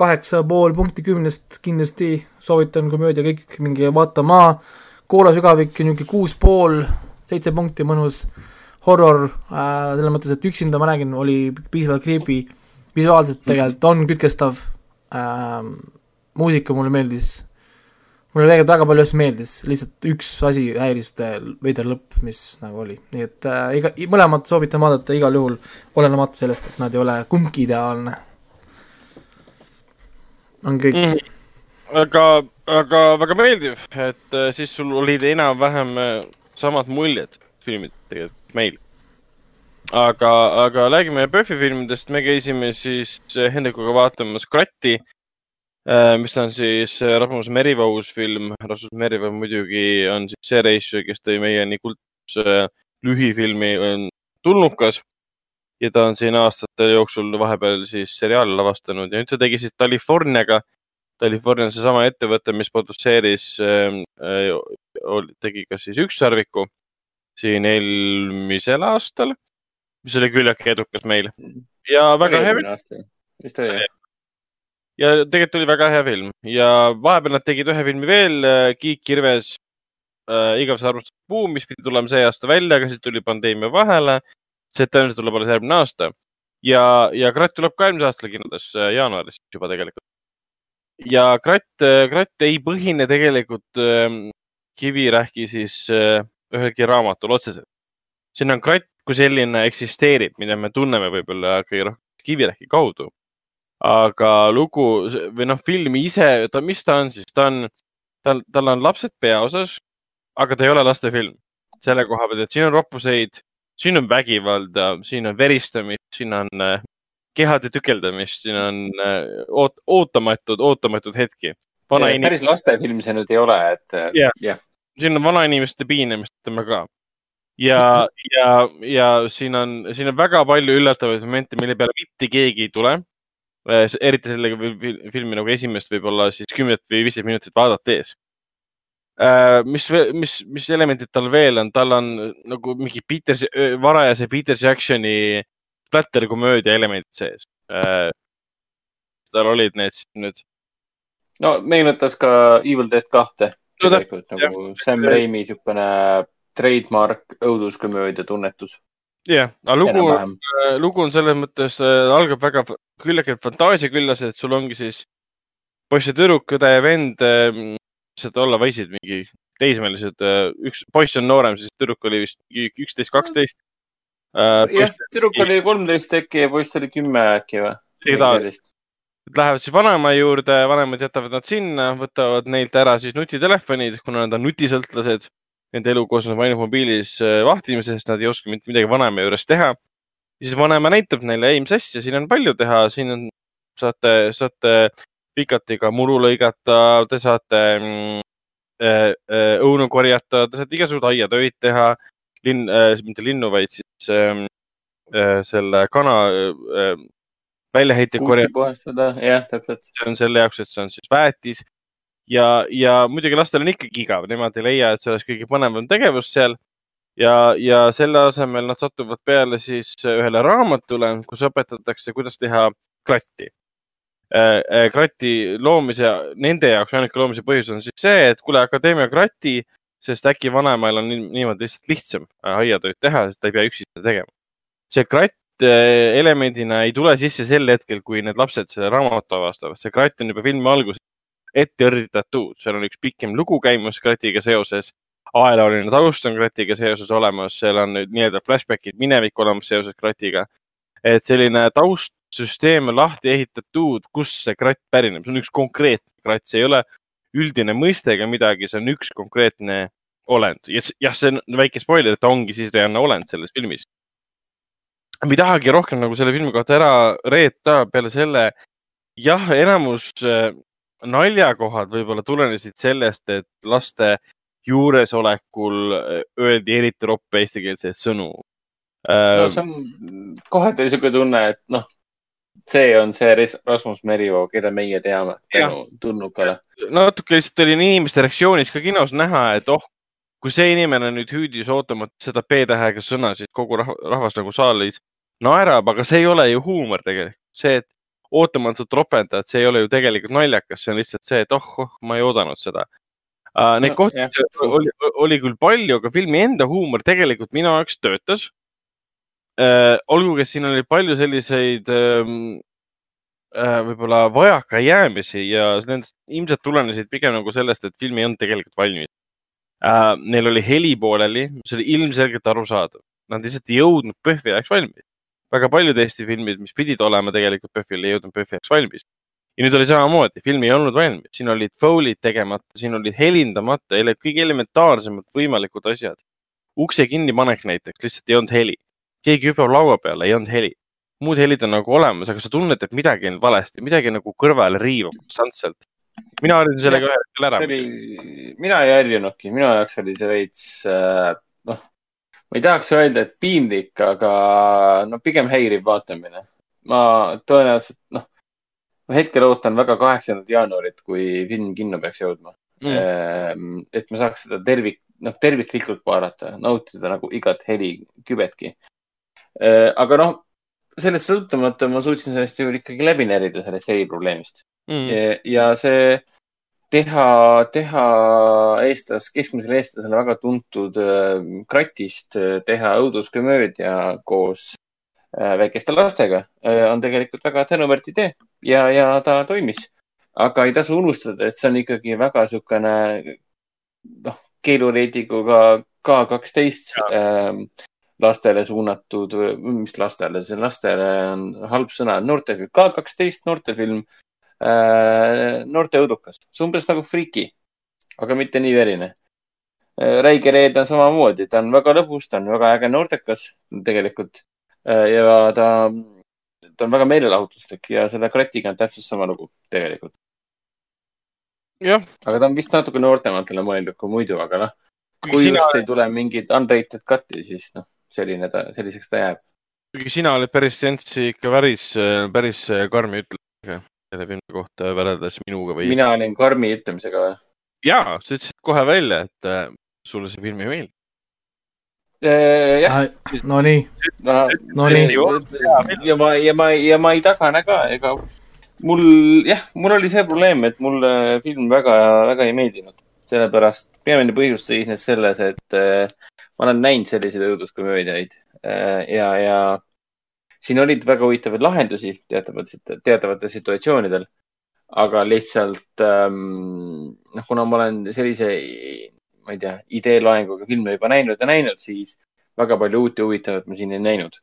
kaheksa pool punkti kümnest kindlasti soovitan komöödia kõik minge vaatama. Koola sügavik niisugune kuus pool, seitse punkti, mõnus horror äh,, selles mõttes, et üksinda ma räägin, oli piisavalt creepy, visuaalselt tegelikult on kütkestav äh,, muusika mulle meeldis, mulle tegelikult väga palju asju meeldis, lihtsalt üks asi häiris, veider lõpp, mis nagu oli, nii et äh, iga, mõlemat soovitan vaadata igal juhul, olenemata sellest, et nad ei ole kumbki ideaalne. on kõik mm., Mhm. aga, aga väga meeldiv, et äh, siis sul olid enam-vähem äh, samad muljed filmid tegelikult meil. aga, aga räägime Buffy filmidest, me käisime siis äh, Hendrikuga vaatamas Kratti, mis on siis äh, Rasmus Merivoo uus film. Rasmus Merivoo muidugi on siis see reisija, kes tõi meieni kuldse lühifilmi Tulnukas ja ta on siin aastate jooksul vahepeal siis seriaale lavastanud ja nüüd ta tegi siis Californiaga California on seesama ettevõte, mis produtseeris äh,, tegi ka siis ükssarviku siin eelmisel aastal, mis oli küllaltki edukas meil. Ja väga hea, eelmine aasta, vist oli ja tegelikult oli väga hea film. Ja vahepeal nad tegid ühe filmi veel, Kiik kirves äh,, igavese armastus buum, mis pidi tulema see aasta välja, aga siis tuli pandeemia vahele. see tõenäoliselt tuleb alles järgmine aasta. Ja, ja Kratt tuleb ka eelmise aasta kinodes äh, jaanuaris juba tegelikult. ja Kratt, Kratt ei põhine tegelikult äh, Kivirähki siis äh, ühelgi raamatul otseselt. siin on Kratt kui selline eksisteerib, mida me tunneme võib-olla kõige rohkem Kivirähki kaudu aga lugu või noh, film ise, ta, mis ta on siis, ta on, tal, tal on lapsed peaosas, aga ta ei ole lastefilm selle koha pealt, et siin on roppuseid, siin on vägivalda, siin on veristamist, siin on äh, kehade tükeldamist, siin on äh, oot, ootamatud, ootamatud hetki. päris lastefilm see nüüd ei ole, et Jah. jah, siin on vanainimeste piinamist, ütleme ka. ja, ja, ja siin on, siin on väga palju üllatavaid momente, mille peale mitte keegi ei tule. eriti selle fil- filmi nagu esimest võib-olla siis kümmet või viisteist minutit vaadates. mis, mis, mis elemendid tal veel on, tal on nagu mingi Peter, varajase Peter Jacksoni splatterkomöödia elemendid sees. tal olid need siis nüüd no meenutas ka Evil Dead kahte. No tegelikult nagu Sam Raimi niisugune trademark õuduskomöödia tunnetus. jah, aga lugu, enam-vähem. lugu on selles mõttes äh,, algab väga küllaltki fantaasiaküllas, et sul ongi siis poiss ja tüdruk, õde ja vend, mis nad olla võisid, mingi teismelised, üks poiss on noorem, siis tüdruk oli vist üksteist, kaksteist. jah, tüdruk oli kolmteist äkki ja poiss oli kümme äkki või? Lähevad siis vanaema juurde, vanemad jätavad nad sinna, võtavad neilt ära siis nutitelefonid, kuna nad on nutisõltlased. Nende elu koosneb ainult mobiilis äh, vahtimisest, nad ei oska mitte midagi vanaema juures teha. siis vanaema näitab neile, ei, mis asja, siin on palju teha, siin on, saate, saate pikatiga muru lõigata, te saate mm, äh, äh, õunu korjata, te saate igasuguseid aiatöid teha. linn äh,, mitte linnu, vaid siis äh, äh, selle kana äh, väljaheiteid kuuti puhastada, jah, täpselt. see on selle jaoks, et see on siis väetis ja, ja muidugi lastel on ikkagi igav, nemad ei leia, et see oleks kõige põnevam tegevus seal. ja, ja selle asemel nad satuvad peale siis ühele raamatule, kus õpetatakse, kuidas teha kratti. krati loomise, nende jaoks ainuke loomise põhjus on siis see, et kuule, akadeemia krati, sest äkki vanaemal on nii- niimoodi lihtsalt lihtsam äh, aiatööd teha, sest ta ei pea üksi seda tegema. see kratt äh, elemendina ei tule sisse sel hetkel, kui need lapsed selle raamatu avastavad, see kratt on juba filmi alguses ette õrritatud, seal on üks pikem lugu käimas kratiga seoses. ajalooline taust on kratiga seoses olemas, seal on nüüd nii-öelda flashback'id minevikku olemas seoses kratiga. et selline taustsüsteem on lahti ehitatud, kust see kratt pärineb, see on üks konkreetne kratt, see ei ole üldine mõiste ega midagi, see on üks konkreetne olend. Ja jah, see on väike spoiler, et ta ongi siis reaalne olend selles filmis. Ma ei tahagi rohkem nagu selle filmi kohta ära reeta peale selle, jah, enamus äh, naljakohad võib-olla tulenesid sellest, et laste juuresolekul äh, öeldi eriti roppe eestikeelseid sõnu no äh,. see on kohe tuli siuke tunne, et noh, see on see Rasmus Merivoo, keda meie teame tänu tulnukale. natuke lihtsalt oli inimeste reaktsioonis ka kinos näha, et oh, kui see inimene nüüd hüüdis ootamata seda B-tähega sõna, siis kogu rah- rahvas nagu saalis naerab, aga see ei ole ju huumor tegelikult. see, et ootamatult ropendad, see ei ole ju tegelikult naljakas, see on lihtsalt see, et oh, oh, ma ei oodanud seda uh,. Neid No, kohti oli, oli küll palju, aga filmi enda huumor tegelikult minu jaoks töötas uh,. olgugi, et siin oli palju selliseid uh, võib-olla vajakajäämisi ja nendest ilmselt tulenesid pigem nagu sellest, et film ei olnud tegelikult valmis uh,. Neil oli heli pooleli, mis oli ilmselgelt arusaadav, nad lihtsalt ei jõudnud PÖFFi ajaks valmis. Väga paljud Eesti filmid, mis pidid olema tegelikult PÖFFil, ei jõudnud PÖFFi ajaks valmis. ja nüüd oli samamoodi, film ei olnud valmis, siin olid foul'id tegemata, siin olid helindamata, kõige elementaarsemad võimalikud asjad. ukse kinnipanek näiteks, lihtsalt ei olnud heli. keegi hüppab laua peale, ei olnud heli. muud helid on nagu olemas, aga sa tunned, et midagi on valesti, midagi nagu kõrvale riivab konstantselt. mina harjusin sellega ühel hetkel ära mina ei harjunudki, minu jaoks oli see veits äh, ma ei tahaks öelda, et piinlik, aga no pigem häiriv vaatamine. ma tõenäoliselt noh, ma hetkel ootan väga kaheksandat jaanuarit, kui film kinno peaks jõudma mm.. et ma saaks seda tervik, noh terviklikult vaadata, nautida nagu igat heli kübetki. aga noh, sellest sõltumata ma suutsin sellest ju ikkagi läbi närida, sellest heliprobleemist. Mm. ja see teha, teha eestlas, keskmisele eestlasele väga tuntud äh, kratist äh, teha õuduskomöödia koos äh, väikeste lastega äh, on tegelikult väga tänuväärt idee ja, ja ta toimis. aga ei tasu unustada, et see on ikkagi väga niisugune noh, keelureidiguga K kaksteist ähm, lastele suunatud, mis lastele, see lastele on halb sõna, noortefilm, K kaksteist noortefilm äh, noorte õudukas, see on umbes nagu Freaky, aga mitte nii verine äh,. Räige Reed on samamoodi, ta on väga lõbus, ta on väga äge noortekas tegelikult äh, ja ta, ta on väga meelelahutuslik ja selle kratiga on täpselt sama lugu tegelikult. jah, aga ta on vist natuke noortematele mõeldud kui muidu, aga noh, kuigi kui sina just, ei tule mingit unrated cut'i, siis noh, selline ta, selliseks ta jääb. kuigi sina oled päris sentsi ikka päris, päris karmi ütlemisega selle filmi kohta võrreldes minuga või? mina olin karmi ütlemisega või? ja, sa ütlesid kohe välja, et äh, sulle see film ei meeldi. jah, Nonii, no, No nii. ja ma, ja ma, ja ma ei tagane ka, ega mul jah, mul oli see probleem, et mulle film väga, väga ei meeldinud. sellepärast peamine põhjus seisnes selles, et äh, ma olen näinud selliseid õuduskomöödiaid äh, ja, ja siin olid väga huvitavaid lahendusi teatavates, teatavatel situatsioonidel. aga lihtsalt ähm, noh, kuna ma olen sellise, ma ei tea, ideeloenguga filme juba näinud ja näinud, siis väga palju uut ja huvitavat ma siin ei näinud.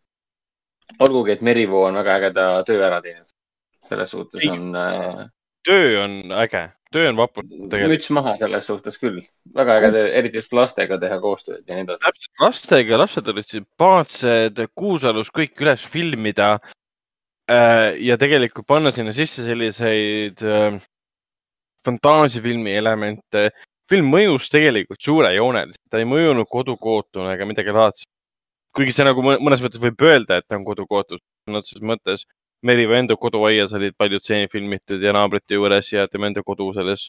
olgugi, et Merivoo on väga ägeda töö ära teinud. selles suhtes Ei. on äh, töö on äge, töö on vapur tegelikult. müts maha selles suhtes küll. väga äge töö, eriti just lastega teha koostööd ja nii edasi. täpselt, lastega, lapsed olid sümpaatsed, Kuusalus kõik üles filmida äh,. ja tegelikult panna sinna sisse selliseid äh, fantaasiafilmi elemente. film mõjus tegelikult suurejooneliselt, ta ei mõjunud kodukootuna ega midagi laadset. kuigi see nagu mõ- mõnes mõttes võib öelda, et ta on kodukootus, sõna otseses mõttes. Merivo enda koduaias olid paljud stseenid filmitud ja naabrite juures ja tema enda kodu selles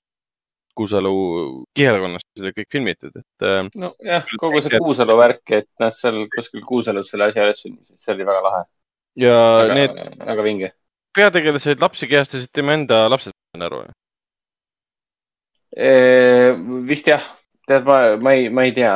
Kuusalu kihelkonnas oli kõik filmitud, et äh, nojah, kogu see Kuusalu värk, et nad seal kuskil Kuusalus selle asja üles filmisid, see oli väga lahe. ja väga need, väga vinge. peategelased lapsi kehastasid tema enda lapsed, ma saan aru. vist jah, tead, ma, ma ei, ma ei tea.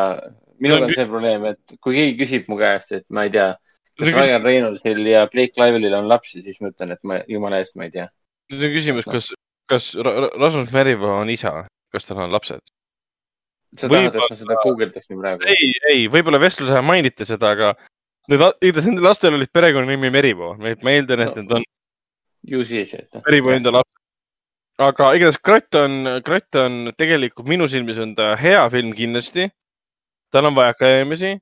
minul on see probleem, et kui keegi küsib mu käest, et ma ei tea, kas Ryan Reynoldsil ja Blake Livelil on lapsi, siis ma ütlen, et ma jumala eest ma ei tea. nüüd on küsimus, kas, kas Ra- Rasmus Merivoo on isa, kas tal on lapsed? sa tahad, et ma seda guugeldaksin praegu? ei, ei, võib-olla vestluse ajal mainiti seda, aga need, igatahes nendel lastel olid perekonnanimi Merivoo, ma eeldan, et No. need on ju siis, et. Merivoo enda lapsed. aga igatahes Krott on, Krott on tegelikult minu silmis on ta hea film kindlasti. tal on vajakajäämisi,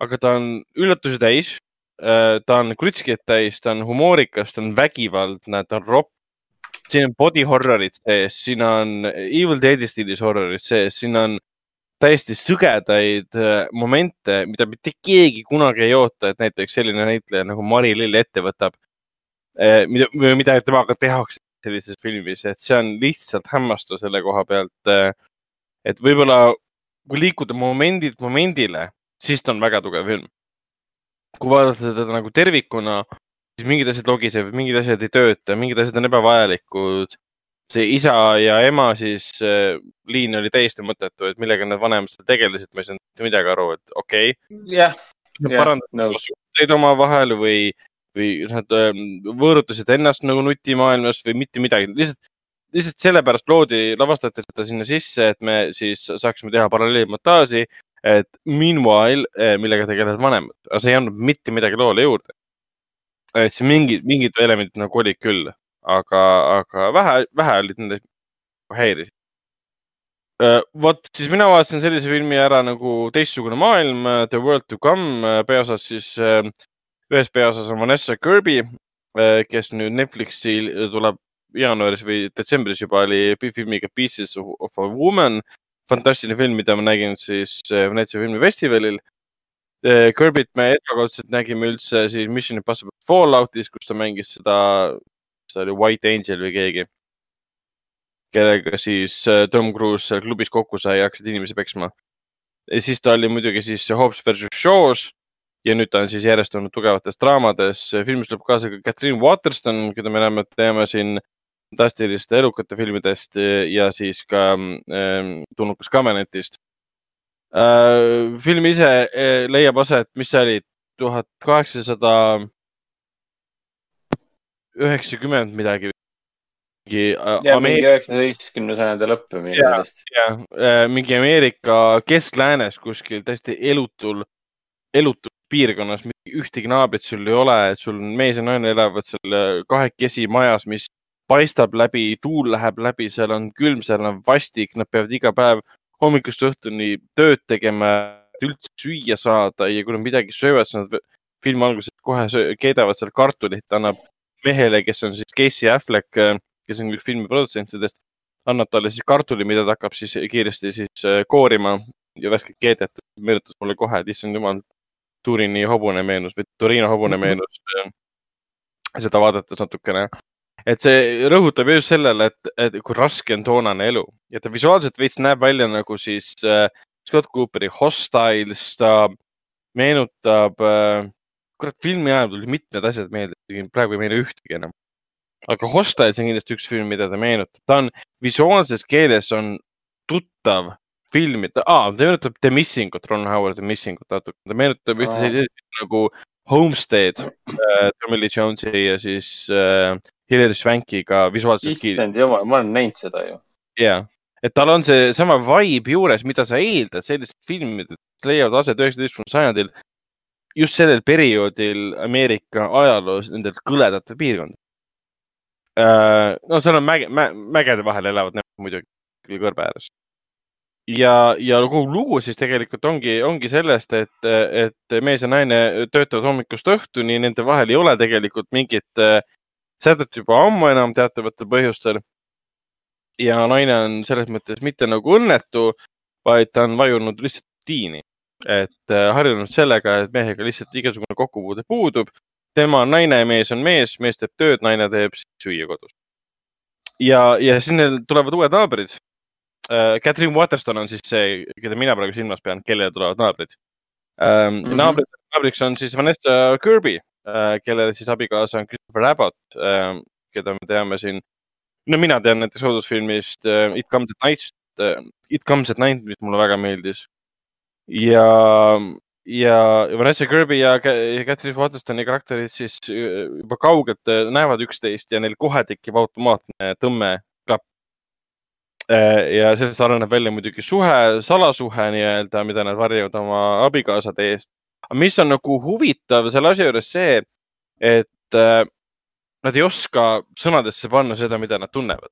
aga ta on üllatusi täis. Ta on krutskit täis, ta on humoorikas, ta on vägivaldne, ta on ropp. siin on body horror'id sees, siin on Evil Deadi stiilis horror'id sees, siin on täiesti sügedaid äh, momente, mida mitte keegi kunagi ei oota, et näiteks selline näitleja nagu Mari Lill ette võtab. mida, mida temaga tehakse sellises filmis, et see on lihtsalt hämmastav selle koha pealt. et võib-olla kui liikuda momendilt momendile, siis ta on väga tugev film. Kui vaadata teda nagu tervikuna, siis mingid asjad logisevad, mingid asjad ei tööta, mingid asjad on ebavajalikud. see isa ja ema siis äh, liin oli täiesti mõttetu, et millega need vanemad seal tegelesid, ma ei saanud mitte midagi aru, et okei. Jah, okay,, Jah, parandada nõus. suhteid omavahel või, või nad ähm, võõrutasid ennast nagu nutimaailmast või mitte midagi, lihtsalt, lihtsalt sellepärast loodi, lavastati seda sinna sisse, et me siis saaksime teha paralleelmontaaži, et meanwhile, millega tegelevad vanemad, aga see ei andnud mitte midagi loole juurde. et see mingid, mingid elemendid nagu olid küll, aga, aga vähe, vähe olid nende häirisid. vot siis mina vaatasin sellise filmi ära nagu Teistsugune maailm, The World to Come, peaosas siis, ühes peaosas on Vanessa Kirby, kes nüüd Netflixi tuleb jaanuaris või detsembris juba oli filmiga Pieces of a Woman. Fantastiline film, mida ma nägin siis Veneetsia filmifestivalil. Kirbyt me esmakordselt nägime üldse siis Mission Impossible Falloutis, kus ta mängis seda, see oli White Angel või keegi. kellega siis äh, Tom Cruise seal klubis kokku sai ja hakkasid inimesi peksma. ja siis ta oli muidugi siis Hobbs versus Shaws ja nüüd ta on siis järjest olnud tugevates draamades. filmis tuleb kaasa ka Catherine Waterston, keda me näeme, teame siin fantastiliste elukate filmidest ja siis ka tulnukas Covenantist äh,. film ise äh, leiab aset, mis see oli, tuhat kaheksasada üheksakümmend midagi. mingi üheksateistkümnenda sajandi lõpp või midagi sellist. jah, mingi Ameerika keskläänes kuskil täiesti elutul, elutul piirkonnas, ühtegi naabrit sul ei ole, et sul mees ja naine elavad seal kahekesi majas, mis paistab läbi, tuul läheb läbi, seal on külm, seal on vastik, nad peavad iga päev hommikust õhtuni tööd tegema, et üldse süüa saada ja kui nad midagi söövad, siis nad filmi alguses kohe keedavad seal kartulit, annab mehele, kes on siis Casey Affleck, kes on üks filmi produtsentidest, annab talle siis kartuli, mida ta hakkab siis kiiresti siis äh, koorima ja värskelt keedetud. meenutas mulle kohe, et issand jumal, Turini hobune meenus või Torino hobune meenus äh, seda vaadates natukene. Et see rõhutab just sellele, et, et kui raske on toonane elu. Ja ta visuaalselt veits näeb välja nagu siis äh, Scott Cooperi Hostiles, ta meenutab äh, kurat, filmi ajal tuli mitmed asjad meelde, praegu ei meenu ühtegi enam. aga Hostiles on kindlasti üks film, mida ta meenutab, ta on visuaalses keeles on tuttav film, ta ah,, ta meenutab The Missing ut, Ron Howard The Missing ut natuke, ta meenutab ühte sellist nagu Homestead äh,, Tommy Lee Jones'i ja siis äh, Hilary Swankiga visuaalselt kiil- issand jumal, ma olen näinud seda ju. ja, et tal on seesama vibe juures, mida sa eeldad sellistest filmidest, mis leiavad aset üheksateistkümnendal sajandil. just sellel perioodil Ameerika ajaloos nendel kõledatel piirkondadel. no seal on mäge, mägede vahel elavad nemad muidugi kõrbe ääres. ja, ja kogu lugu siis tegelikult ongi, ongi sellest, et, et mees ja naine töötavad hommikust õhtuni, nende vahel ei ole tegelikult mingit äh, sätet juba ammu enam teatavatel põhjustel ja naine on selles mõttes mitte nagu õnnetu, vaid ta on vajunud lihtsalt rutiini. et äh, harjunud sellega, et mehega lihtsalt igasugune kokkupuude puudub. tema on naine, mees on mees, mees teeb tööd, naine teeb süüa kodus. ja, ja siis neil tulevad uued naabrid äh,. Catherine Waterston on siis see, keda mina praegu silmas pean, kellele tulevad naabrid. Mm. -hmm. naabrid, naabriks on siis Vanessa Kirby kellele siis abikaasa on Christopher Abbott äh,, keda me teame siin no mina tean näiteks kodusfilmist uh, It comes at night uh,, It comes at night, mis mulle väga meeldis. ja, ja Vanessa Kirby ja Ca- ja Catherine Waterstoni karakterid siis juba kaugelt näevad üksteist ja neil kohe tekib automaatne tõmme klapp. ja sellest areneb välja muidugi suhe, salasuhe nii-öelda, mida nad varjavad oma abikaasade eest. Aga mis on nagu huvitav selle asja juures see, et uh, nad ei oska sõnadesse panna seda, mida nad tunnevad.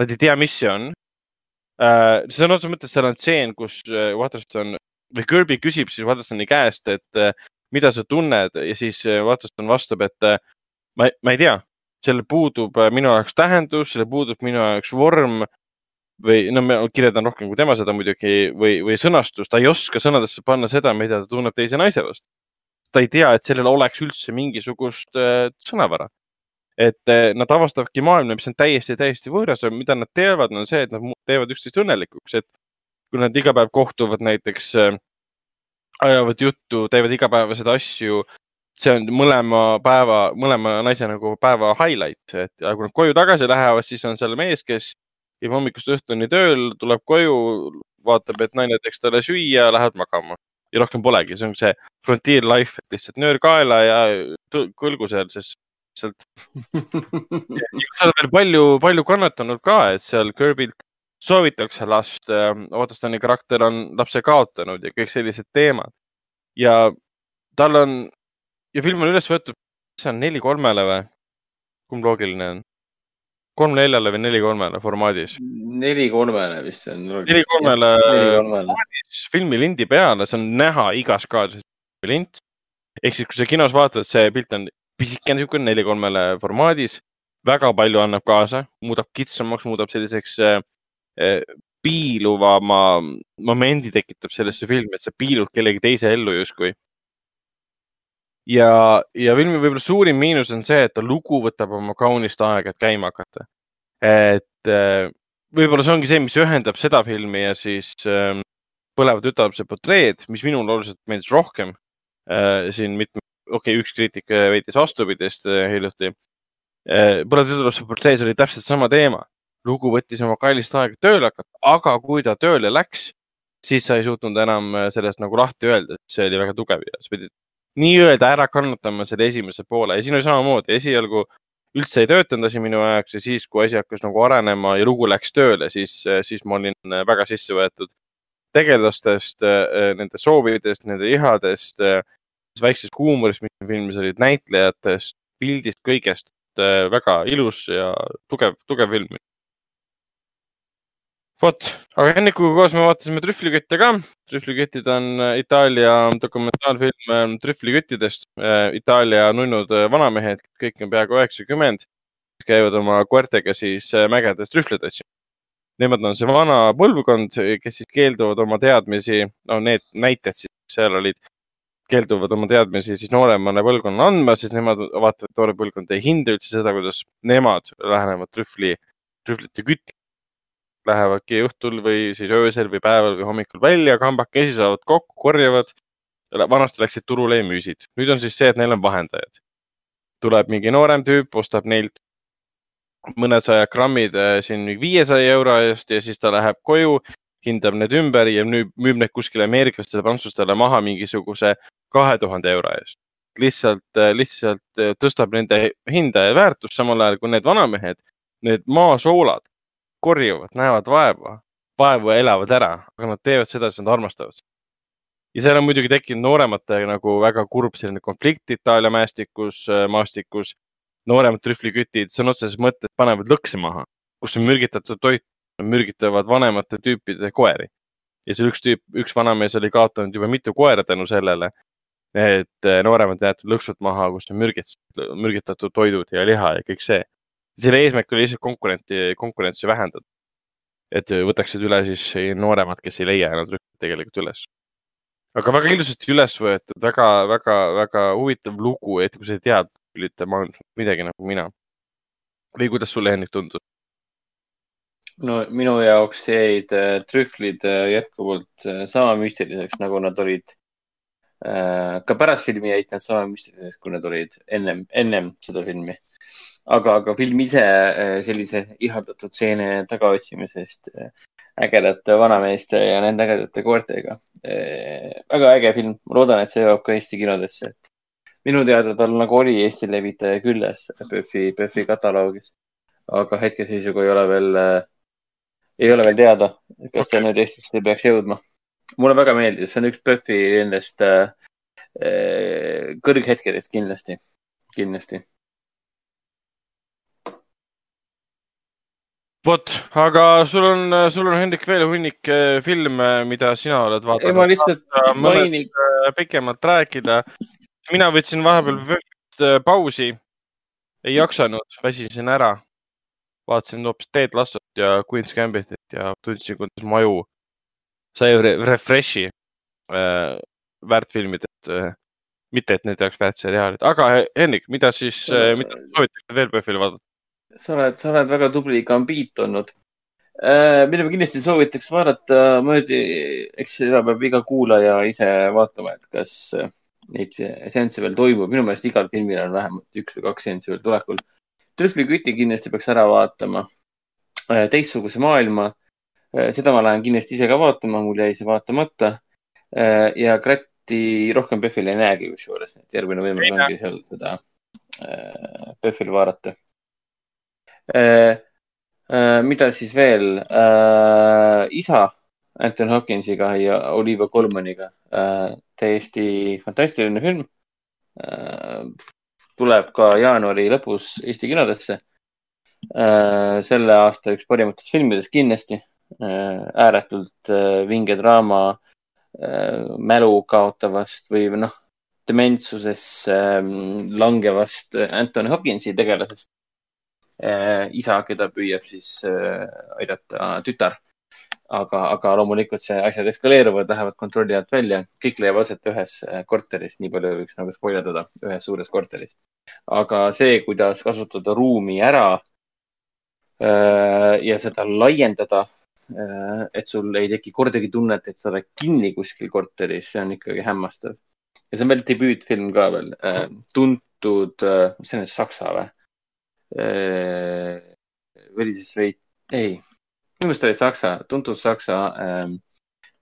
Nad ei tea, mis see on uh,. sõna otseses mõttes seal on tseen, kus uh, Waterston või Kirby küsib siis Waterstoni käest, et mida sa tunned ja siis Waterston vastab, et ma, ma ei tea, sellel puudub minu jaoks tähendus, sellel puudub minu jaoks vorm. Või no ma kirjeldan rohkem kui tema seda muidugi või, või sõnastus, ta ei oska sõnadesse panna seda, mida ta tunneb teise naise vastu. ta ei tea, et sellel oleks üldse mingisugust äh, sõnavara. et äh, nad avastavadki maailma, mis on täiesti, täiesti võõras mida nad teevad, on see, et nad teevad üksteist õnnelikuks, et kui nad iga päev kohtuvad näiteks äh,, ajavad juttu, teevad igapäevaseid asju, see on mõlema päeva, mõlema naise nagu päeva highlight, et kui nad koju tagasi lähevad, siis on seal mees, kes käib hommikust õhtuni tööl, tuleb koju, vaatab, et naine teeks talle süüa, lähevad magama ja rohkem polegi, see on see frontier life, et lihtsalt nöör kaela ja kõlgu seal, sest lihtsalt *laughs* seal on veel palju, palju kannatanud ka, et seal Kirby'lt soovitakse last, Otostoni karakter on lapse kaotanud ja kõik sellised teemad. ja tal on ja film on üles võetud, see on neli kolmele või? kumb loogiline on? Kolm neljale või neli kolmele formaadis? neli kolmele vist see on. neli kolmele kolmele. filmi lindi peale, see on näha igas kaadris lint. ehk siis, kui sa kinos vaatad, see pilt on pisikene niisugune neli kolmele formaadis, väga palju annab kaasa, muudab kitsamaks, muudab selliseks äh, piiluvama momendi tekitab sellesse filmi, et sa piilud kellegi teise ellu justkui. ja, ja filmi võib-olla suurim miinus on see, et ta lugu võtab oma kaunist aega, et käima hakata. et äh, võib-olla see ongi see, mis ühendab seda filmi ja siis äh, Põleva tütarlapse portreed, mis minule oluliselt meeldis rohkem äh,. siin mitme, okei okay,, üks kriitik äh, väitis vastupidist äh, hiljuti äh,. Põleva tütarlapse portrees oli täpselt sama teema. lugu võttis oma kallist aega tööle hakata, aga kui ta tööle läks, siis sa ei suutnud enam äh, sellest nagu lahti öelda, et see oli väga tugev ja sa pidid nii-öelda ära kannatama selle esimese poole ja siin oli samamoodi, esialgu üldse ei töötanud asi minu jaoks ja siis, kui asi hakkas nagu arenema ja lugu läks tööle, siis, siis ma olin äh, väga sisse võetud tegelastest, nende soovidest, nende ihadest, väiksest huumorist, mis filmis olid, näitlejatest, pildist, kõigest. väga ilus ja tugev, tugev film. vot, aga Hennikuga koos me vaatasime Trühvlikütte ka. trühvlikütid on äh, Itaalia dokumentaalfilm äh, trühvliküttidest. Itaalia nunnud äh, vanamehed, kõik on peaaegu üheksakümmend, käivad oma koertega siis äh, mägedes trühvleid otsimas. Nemad on see vana põlvkond, kes siis keelduvad oma teadmisi, no need näited siis seal olid, keelduvad oma teadmisi siis nooremale põlvkonnale andma, siis nemad vaatavad, et noor põlvkond ei hinda üldse seda, kuidas nemad lähenevad trühvli, trühvlite kütti. Lähevadki õhtul või siis öösel või päeval või hommikul välja, kambakesi saavad kokku, korjavad. vanasti läksid turule ja müüsid, nüüd on siis see, et neil on vahendajad. tuleb mingi noorem tüüp, ostab neilt mõnesaja grammid äh, siin viiesaja euro eest ja siis ta läheb koju, hindab need ümber ja müüb, müüb need kuskile ameeriklastele, prantslastele maha mingisuguse kahe tuhande euro eest. lihtsalt, lihtsalt äh, tõstab nende hinda ja väärtust, samal ajal kui need vanamehed, need maasoolad korjavad, näevad vaeva, vaevu ja elavad ära, aga nad teevad seda, sest nad armastavad ja seal on muidugi tekkinud noorematega nagu väga kurb selline konflikt Itaalia mäestikus, maastikus nooremad trühvlikütid sõna otseses mõttes panevad lõkse maha, kus on mürgitatud toit, mürgitavad vanemate tüüpide koeri. ja seal üks tüüp, üks vanamees oli kaotanud juba mitu koera tänu sellele, et nooremad jäetud lõksud maha, kus on mürgitatud, mürgitatud toidud ja liha ja kõik see. Selle eesmärk oli lihtsalt konkurenti, konkurentsi vähendada. et võtaksid üle siis nooremad, kes ei leia enam trühvlit tegelikult üles. aga väga ilusasti üles võetud väga, väga, väga huvitav lugu, et kui sa tead trühvlite maailmas midagi nagu mina. või kuidas sulle, Hendrik, tundus? no minu jaoks jäid äh, trühvlid äh, jätkuvalt äh, sama müstiliseks, nagu nad olid. ka pärast filmi jäid nad sama müstiliseks, kui nad olid ennem, ennem seda filmi. aga, aga film ise sellise ihaldatud stseene tagaotsimisest ägedate vanameeste ja nende ägedate koertega. väga äge film, ma loodan, et see jõuab ka Eesti kinodesse, et minu teada tal nagu oli Eesti levitaja küljes PÖFFi, PÖFFi kataloogis. aga hetkeseisuga ei ole veel äh, ei ole veel teada, kas ta nüüd Eestisse peaks jõudma. mulle väga meeldis, see on üks PÖFFi nendest äh, äh, kõrghetkedest kindlasti, kindlasti. vot, aga sul on, sul on, Hendrik, veel hunnik eh, filme, mida sina oled ei, ma vaadanud. lihtsalt mainin, pikemalt rääkida. mina võtsin vahepeal eh, pausi, ei jaksanud, väsisin ära. vaatasin hoopis Ted Lassot ja Queen's Gambitit ja tundsin, kuidas mu aju sai re refresh'i äh, väärtfilmidest äh,. mitte, et need oleks väärtseriaalid, aga Henrik, mida siis äh,, mida soovitate veel PÖFFil vaadata? Sa oled, sa oled väga tubli gambiit olnud äh,. mida ma kindlasti soovitaks vaadata, muidugi, eks seda peab iga kuulaja ise vaatama, et kas äh, neid seansse veel toimub. minu meelest igal filmil on vähemalt üks või kaks seanssi veel tulekul. trühvliküti kindlasti peaks ära vaatama. Äh, teistsuguse maailma. Äh, seda ma lähen kindlasti ise ka vaatama, mul jäi see vaatamata. Äh, ja Kratti rohkem PÖFFil ei näegi kusjuures, et järgmine võimalus ongi seal seda PÖFFil vaadata. Mida siis veel? isa Anton Hopkinsiga ja Olivia Colmaniga täiesti fantastiline film. Äh, tuleb ka jaanuari lõpus Eesti kinodesse. Äh, selle aasta üks parimatest filmidest kindlasti. Äh, ääretult vinge draama mälu kaotavast või noh, dementsusesse langevast Anthony Hopkinsi tegelasest. Isa, keda püüab siis aidata tütar aga, aga loomulikult see asjad eskaleeruvad, lähevad kontrolli alt välja, kõik leiab aset ühes äh, korteris, nii palju võiks nagu spoilerdada, ühes suures korteris. aga see, kuidas kasutada ruumi ära ja seda laiendada, et sul ei teki kordagi tunnet, et sa oled kinni kuskil korteris, see on ikkagi hämmastav. ja see on veel debüütfilm ka veel, tuntud, mis see on, Saksa või? Või oli siis veidi, ei. Minu meelest oli Saksa, tuntud Saksa ähm,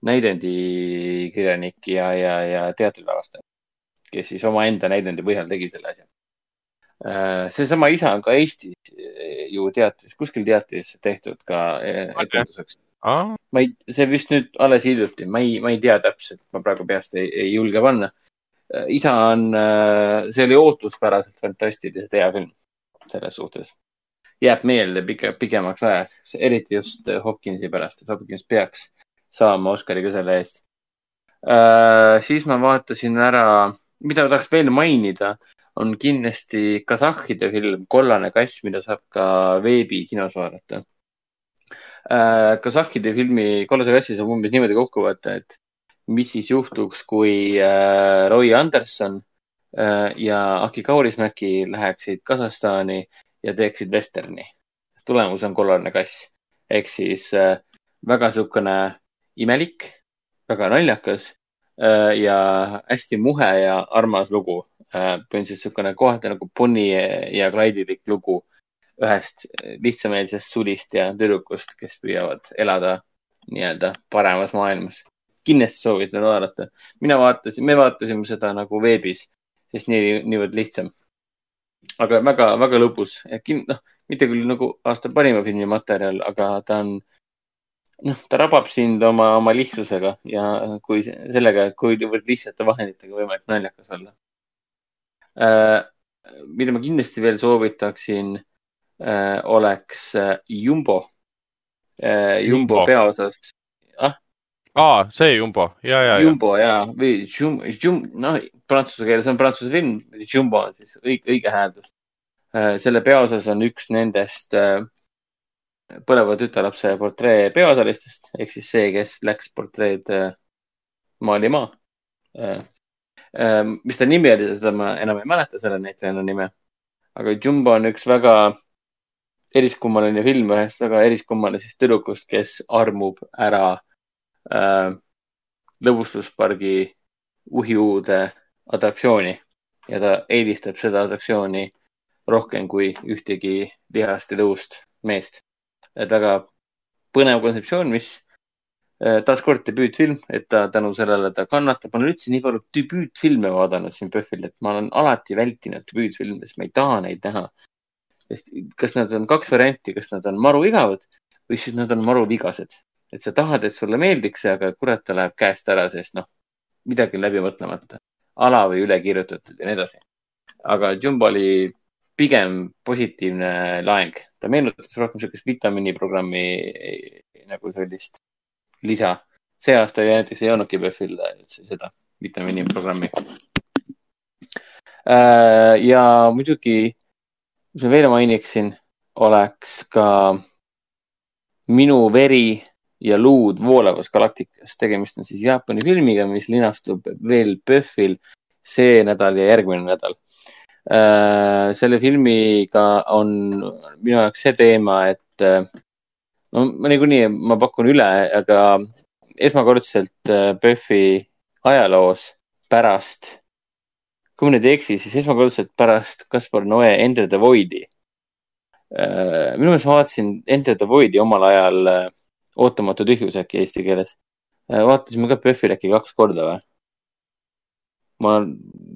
näidendikirjanik ja, ja, ja teatrilavastaja, kes siis omaenda näidendi põhjal tegi selle asja. Äh,. seesama isa on ka Eestis äh, ju teatris, kuskil teatris tehtud ka äh, etenduseks. Ah.. ma ei, see vist nüüd alles hiljuti, ma ei, ma ei tea täpselt, ma praegu peast ei, ei julge panna. Äh,. isa on äh,, see oli ootuspäraselt fantastiliselt hea film selles suhtes jääb meelde pigem, pikemaks ajaks, eriti just Hopkinsi pärast, et Hopkins peaks saama Oscari ka selle eest äh,. siis ma vaatasin ära, mida ma tahaks veel mainida, on kindlasti kasahhide film Kollane kass, mida saab ka veebikinos vaadata äh,. kasahhide filmi Kollase kassi saab umbes niimoodi kokku võtta, et mis siis juhtuks, kui äh, Roy Anderson äh, ja Aki Kaurismägi läheksid Kasahstani ja teeksid vesterni. tulemus on Kollane kass ehk siis äh, väga niisugune imelik, väga naljakas äh, ja hästi muhe ja armas lugu äh,. põhimõtteliselt niisugune kohati nagu Bonnie ja Clyde'ilik lugu ühest lihtsameelsest sulist ja tüdrukust, kes püüavad elada nii-öelda paremas maailmas. kindlasti soovitan vaadata. mina vaatasin, me vaatasime seda nagu veebis, sest nii, niivõrd lihtsam aga väga-väga lõbus, noh, mitte küll nagu aasta parima filmi materjal, aga ta on, noh, ta rabab sind oma, oma lihtsusega ja kui sellega, kuivõrd lihtsate vahenditega võimalik naljakas olla äh,. mida ma kindlasti veel soovitaksin äh,, oleks äh, Jumbo äh,. Jumbo peaosas ah?. Aa, see Jumbo, ja, ja. Jumbo ja, või Jum-, Jum-, noh, prantsuse keeles on prantsuse film, Jumbo on siis õige, õige hääldus. Äh, selle peaosas on üks nendest äh, põleva tütarlapse portree peaosalistest ehk siis see, kes läks portreed äh, maalima. mis ta nimi oli, seda ma enam ei mäleta, selle näitlejanna nime. aga Jumbo on üks väga eriskummaline film ühest väga eriskummalisest tüdrukust, kes armub ära äh, lõbustuspargi uhiuude atraktsiooni ja ta eelistab seda atraktsiooni rohkem kui ühtegi lihast ja tõust meest. et väga põnev kontseptsioon, mis äh, taaskord debüütfilm, et ta tänu sellele ta kannatab. ma olen üldse nii palju debüütfilme vaadanud siin PÖFFil, et ma olen alati vältinud debüütfilme, sest ma ei taha neid näha. sest kas nad on kaks varianti, kas nad on maru igavad või siis nad on maru vigased. Et sa tahad, et sulle meeldiks see, aga kurat, ta läheb käest ära, sest noh, midagi on läbi mõtlemata ala või üle kirjutatud ja nii edasi. aga Jumbo oli pigem positiivne laeng, ta meenutas rohkem niisugust vitamiiniprogrammi nagu sellist lisa. see aasta ju näiteks ei olnudki PÖFFil üldse seda vitamiiniprogrammi. Äh, ja muidugi, mis ma veel mainiksin, oleks ka Minu veri ja luud voolavas galaktikas. tegemist on siis Jaapani filmiga, mis linastub veel PÖFFil see nädal ja järgmine nädal äh,. selle filmiga on minu jaoks see teema, et äh, no niikuinii, ma pakun üle, aga esmakordselt äh, PÖFFi ajaloos pärast, kui ma nüüd ei eksi, siis esmakordselt pärast Kaspar Noe Enter the Void'i äh,. minu meelest ma vaatasin Enter the Void'i omal ajal äh, Ootamatu tühjus äkki eesti keeles äh,. vaatasime ka PÖFFil äkki kaks korda või? ma,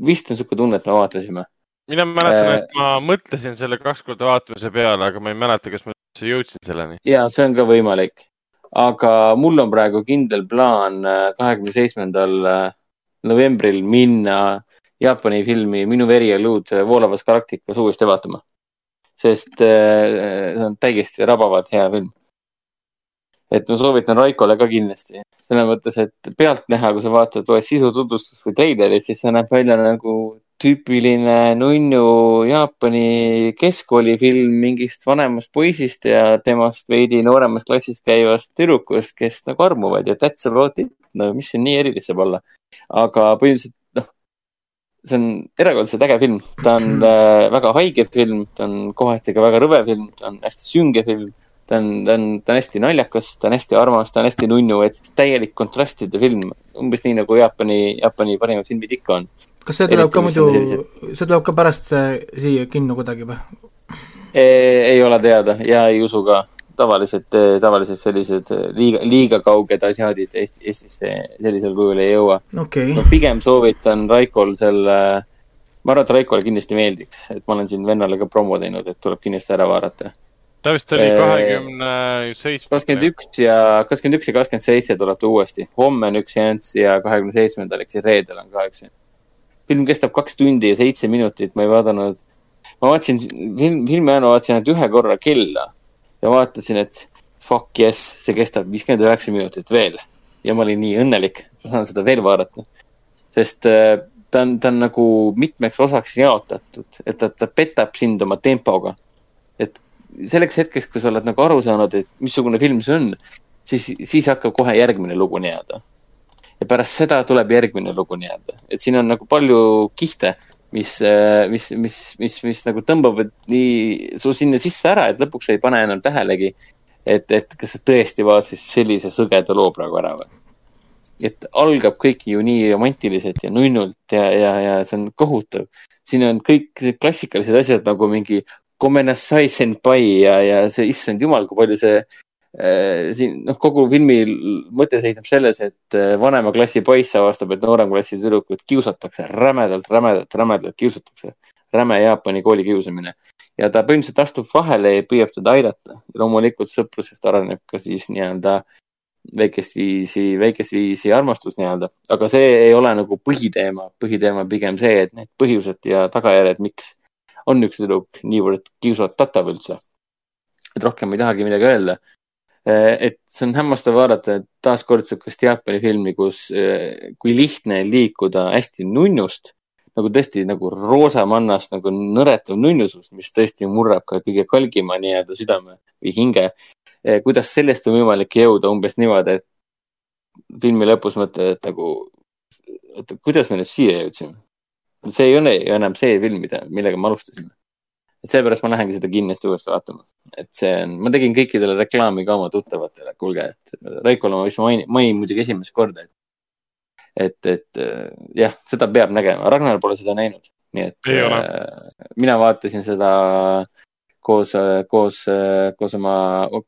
vist on sihuke tunne, et me vaatasime mina mäletan, Äh, et ma mõtlesin selle kaks korda vaatamise peale, aga ma ei mäleta, kas ma jõudsin selleni. ja see on ka võimalik. aga mul on praegu kindel plaan äh, kahekümne seitsmendal äh, novembril minna Jaapani filmi Minu veri ja luud voolavas galaktikas uuesti vaatama. sest see on täiesti rabavalt hea film. Et ma soovitan Raikole ka kindlasti, selles mõttes, et pealtnäha, kui sa vaatad, loed sisututvustust või treilerit, siis see näeb välja nagu tüüpiline nunnu Jaapani keskkoolifilm mingist vanemast poisist ja temast veidi nooremas klassis käivast tüdrukust, kes nagu armuvad ja that's about it. no mis siin nii erilist saab olla. aga põhimõtteliselt noh, see on erakordselt äge film, ta on *clears throat* äh, väga haige film, ta on kohati ka väga rõve film, ta on hästi sünge film. Ta on, ta on, ta on hästi naljakas, ta on hästi armas, ta on hästi nunnu, et täielik kontrastide film, umbes nii nagu Jaapani, Jaapani parimad filmid ikka on kas see tuleb Eriti, ka muidu see tuleb ka pärast äh, siia kinno kuidagi või? ei ole teada ja ei usu ka. tavaliselt, tavaliselt sellised liiga, liiga kauged asjaadid Eesti, Eestisse sellisel kujul ei jõua. okei no pigem soovitan Raikol selle, ma arvan, et Raikole kindlasti meeldiks, et ma olen siin vennale ka promo teinud, et tuleb kindlasti ära vaadata. Ta vist oli Äh, kahekümne seitsme. kakskümmend üks ja, kakskümmend üks ja kakskümmend seitse tuleb ta uuesti. homme on üks seanss ja kahekümne seitsmendal ehk siis reedel on ka üks. film kestab kaks tundi ja seitse minutit, ma ei vaadanud, ma vaatasin film, filmi ajal ma vaatasin ainult ühe korra kella ja vaatasin, et fuck yes, see kestab viiskümmend üheksa minutit veel. ja ma olin nii õnnelik, ma saan seda veel vaadata. sest äh, ta on, ta on nagu mitmeks osaks jaotatud, et ta, ta petab sind oma tempoga. et selleks hetkeks, kui sa oled nagu aru saanud, et missugune film see on, siis, siis hakkab kohe järgmine lugu nii-öelda. ja pärast seda tuleb järgmine lugu nii-öelda, et siin on nagu palju kihte, mis, mis, mis, mis, mis nagu tõmbavad nii su sinna sisse ära, et lõpuks ei pane enam tähelegi, et, et kas sa tõesti vaatasid sellise sõgeda loo praegu ära või. et algab kõik ju nii romantiliselt ja nunnult ja, ja, ja see on kohutav. siin on kõik klassikalised asjad nagu mingi Komenasai senpai ja, ja see, issand jumal, kui palju see äh, siin noh, kogu filmi mõte seisneb selles, et äh, vanema klassi poiss avastab, et noorema klassi tüdrukut kiusatakse rämedalt, rämedalt, rämedalt kiusatakse. räme Jaapani kooli kiusamine ja ta põhimõtteliselt astub vahele ja püüab teda aidata. loomulikult sõprusest areneb ka siis nii-öelda väikest viisi, väikest viisi armastus nii-öelda, aga see ei ole nagu põhiteema, põhiteema pigem see, et need põhjused ja tagajärjed, miks on üks tüdruk niivõrd kiusatatav üldse. et rohkem ei tahagi midagi öelda. et see on hämmastav vaadata et taaskord sihukest Jaapani filmi, kus, kui lihtne liikuda hästi nunnust, nagu tõesti nagu roosamannast nagu nõretav nunnusust, mis tõesti murrab ka kõige kalgima nii-öelda südame või hinge. kuidas sellest on võimalik jõuda umbes niimoodi, et filmi lõpus mõtled, et nagu, et kuidas me nüüd siia jõudsime see ei ole ju enam see film, mida, millega me alustasime. et seepärast ma lähengi seda kindlasti uuesti vaatama, et see on, ma tegin kõikidele reklaami ka oma tuttavatele, kuulge, et Raikole ma vist mainin, mainin muidugi esimest korda, et et, et äh, jah, seda peab nägema, Ragnar pole seda näinud, nii et äh, mina vaatasin seda koos, koos, koos oma,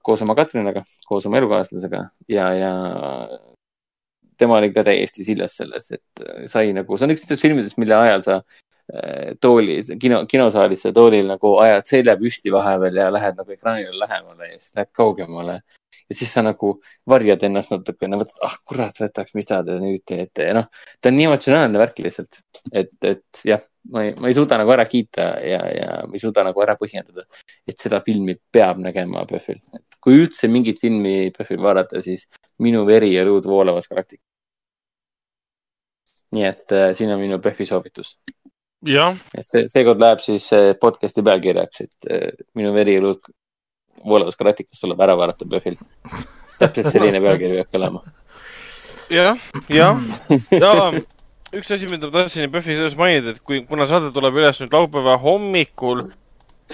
koos oma Katrinaga, koos oma elukaaslasega ja, ja tema oli ka täiesti siljas selles, et sai nagu, see on üks nendest filmidest, mille ajal sa äh, tooli, kino, kinosaalis sa toolil nagu ajad selja püsti vahepeal ja lähed nagu ekraanile lähemale ja siis lähed kaugemale. ja siis sa nagu varjad ennast natukene, mõtled, ah kurat, võtaks, mis ta nüüd teete ja noh, ta on nii emotsionaalne värk lihtsalt, et, et jah, ma ei, ma ei suuda nagu ära kiita ja, ja ma ei suuda nagu ära põhjendada, et seda filmi peab nägema PÖFFil. Kui üldse mingit filmi PÖFFil vaadata, siis Minu veri ja luud voolavas galaktikas. nii et äh, siin on minu PÖFFi soovitus, et see, seekord läheb siis äh, podcast'i pealkirjaks, et äh, Minu veri ja luud voolevas karatikas tuleb ära vaadata PÖFFil. täpselt selline pealkiri peab kõlama. jah, jah, ja üks asi, mida ma tahtsin PÖFFi seoses mainida, et kui, kuna saade tuleb üles nüüd laupäeva hommikul,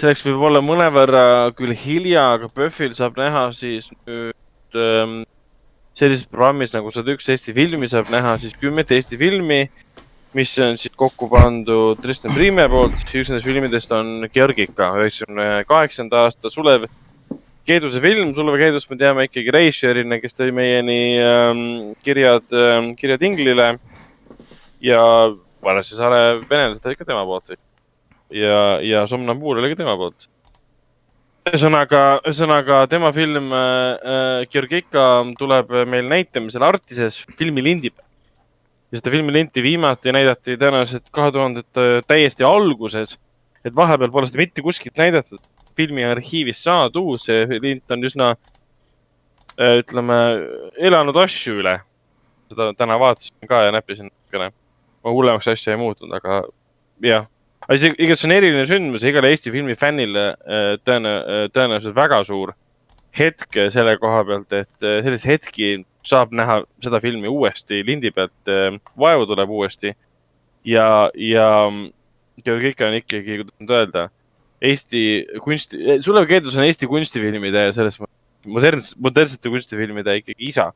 selleks võib olla mõnevõrra küll hilja, aga PÖFFil saab näha siis nüüd ähm, sellises programmis nagu sada üks Eesti filmi saab näha siis kümmet Eesti filmi, mis on siis kokku pandud Tristan Priime poolt. üks nendest filmidest on Georgika, üheksakümne kaheksanda aasta Sulev Keeduse film, Sulev Keedust me teame ikkagi režissöörina, kes tõi meieni ähm, kirjad ähm,, kirjad Inglile ja Vanesse saare venelased olid ka tema poolt. ja, ja Somnambuur oli ka tema poolt. ühesõnaga, ühesõnaga tema film äh, Georgika tuleb meil näitamisele Artises filmilindi peal. ja seda filmilinti viimati näidati tõenäoliselt kahe tuhandete täiesti alguses. et vahepeal pole seda mitte kuskilt näidatud. filmi arhiivist saadud, see lint on üsna, ütleme, elanud asju üle. seda täna vaatasin ka ja näppisin natukene. hullemaks asja ei muutunud, aga jah. Aga see igatahes on eriline sündmus igale Eesti filmi fännile äh, tõenä-, tõenäoliselt väga suur hetk selle koha pealt, et äh, selliseid hetki saab näha seda filmi uuesti lindi pealt, vaevu tuleb uuesti. ja, ja Georgika on ikkagi, kuidas nüüd öelda, Eesti kunsti, Sulev Keedus on Eesti kunstifilmide selles mõttes moderns-, modernsete kunstifilmide ikkagi isa.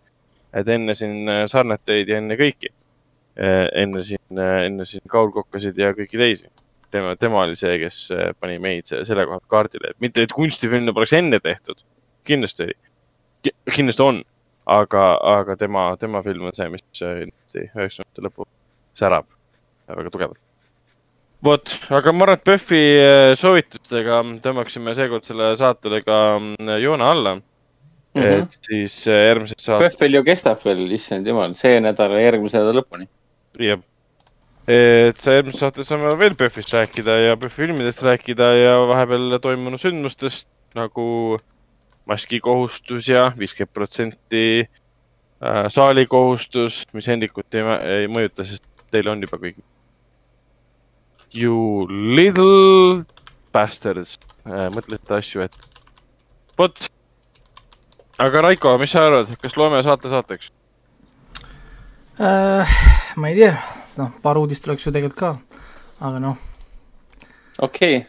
et enne siin äh, Sarneteid ja enne kõiki. enne siin, enne siin Kaul Kokkasid ja kõiki teisi. tema, tema oli see, kes äh, pani meid se- selle koha pealt kaardile, et mitte, et kunstifilme poleks enne tehtud. kindlasti oli, kindlasti on, aga, aga tema, tema film on see, mis äh, üheksakümnendate lõpul särab väga tugevalt. vot, aga ma arvan, et PÖFFi äh, soovitustega tõmbaksime seekord selle saatele ka mm, joone alla mm. -hmm. et siis järgmises saates, PÖFFil ju kestab veel, issand jumal, see nädal ja järgmise nädala lõpuni. jah. Et sa järgmises saates saame veel PÖFFist rääkida ja PÖFFi filmidest rääkida ja vahepeal toimunud sündmustest nagu maskikohustus ja viiskümmend protsenti äh, saalikohustus, mis Hendrikut ei, ei mõjuta, sest teil on juba kõik. You little bastards äh,, mõtlete asju ette. vot. aga Raiko, mis sa arvad, kas loeme saate saateks? äh,. ma ei tea, noh, paar uudist oleks ju tegelikult ka, aga noh, okei okay.,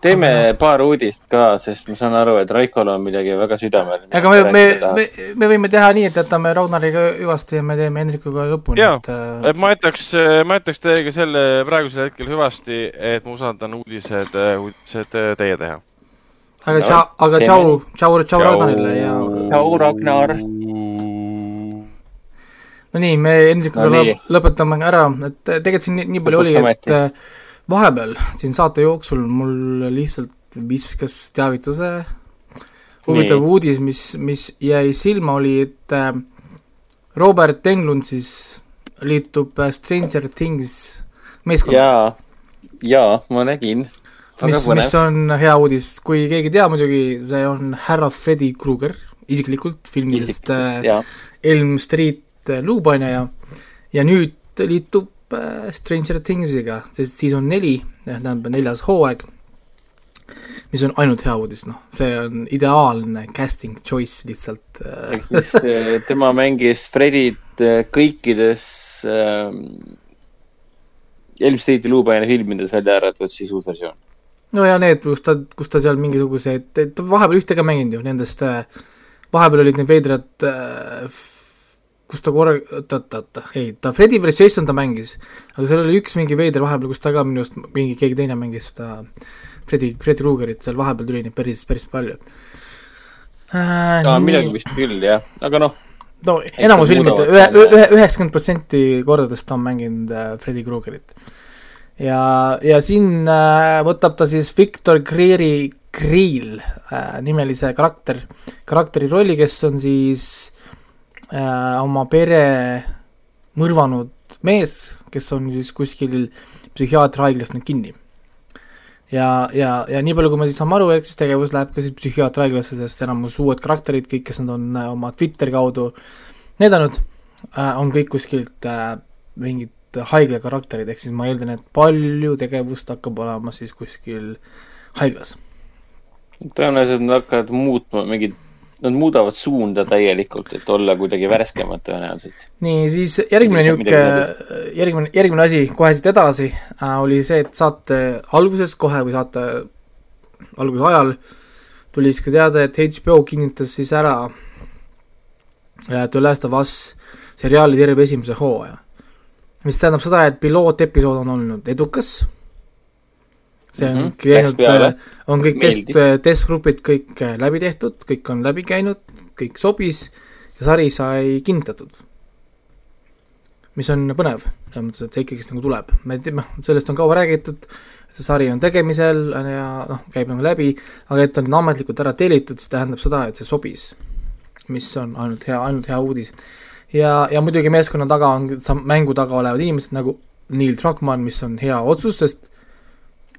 teeme paar uudist ka, sest ma saan aru, et Raikol on midagi väga südamel. ega me, me, me, me võime teha nii, et jätame Ragnariga hüvasti ja me teeme Hendrikuga lõpuni, Jaa. et äh, et ma jätaks, ma jätaks teiega selle praegusel hetkel hüvasti, et ma usaldan uudised, uudised äh, teie teha. aga no, tšau, aga tšau tšau, tšau Ragnarile ja tšau, Ragnar. No nii, me Hendrikuga No lõpetame ära, et tegelikult siin nii, nii palju oli, et äh, vahepeal siin saate jooksul mul lihtsalt viskas teavituse. Huvitav uudis, mis, mis jäi silma, oli, et äh, Robert Englund siis liitub äh, Stranger Things meeskonnaga, jaa, jaa, ma nägin. mis, mis on hea uudis, kui keegi ei tea muidugi, see on härra Freddy Krueger isiklikult filmidest jaa, Elm Street äh, luupaine ja, nüüd liitub äh, Stranger Thingsiga, sest siis on neli, tähendab neljas hooaeg, mis on ainult hea uudis, noh, see on ideaalne casting choice lihtsalt äh,. ehk siis äh, tema mängis Freddyt äh, kõikides ähm, Elm Streeti luupaine filmides välja arvatud siis uus versioon. no ja need, kus ta, kus ta seal mingisuguseid, ta vahepeal ühte ka mänginud ju nendest äh,, vahepeal olid need veidrad äh, kus ta korra, oota, ei, ta Freddy vs Jason ta mängis, aga seal oli üks mingi veider vahepeal, kus ta ka minu arust mingi keegi teine mängis seda Freddy, Freddy Kruegerit, seal vahepeal tuli neid päris, päris palju äh,. aa, midagi vist küll, jah, aga noh, no enamus filmid, ühe, ühe, üheksakümmend protsenti kordadest ta on mänginud äh, Freddy Kruegerit. ja, ja siin äh, võtab ta siis Victor Greeri, Greel äh, nimelise karakter, karakteri rolli, kes on siis äh, oma pere mõrvanud mees, kes on siis kuskil psühhiaatriahaiglas nüüd kinni. ja, ja, ja nii palju, kui me siis saame aru, eks tegevus läheb ka siis psühhiaatriahaiglasse, sest enamus uued karakterid, kõik, kes nad on äh, oma Twitteri kaudu näidanud äh,, on kõik kuskilt äh, mingid haigla karakterid, ehk siis ma eeldan, et palju tegevust hakkab olema siis kuskil haiglas. tõenäoliselt nad hakkavad muutma mingit, nad muudavad suunda täielikult, et olla kuidagi värskemad tõenäoliselt. nii, siis järgmine niisugune, järgmine, järgmine asi kohe siit edasi äh, oli see, et saate alguses kohe või saate alguse ajal tuli siis ka teada, et HBO kinnitas siis ära äh, The Last of Us seriaali terve esimese hooaja. mis tähendab seda, et pilootepisood on olnud edukas, see on mm -hmm, käinud on kõik test Meeldis., testgrupid kõik äh, läbi tehtud, kõik on läbi käinud, kõik sobis ja sari sai kinnitatud. mis on põnev, selles mõttes, et see ikkagist nagu tuleb, me teame, sellest on kaua räägitud, see sari on tegemisel ja noh, käib nagu läbi, aga et on ametlikult ära tellitud, see tähendab seda, et see sobis. mis on ainult hea, ainult hea uudis. ja, ja muidugi meeskonna taga on, mängu taga olevad inimesed nagu Neil Druckmann, mis on hea otsus, sest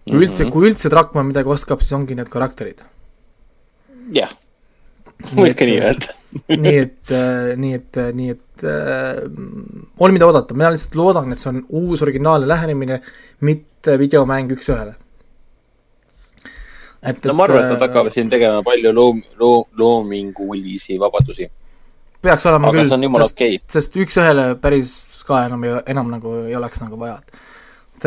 kui üldse, kui üldse Druckmann midagi oskab, siis ongi need karakterid. jah, võib ka nii öelda. nii et, nii et, nii et äh, on mida oodata, mina lihtsalt loodan, et see on uus originaalne lähenemine, mitte videomäng üks-ühele. et, no ma arvan, et nad äh, hakkavad siin tegema palju loom-, loom-, loomingulisi vabadusi. peaks olema aga küll sest, okei. sest üks-ühele päris ka enam enam nagu ei oleks nagu vaja.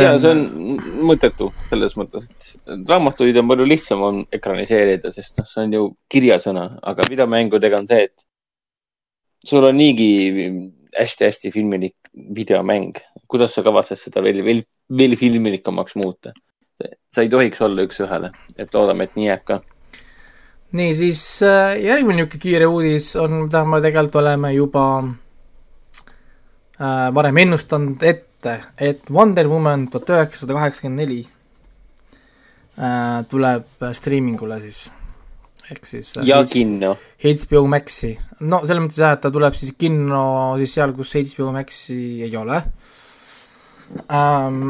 Ja see on mõttetu selles mõttes, et raamatuid on palju lihtsam on ekraniseerida, sest noh, see on ju kirjasõna, aga videomängudega on see, et sul on niigi hästi-hästi filmilik videomäng. kuidas sa kavatsed seda veel, veel, veel filmilikumaks muuta? sa ei tohiks olla üks-ühele, et loodame, et nii jääb ka. nii, siis äh, järgmine niisugune kiire uudis on, mida me tegelikult oleme juba äh, varem ennustanud ette, et Wonder Woman tuhat üheksasada kaheksakümmend neli äh, tuleb striimingule siis, ehk siis äh, ja H- kinno. HBO Maxi, no selles mõttes jah, et ta tuleb siis kinno siis seal, kus HBO Maxi ei ole ähm,.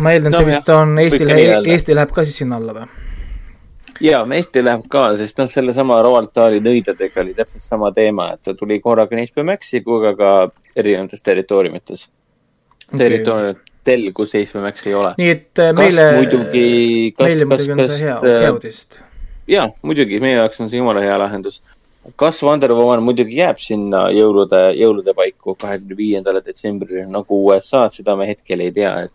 ma eeldan, No see vist on öelda. Eesti läheb ka siis sinna alla või? ja Eesti läheb ka, sest noh, sellesama Roald Dahli nõidadega oli täpselt sama teema, et ta tuli korraga nii HBO Maxi kui ka ka erinevates territooriumites okay.. territooriumitel, kus Maxi ei ole. nii et äh, meile, muidugi, meile muidugi on kas see hea, hea äh, uudis. jaa, muidugi meie jaoks on see jumala hea lahendus. kas Wonder Woman muidugi jääb sinna jõulude, jõulude paiku kahekümne viiendale detsembrile nagu USA-s, seda me hetkel ei tea, et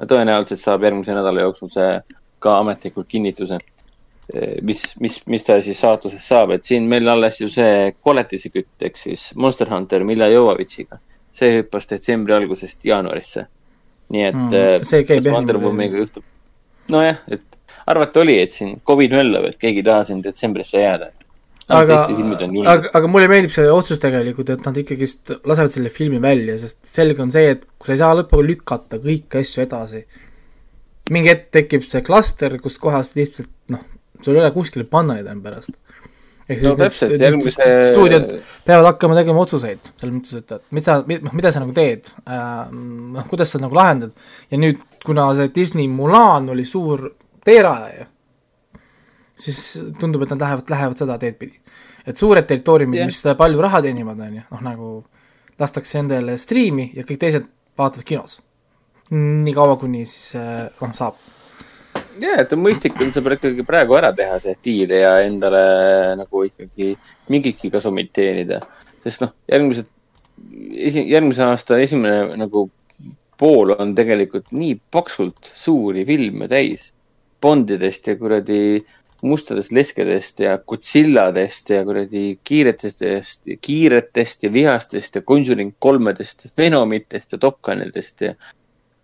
no tõenäoliselt saab järgmise nädala jooksul see ka ametlikult kinnituse. mis, mis, mis ta siis saatuses saab, et siin meil alles ju see koletisekütt ehk siis Monster Hunter Milla Jovovitsiga, see hüppas detsembri algusest jaanuarisse. nii et Mm, see käib jah niimoodi. Juhtub. nojah, et arvata oli, et siin Covid möllab, et keegi ei taha siin detsembrisse jääda. aga aga, aga mulle meeldib see otsus tegelikult, et nad ikkagist lasevad selle filmi välja, sest selge on see, et kui sa ei saa lõpuni lükata kõiki asju edasi, mingi hetk tekib see klaster, kust kohast lihtsalt noh, sul ei ole kuskile panna neid enam pärast. Ehk no täpselt, järgmise. stuudiod peavad hakkama tegema otsuseid, selles mõttes, et, et mida, noh, mida sa nagu teed äh,, noh, kuidas sa nagu lahendad ja nüüd, kuna see Disney Mulan oli suur teerajaja, siis tundub, et nad lähevad, lähevad seda teed pidi. et suured territooriumid yeah., mis palju raha teenivad, on ju, noh nagu lastakse endale striimi ja kõik teised vaatavad kinos. nii kaua, kuni siis äh, noh, saab. ja, et mõistlik on see ikkagi praegu ära teha, see diil ja endale nagu ikkagi mingitki kasumit teenida. sest noh, järgmised, esi-, järgmise aasta esimene nagu pool on tegelikult nii paksult suuri filme täis. Bondidest ja kuradi mustadest leskedest ja Godzilladest ja kuradi kiiretest, kiiretest ja vihastest ja Conjuring kolmedest, Venomitest ja Top Gunidest ja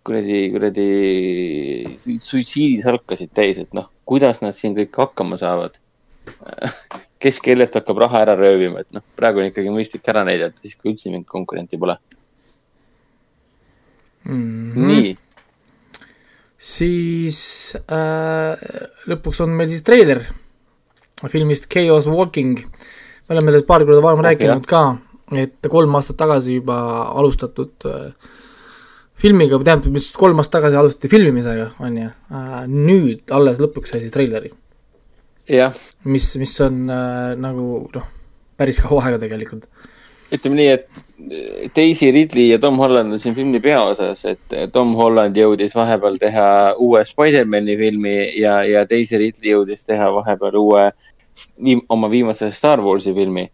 kuradi, kuradi sui- suitsiidisalkasid täis, et noh, kuidas nad siin kõik hakkama saavad. *laughs* kes kellelt hakkab raha ära röövima, et noh, praegu on ikkagi mõistlik ära näidata, siis kui üldse mingit konkurenti pole Mm mm.. nii, siis äh, lõpuks on meil siis treiler filmist Chaos Walking. me oleme sellest paar korda varem Oh, rääkinud ka, et kolm aastat tagasi juba alustatud äh, filmiga, või tähendab, mis kolm aastat tagasi alustati filmimisega, on ju äh,, nüüd alles lõpuks sai siis treileri, jah, mis, mis on äh, nagu noh, päris kaua aega tegelikult. ütleme nii, et Daisy Ridley ja Tom Holland on siin filmi peaosas, et Tom Holland jõudis vahepeal teha uue Spider-man'i filmi ja, ja Daisy Ridley jõudis teha vahepeal uue, oma viimase Star Warsi filmi.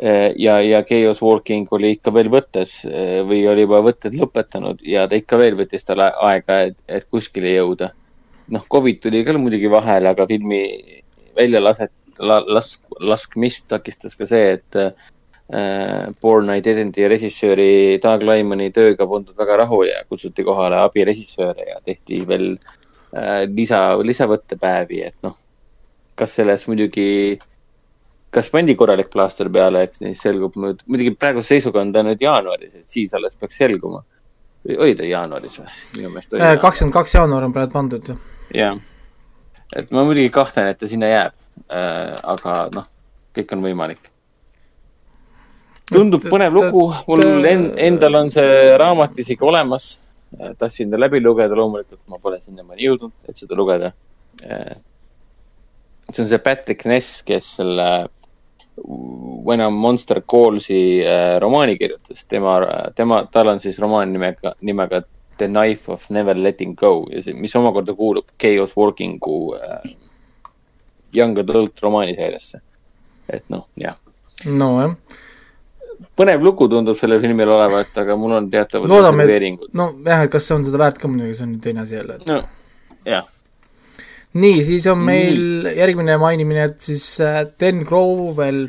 ja, ja Chaos Walking oli ikka veel võttes eh, või oli juba võtted lõpetanud ja ta ikka veel võttis talle aega, et, et kuskile jõuda. noh, Covid tuli ka muidugi vahele, aga filmi väljalaset-, lask-, laskmist takistas ka see, et äh, Born Identity režissööri Doug Lyman'i tööga polnud väga rahul ja kutsuti kohale abirežissööre ja tehti veel äh, lisa, lisavõttepäevi, et noh, kas selles muidugi, kas pandi korralik plaaster peale, eks siis selgub nüüd, muidugi praeguse seisuga on ta nüüd jaanuaris, et siis alles peaks selguma. oli ta jaanuaris või? minu meelest oli. Äh, kakskümmend kaks jaanuar on praegu pandud. jah, et ma muidugi kahtlen, et ta sinna jääb äh,. aga noh, kõik on võimalik. tundub põnev lugu, mul en, endal on see raamat isegi olemas. tahtsin ta läbi lugeda, loomulikult ma pole sinnamaani jõudnud, et seda lugeda. See on see Patrick Ness, kes selle When a Monster Calls'i äh, romaani kirjutas, tema, tema, tal on siis romaan nimega, nimega The Knife of Never Letting Go ja see, mis omakorda kuulub Chaos Walkingu äh, Young Adult romaaniseeriasse. et noh, jah, nojah, põnev lugu tundub sellel filmil olevat, aga mul on teatavad reserveeringud. nojah, et kas see on seda väärt ka muidugi, see on teine asi jälle, et no jah, nii, siis on meil järgmine mainimine, et siis äh, Dan Grovel,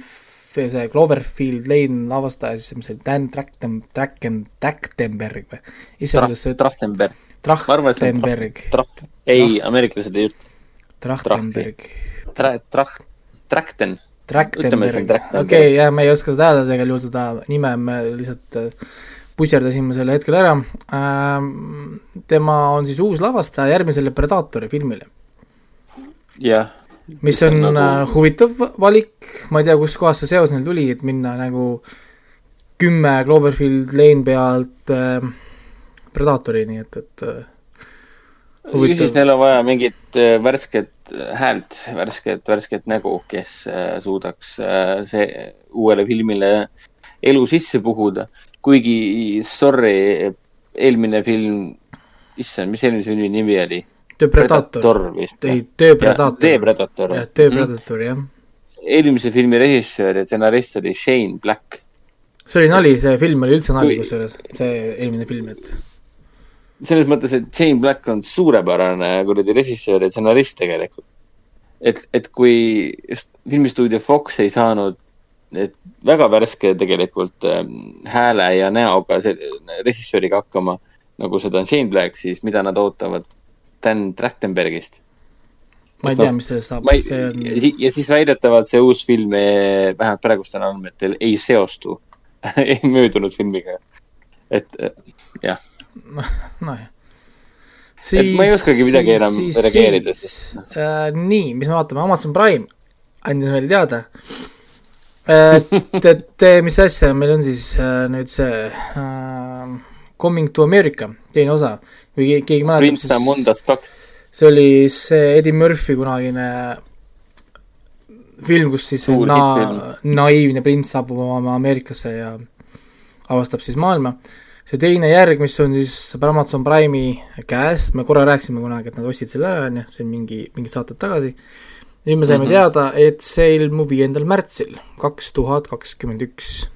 see Cloverfield Lane lavastaja, siis mis see oli, Dan Trachtem-, Trachtem-, Trachtenberg või? Trachtenberg, Trachtenberg, Tracht-, ei, ameeriklased ei ütle. Trachtenberg, Tra-, Tracht-, Trachten, Trachtenberg, okei jah, me ei oska seda hääldada igal juhul seda nime, me lihtsalt äh, puserdasime selle hetkel ära. Ähm,. tema on siis uus lavastaja järgmisele Predaatori filmile, jah. mis on nagu... äh, huvitav valik, ma ei tea, kuskohast see seos neil tuli, et minna nagu kümme Cloverfield Lane pealt äh, Predatorini, et, et äh, ju siis neil on vaja mingit äh, värsket häält, värsket, värsket nägu, kes äh, suudaks äh, see uuele filmile elu sisse puhuda. kuigi, sorry, eelmine film, issand, mis eelmise filmi nimi oli? The Predator, vist. ei, The Predator, The Predator. jah, The Predator, jah. eelmise filmi režissöör ja stsenarist oli Shane Black. see oli nali, see film oli üldse nali kusjuures, see eelmine film, et selles mõttes, et Shane Black on suurepärane kuradi režissöör ja stsenarist tegelikult. et, et kui filmistuudio Fox ei saanud et väga värske tegelikult ähm, hääle ja näoga see- režissööriga hakkama, nagu seda on Shane Black, siis mida nad ootavad Dan Trachtenbergist? ma ei tea, mis sellest saab see on ja, si ja siis väidetavalt see uus film eh, vähemalt praegustel andmetel ei seostu *laughs* möödunud filmiga. et eh, jah, nojah. Et ma ei oskagi midagi enam reageerida, sest- äh,. nii, mis me vaatame, Amazon Prime andis meile teada äh,. et, et mis asja meil on siis äh, nüüd see äh, Coming to America, teine osa. kui ke- keegi mäletab, kaks, see oli see Eddie Murphy kunagine film, kus siis Suur na-, naiivne prints saabub oma Ameerikasse ja avastab siis maailma. see teine järg, mis on siis Amazon Prime'i käes, me korra rääkisime kunagi, et nad ostsid selle ära, on ju, see on mingi, mingid saated tagasi. nüüd me saime mm. -hmm. teada, et see ilmub viiendal märtsil kaks tuhat kakskümmend üks.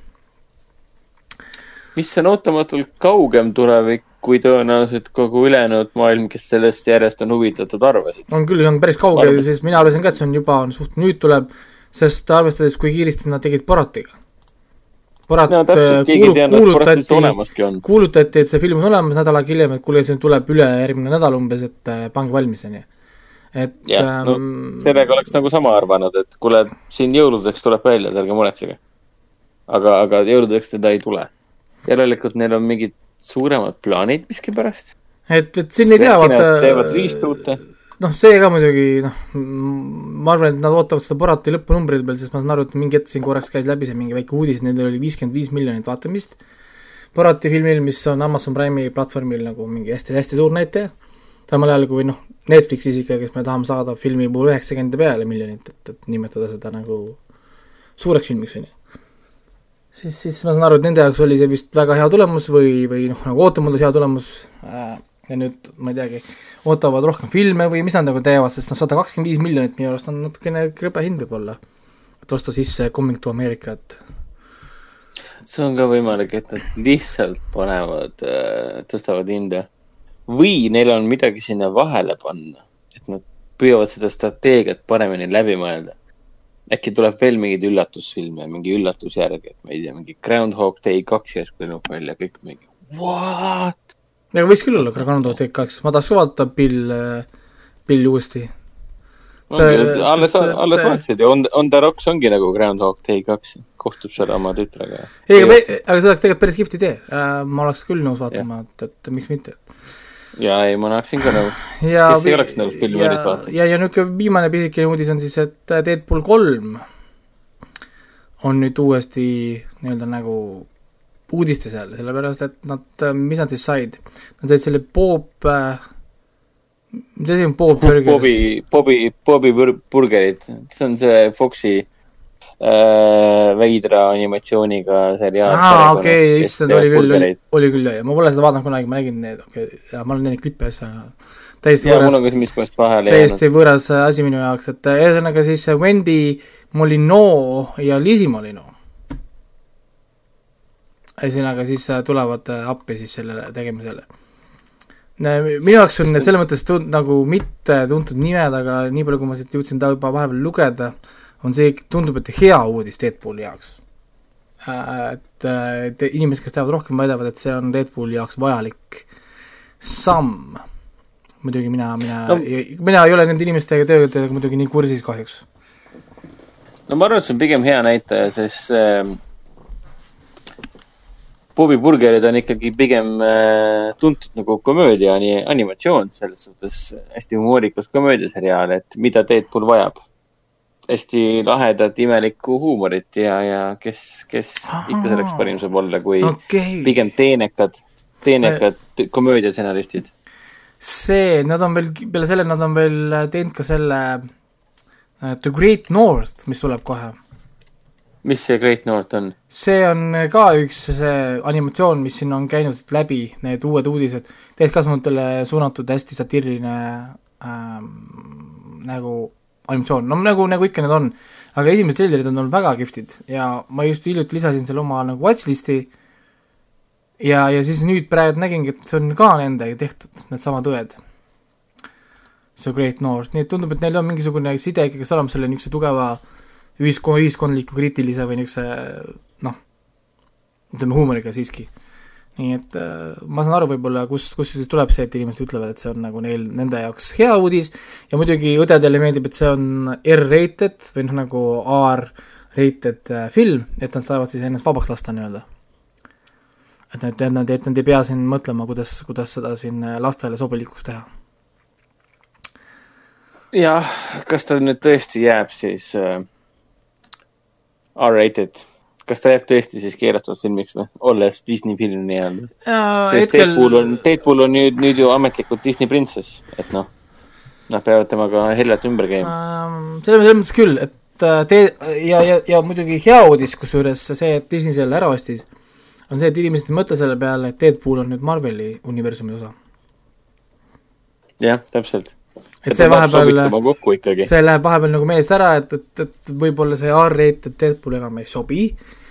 mis on ootamatult kaugem tulevik, kui tõenäoliselt kogu ülejäänud maailm, kes sellest järjest on huvitatud, arvasid. on küll, on päris kaugel sest mina arvasin ka, et see on juba on suht nüüd tuleb, sest arvestades, kui kiiresti nad tegid Boratiga. Borat no äh, täpselt, ei kuulu- kuulutati, kuulutati, et see film on olemas nädal aega hiljem, et kuule, see tuleb ülejärgmine nädal umbes, et äh, pange valmis, on ju. et jah, no ähm, sellega oleks nagu sama arvanud, et kuule, siin jõuludeks tuleb välja, ärge muretsege. aga, aga jõuludeks teda ei tule. järelikult neil on mingid suuremad plaanid miskipärast. et, et siin ei tea, vaata teevad reboot'e. noh, see ka muidugi noh, ma arvan, et nad ootavad seda Borati lõpunumbreid veel, sest ma saan aru, et mingi hetk siin korraks käis läbi see mingi väike uudis, et nendel oli viiskümmend viis miljonit vaatamist Borati filmil, mis on Amazon Prime'i platvormil nagu mingi hästi-hästi suur näitaja, samal ajal kui noh, Netflixis ikka, kes me tahame saada filmi puhul üheksakümmend peale miljonit, et, et nimetada seda nagu suureks filmiks, on ju. siis, siis ma saan aru, et nende jaoks oli see vist väga hea tulemus või, või noh, nagu ootamatult hea tulemus äh, ja nüüd ma ei teagi, ootavad rohkem filme või mis nad nagu teevad, sest noh, sada kakskümmend viis miljonit minu arust on natukene krõbe hind võib-olla. et osta sisse Coming to America, et see on ka võimalik, et nad lihtsalt panevad, tõstavad hinda. või neil on midagi sinna vahele panna, et nad püüavad seda strateegiat paremini läbi mõelda. Äkki tuleb veel mingeid üllatusfilme, mingi üllatusjärg, et ma ei tea, mingi Groundhog Day kaks järsku lennub välja, kõik mingi what? aga võiks küll olla Groundhog Day kaks, ma tahaks ka vaadata Bill, Bill uuesti. Alles, alles vaatasid ju, On, On the Rocks ongi nagu Groundhog Day kaks, kohtub seal oma tütrega. ei, aga, aga see oleks tegelikult päris kihvt idee äh,, ma oleks küll nõus vaatama, et, et miks mitte ja ei, ma oleksin ka nõus. *sighs* ja Kes ei oleks nõus Bill Murray't vaatama? ja, ja niisugune viimane pisikene uudis on siis, et Deadpool kolm on nüüd uuesti nii-öelda nagu uudiste seal, sellepärast et nad, mis nad siis said? Nad said selle Bob äh,, mis asi on Bob Burger? Bobi, Bobi, Bobi Bur- Burgerid, see on see Foxi äh, veidra animatsiooniga seriaal. aa, okei, issand, oli küll, oli küll, ma pole seda vaadanud kunagi, ma nägin need, okei okay,, ja ma olen näinud klippe asja, täiesti ja võõras vahele jäänud. täiesti võõras asi minu jaoks, et äh, ühesõnaga siis Wendy Molino ja Liisi Molino. ühesõnaga siis äh, tulevad äh, appi siis sellele tegemisele. minu jaoks on selles mõttes tund-, nagu mitte tuntud nimed, aga nii palju, kui ma siit jõudsin ta juba vahepeal lugeda, on see, tundub, et hea uudis Deadpooli jaoks. et, et inimesed, kes teavad rohkem, väidavad, et see on Deadpooli jaoks vajalik samm. muidugi mina, mina No- mina ei ole nende inimestega töötajatega muidugi nii kursis kahjuks. no ma arvan, et see on pigem hea näitaja, sest äh, Bobi Burgerid on ikkagi pigem äh, tuntud nagu komöödia, animatsioon, selles suhtes hästi humoorikas komöödiaseriaal, et mida Deadpool vajab. Hästi lahedat, imelikku huumorit ja, ja kes, kes ikka selleks parim saab olla, kui okay., pigem teenekad, teenekad komöödiastsenaristid. see, nad on veel, peale selle nad on veel teinud ka selle äh, The Great North, mis tuleb kohe. mis see Great North on? see on ka üks see animatsioon, mis siin on käinud läbi, need uued uudised, täiskasvanutele suunatud hästi satiiriline ähm, nagu animatsioon, no nagu, nagu ikka need on. aga esimesed treilerid on olnud väga kihvtid ja ma just hiljuti lisasin selle oma nagu watchlist'i ja, ja siis nüüd praegu nägingi, et see on ka nendega tehtud, needsamad õed. see Great North, nii et tundub, et neil on mingisugune side ikkagi olemas selle niisuguse tugeva ühiskonna, ühiskondliku kriitilise või niisuguse noh, ütleme huumoriga siiski. Nii et äh, ma saan aru võib-olla, kus, kust siis tuleb see, et inimesed ütlevad, et see on nagu neil, nende jaoks hea uudis ja muidugi õdedele meeldib, et see on R-rated või noh, nagu R-rated äh, film, et nad saavad siis ennast vabaks lasta nii-öelda. et nad, et nad, et nad ei pea siin mõtlema, kuidas, kuidas seda siin äh, lastele sobilikuks teha. jah, kas ta nüüd tõesti jääb siis äh, R-rated, kas ta jääb tõesti siis keelatud filmiks või, olles Disney film nii-öelda? sest hetkel... Deadpool on, Deadpool on nüüd, nüüd ju ametlikult Disney printsess, et noh, nad peavad temaga hellalt ümber käima. Ähm, selles mõttes küll, et äh, te- ja, ja, ja muidugi hea uudis, kusjuures see, et Disney selle ära ostis, on see, et inimesed ei mõtle selle peale, et Deadpool on nüüd Marveli universumi osa. jah, täpselt. Et see vahepeal, see läheb vahepeal nagu meelest ära, et, et, et võib-olla see R-rated Deadpool enam ei sobi,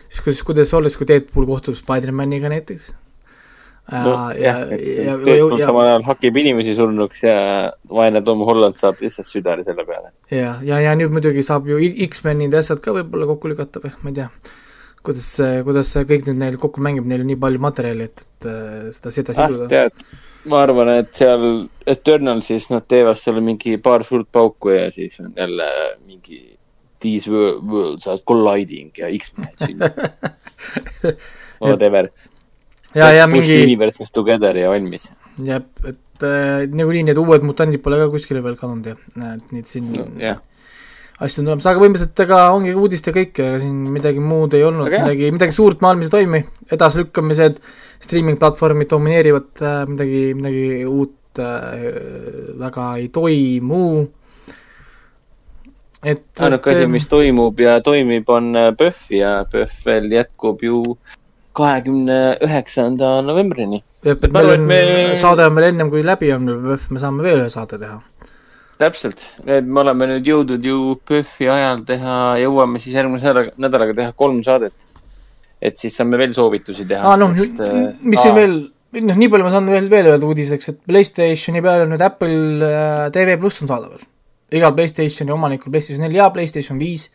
siis kuidas, kuidas oleks, kui Deadpool kohtub Spider-maniga näiteks no ja, jah, ja, ja, Deadpool ja, samal ajal hakib inimesi surnuks ja vaene Tom Holland saab lihtsalt südari selle peale. ja, ja, ja nüüd muidugi saab ju I- X-menide asjad ka võib-olla kokku lükata või ma ei tea, kuidas kuidas see kõik nüüd neil kokku mängib, neil on nii palju materjali, et, et äh, seda, seda ah, siduda. tead, ma arvan, et seal Eternalsis nad teevad seal mingi paar suurt pauku ja siis on jälle mingi These wor- worlds are colliding ja X-menid sünnib. *laughs* Whatever. ja, ja mingi, Universe is together ja valmis. jah, et äh, nagunii need uued mutandid pole ka kuskile veel kadunud ja et neid siin no, jah, asjad on tulemas, aga põhimõtteliselt ega ongi uudist ja kõik, ega siin midagi muud ei olnud, midagi, midagi suurt maailmas ei toimi, edasilükkamised, streaming platvormid domineerivad äh,, midagi, midagi uut äh, väga ei toimu et. ainuke asi, mis toimub ja toimib, on äh, PÖFF ja PÖFF veel jätkub ju kahekümne üheksanda novembrini. saade on veel ennem kui läbi on, me saame veel ühe saate teha. täpselt, me oleme nüüd jõudnud ju PÖFFi ajal teha, jõuame siis järgmise nädala- nädalaga teha kolm saadet. et siis saame veel soovitusi teha. aa noh, mis siin veel, noh, nii palju ma saan veel, veel öelda uudiseks, et Playstationi peale nüüd Apple äh, TV pluss on saadaval. igal Playstationi omanikul Playstation neli ja Playstation viis.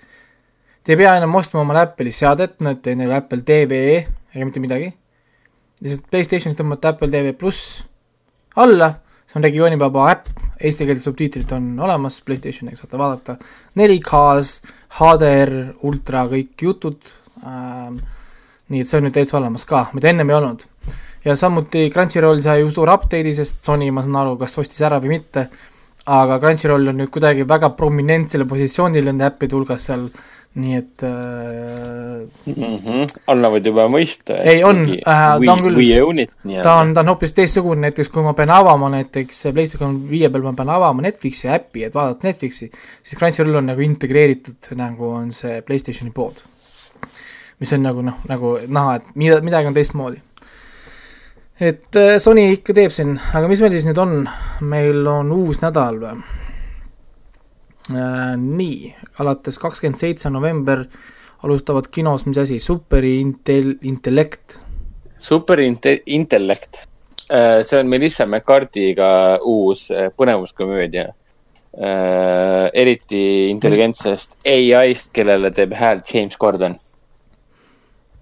Te ei pea enam ostma omale Apple'i seadet, näete nagu Apple TV ega mitte midagi. lihtsalt Playstationis tõmbate Apple TV pluss alla, see on regioonivaba äpp, eestikeelsed subtiitrid on olemas, Playstationiga saate vaadata. 4K-s, HDR, ultra, kõik jutud. Ähm,, nii et see on nüüd täitsa olemas ka, mida ennem ei olnud. ja samuti Crunchyroll sai ju suure update'i, sest Sony, ma saan aru, kas ostis ära või mitte, aga Crunchyroll on nüüd kuidagi väga prominentsele positsioonile nende äppide hulgas seal, nii et äh, mm. -hmm. annavad juba mõista. Ei, on, äh, ta on küll- ta on, ta on hoopis teistsugune, näiteks kui ma pean avama näiteks PlayStation viie peal ma pean avama Netflixi äpi, et vaadata Netflixi, siis Crunchyroll on nagu integreeritud, nagu on see PlayStationi pood. mis on nagu noh, nagu näha, et mida, midagi on teistmoodi. et äh, Sony ikka teeb siin, aga mis meil siis nüüd on, meil on uus nädal või? nii, alates kakskümmend seitse november alustavad kinos, mis asi, Super Intel, Intellekt super inte- intellekt. see on Melissa McCarthy'ga uus äh, põnevuskomöödia. eriti intelligentsest ai-st, kellele teeb häält James Corden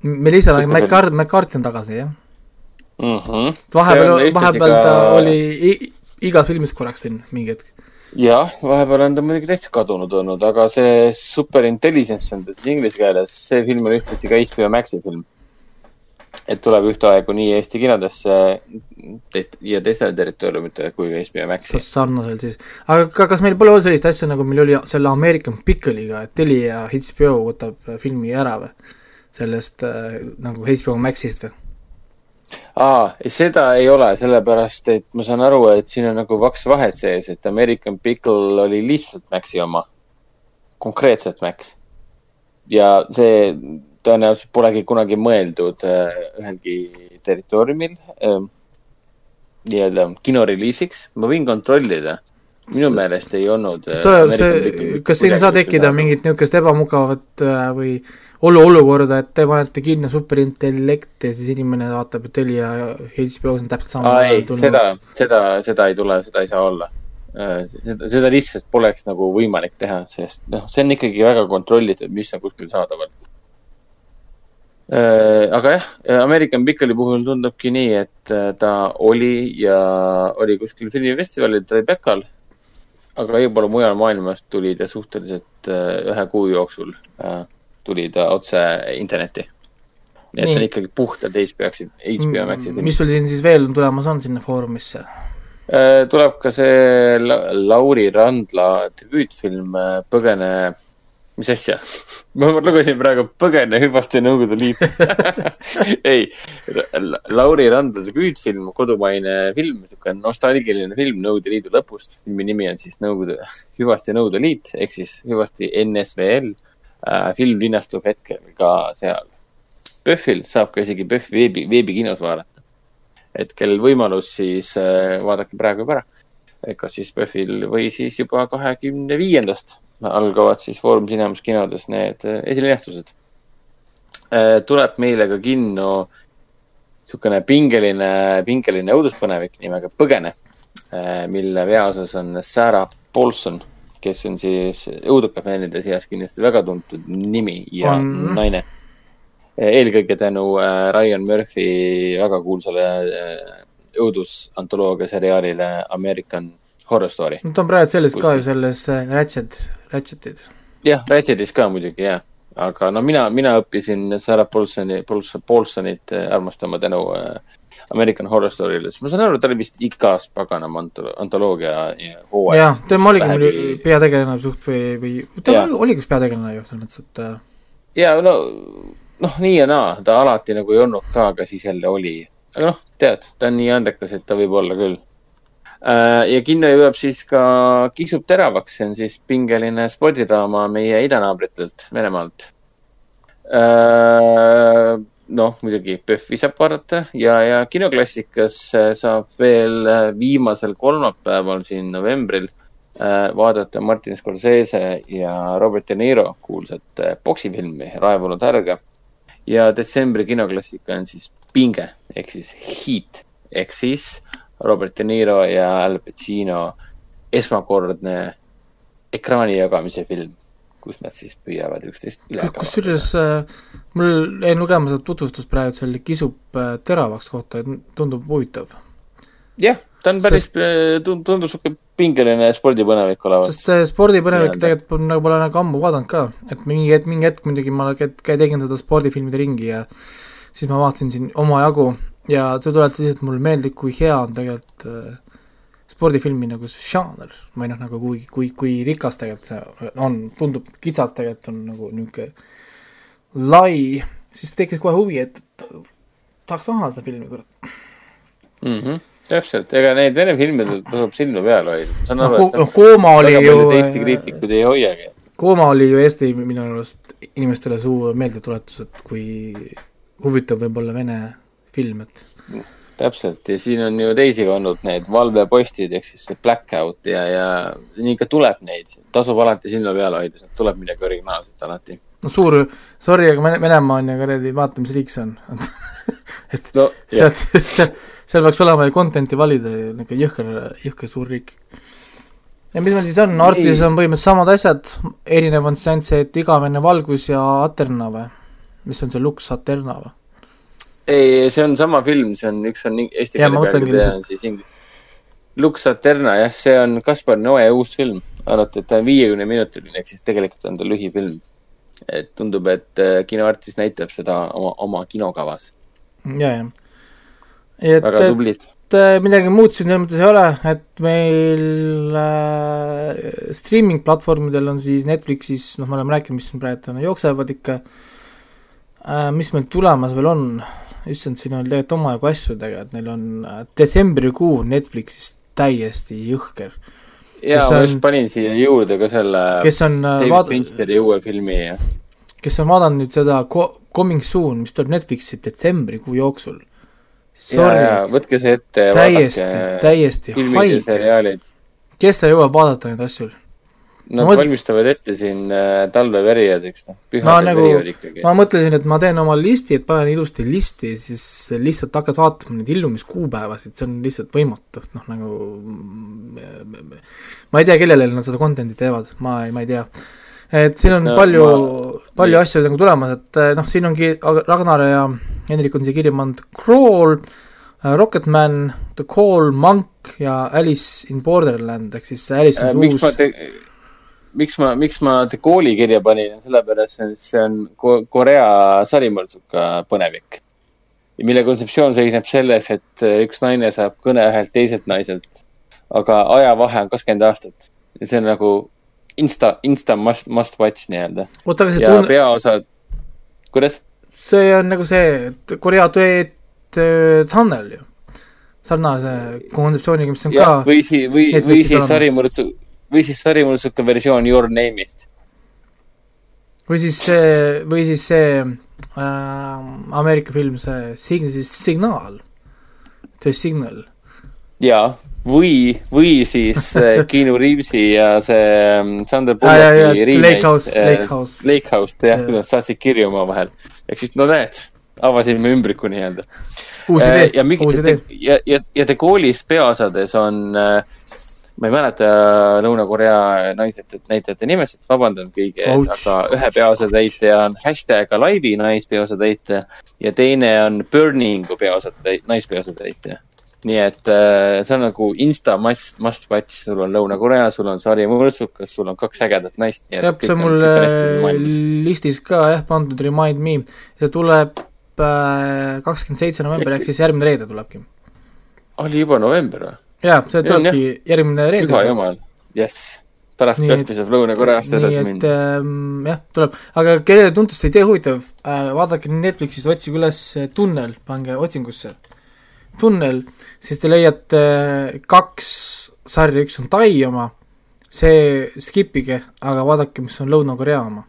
Melissa McCart-, McCarthy on tagasi, jah? mm. -hmm. vahepeal, vahepeal ta oli igas filmis korraks siin mingi hetk. jah, vahepeal on ta muidugi täitsa kadunud olnud, aga see Super Intelligence on ta siis inglise keeles, see film on ühtlasi ka HBO Maxi film. et tuleb ühtaegu nii Eesti kinodesse teist ja teistele territooriumitele kui ka HBO Maxi. sarnaselt siis, aga ka, kas meil pole olnud sellist asja, nagu meil oli selle American Pickle'iga, et Telia HBO võtab äh, filmi ära või? sellest äh, nagu HBO Maxist või? aa, seda ei ole, sellepärast et ma saan aru, et siin on nagu kaks vahet sees, et American Pickle oli lihtsalt Maxi oma, konkreetselt Max. ja see tõenäoliselt polegi kunagi mõeldud äh, ühelgi territooriumil äh, nii-öelda kinoreliisiks, ma võin kontrollida. minu meelest ei olnud. äh, kas siin ei saa tekkida mingit niisugust ebamugavat äh, olu olukorda, et te panete kinno superintellekti ja siis inimene vaatab, et Telia ja HBO-s on täpselt sama ei, seda, seda, seda ei tule, seda ei saa olla. seda, seda lihtsalt poleks nagu võimalik teha, sest noh, see on ikkagi väga kontrollitud, mis on kuskil saadaval. aga jah, American Pickle'i puhul tundubki nii, et äh, ta oli ja oli kuskil filmifestivalil Tribeca'l. aga võib-olla mujal maailmas tuli ta suhteliselt äh, ühe kuu jooksul, tuli ta otse internetti. nii et ta on ikkagi puhtalt HBO Maxi, HBO Maxi film. mis sul siin siis veel tulemas on sinna foorumisse? Äh, tuleb ka see La Lauri Randla debüütfilm äh, Põgene, mis asja? *laughs* ma lugesin praegu Põgene hüvaste Nõukogude Liit. *laughs* ei, Lauri Randla debüütfilm, kodumaine film, niisugune nostalgiline film Nõukogude Liidu lõpust. filmi nimi on siis Nõukogude, Hüvasti Nõukogude Liit ehk siis Hüvasti NSVL. Film linastub hetkel ka seal. PÖFFil saab ka isegi PÖFF veebi, veebikinos vaadata et kellel võimalus, siis äh, vaadake praegu juba ära. kas siis PÖFFil või siis juba kahekümne viiendast algavad siis Foorum Cinemas kinodes need äh, esilinastused. tuleb meile ka kinno niisugune pingeline, pingeline õuduspõnevik nimega Põgene, mille peaosas on Sarah Paulson, kes on siis õudukafännide seas kindlasti väga tuntud nimi ja On. naine eelkõige tänu äh, Ryan Murphy väga kuulsale äh, õudusantoloogia seriaalile American Horror Story. ta on praegu selles ka Kuskil. ju selles äh, Ratchet, Ratchetis. jah, Ratchetis ka muidugi jah, aga no mina, mina õppisin Sarah Paulsoni, Paulson, Paulsonit armastama tänu äh, American Horror Story'le, sest ma saan aru, ta oli vist igas paganama antolo- antoloogia ja hooajas. jah, tema oligi mul peategelane suht või, või ta oligi vist peategelane ju, selles mõttes, et äh, ja no, noh, nii ja naa, ta alati nagu ei olnud ka, aga siis jälle oli. aga noh, tead, ta on nii andekas, et ta võib olla küll. ja kinno jõuab siis ka Kisub teravaks, see on siis pingeline spordidraama meie idanaabritelt Venemaalt. noh, muidugi PÖFFi saab vaadata ja, ja kinoklassikas äh, saab veel äh, viimasel kolmapäeval siin novembril äh, vaadata Martin Scorsese ja Robert De Niro kuulsat poksifilmi Raevunud härga. ja detsembri kinoklassika on siis Pinge ehk siis Heat ehk siis Robert De Niro ja Al Pacino esmakordne ekraani jagamise film, kus nad siis püüavad üksteist üle kusjuures äh, mul jäi lugema seda tutvustust praegu, et seal kisub äh, teravaks kohta, et tundub huvitav. jah, ta on päris, tundub sihuke pingeline spordipõnevik olevat. sest äh, spordipõnevik tegelikult nagu pole nagu ammu vaadanud ka, et mingi hetk, mingi hetk muidugi ma tegin seda spordifilmide ringi ja siis ma vaatasin siin omajagu ja see tuletas lihtsalt mulle meelde, kui hea on tegelikult äh, spordifilmi nagu see žanr või noh, nagu kui, kui, kui rikas tegelikult see on, tundub kitsas tegelikult on nagu niisugune lai, siis tekkis kohe huvi, et tahaks näha seda filmi, kurat. mm. -hmm. täpselt, ega neid vene filmidel tasub silma peal hoida. ma saan noh aru, ko-, noh Kooma et oli ju Eesti kriitikud ei hoiagi. Kooma oli ju Eesti minu arust inimestele suur meeldetuletus, et kui huvitav võib olla vene film, et täpselt ja siin on ju teisi ka olnud need valvepostid ehk siis see blackout ja, ja nii ka tuleb neid. tasub alati silma peal hoida, sealt tuleb midagi originaalset alati. No suur, sorry, aga Vene- Venemaa on ju kuradi, vaata, mis riik see on. *laughs* et no jah, sealt, seal, peaks olema ju content'i valida ja niisugune jõhker, jõhker suur riik. ja mis meil siis on, Artises on põhimõtteliselt samad asjad, erinev on siis ainult see, et igavene valgus ja Aterna või? mis on see Lux Aterna või? ei, see on sama film, see on, üks on eesti keele pealkiri ja on siis ing-. Lux Aterna, jah, see on Kaspar Noe uus film. arvati, et ta on viiekümne minutiline, ehk siis tegelikult on ta lühifilm. Et tundub, et äh, kinoartist näitab seda oma, oma kinokavas. ja, ja. väga tublid. äh, midagi muud siin selles mõttes ei ole, et meil äh, streaming platvormidel on siis Netflixis, noh, me oleme rääkinud, mis siin praegu on, jooksevad ikka äh,, mis meil tulemas veel on, issand, siin on tegelikult omajagu asju tegelikult, neil on äh, detsembrikuu Netflixis täiesti jõhker, ja kes ma on- just panin siia juurde ka selle kes on äh, David vaad-, Fincheri uue filmi ja kes on vaadanud nüüd seda Co- Coming Soon, mis tuleb Netflixi detsembrikuu jooksul. Sorry võtke see ette ja täiesti, vaadake täiesti filmid ja seriaalid. kes ta jõuab vaadata neid asju? Nad mõt- valmistavad ette siin äh, talveperioodiks, noh, pühade nagu- periood ikkagi. ma mõtlesin, et ma teen oma listi, et panen ilusti listi, siis lihtsalt hakkad vaatama neid ilmumiskuupäevasid, see on lihtsalt võimatu, noh nagu ma ei tea, kellele nad seda content'i teevad, ma ei, ma ei tea. et siin on No no, palju ma-, palju asju nagu tulemas, et eh, noh, siin ongi Ragnar ja Hendrik on siia kirja pannud Crawl, Rocketman, The Call, Monk ja Alice in Borderland ehk siis Alice Äh, on miks uus ma te-, miks ma, miks ma Calli kirja panin, sellepärast et see on Ko- Korea sarimõrtsuka põnevik. mille kontseptsioon seisneb selles, et äh, üks naine saab kõne ühelt teiselt naiselt, aga ajavahe on kakskümmend aastat ja see on nagu insta, insta must, must watch nii-öelda ja tunne, peaosad, kuidas? see on nagu see, et Korea Tuet Tunnel ju, sarnase kontseptsiooniga, mis on ka jah, või siis, või, või siis olemas. Või siis sarimõrtsuka versioon Your Name'ist. või siis see, või siis see äh, Ameerika film, see siis Signaal, The Signal. jaa, või, või siis *laughs* äh, Keanu Reavesi ja see ähm, Sander Bullocki Lake House, Lake House. Lake House, jah kuidas saatsid kirju omavahel. ehk siis no näed, avasime ümbriku nii-öelda. idee ja, mingi uus idee. ja, ja, ja The Callis peaosades on äh, ma ei mäleta Lõuna-Korea naised, näitlejate nimesid, vabandan kõige ees, aga ühe peaosatäitja on hashtag Alive'i naispeaosatäitja ja teine on Burning'u peaosatäitja, naispeaosatäitja. nii et äh, see on nagu insta must, must watch, sul on Lõuna-Korea, sul on sari Mõrtsukas, sul on kaks ägedat naist. jah, see on mul äh, listis ka jah pandud Remind me, see tuleb kakskümmend seitse november ehk siis järgmine reede tulebki. oli juba november või? jaa, on, tulebki järgmine reede. püha jumal, jess. pärast et- PÖFFi saab Lõuna-Koreast edasi minna. ähm, jah, tuleb, aga kellele tundus see idee huvitav. Äh,, vaadake Netflixist, otsige üles äh, Tunnel, pange otsingusse. tunnel, siis te leiate kaks sarja, üks on Tai oma, see skip ige, aga vaadake, mis on Lõuna-Korea oma.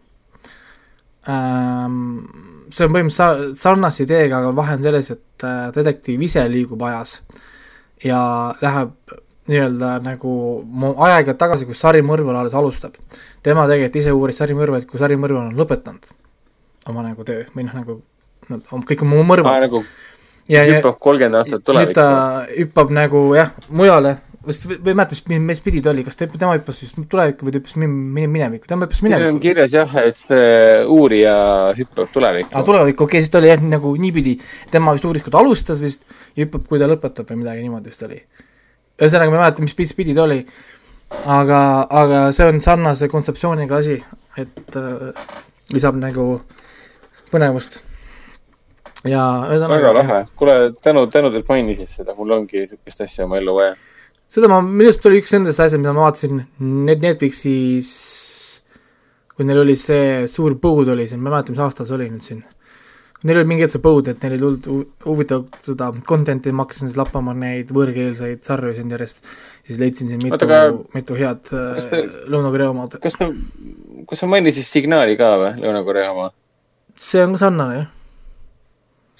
Ähm, see on põhimõtteliselt sa-, sarnase ideega, aga vahe on selles, et äh, detektiiv ise liigub ajas ja läheb nii-öelda nagu aega tagasi, kus sarimõrvar alles alustab. tema tegelikult ise uuris sarimõrvaid, kui sarimõrvar on lõpetanud oma nagu töö või noh, nagu nad on kõik oma mõrvad. nagu ja, hüppab kolmkümmend aastat nüüd tulevikku ta. hüppab nagu jah, mujale, vist või või ei mäleta, mis, mis pidi ta oli, kas ta, tema hüppas vist tulevikku või ta hüppas min- min- minevikku, tema hüppas siin on minevikku. kirjas jah, et uurija hüppab tulevikku aa, tulevikku, okei, siis ta oli jah, nagu niipidi, tema vist uuris, kui ta alustas vist ja hüppab, kui ta lõpetab või midagi niimoodi vist oli. ühesõnaga, ma ei mäleta, mis pidi, pidi ta oli, aga, aga see on sarnase kontseptsiooniga asi, et äh, lisab nagu põnevust. ja väga ühesõnaga, lahe, kuule tänu, tänu, et mainisid seda, mul ongi siukest asja oma ellu vaja. Seda ma, minu arust oli üks nendest asjadest, mida ma vaatasin Net-, Netflixis, kui neil oli see suur põud oli siin, ma ei mäleta, mis aasta see oli nüüd siin. Neil oli mingi hetk see põud, et neil ei tulnud hu- huvitavat seda content'i, ma hakkasin siis lappama neid võõrkeelseid sarju siin järjest. siis leidsin siin mitu mitu head kas äh, Lõuna-Korea omad. kas sa, kas sa mainisid signaali ka või, Lõuna-Korea oma? see on ka sarnane jah.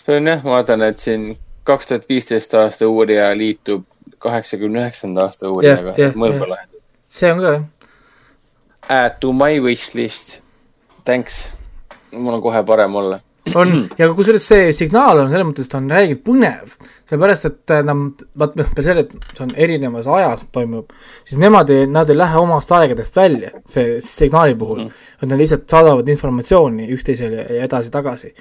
see on jah, ma vaatan, et siin kaks tuhat viisteist aasta uurija liitub kaheksakümne üheksanda aasta uurijaga jah, mõlema jah. lahendus. see on ka jah. Add to my wish list. Thanks. mul on kohe parem olla. on, ja kusjuures see signaal on selles mõttes, ta on räigelt põnev, sellepärast et äh, nad, vaat noh, peale selle, et see on erinevas ajas toimub, siis nemad ei, nad ei lähe omast aegadest välja, see signaali puhul mm, -hmm. vaid nad lihtsalt saadavad informatsiooni üksteisele ja edasi-tagasi.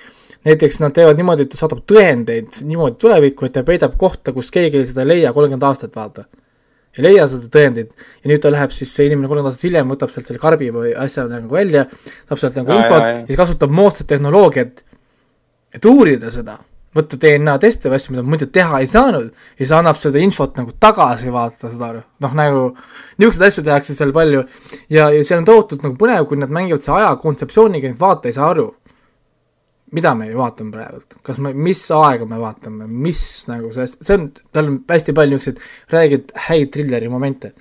Näiteks nad teevad niimoodi, et ta saadab tõendeid niimoodi tulevikku, et ta peidab kohta, kus keegi seda ei leia kolmkümmend aastat, vaata. ei leia seda tõendit ja nüüd ta läheb siis, see inimene kolmkümmend aastat hiljem võtab sealt selle karbi või asja nagu välja, saab sealt nagu infot jaa, ja jaa. siis kasutab moodsat tehnoloogiat, et uurida seda, võtta DNA teste või asju, mida muidu teha ei saanud. Ja siis annab seda infot nagu tagasi vaata, saad aru, noh nagu niisuguseid asju tehakse seal palju. Ja, ja see on tohutult nagu põnev, kui nad mängivad selle aja kontseptsiooniga, et vaata ei saa aru, mida me vaatame praegult, kas me, mis aega me vaatame, mis nagu see, see on, tal on hästi palju niisuguseid räigelt häid trilleri momente.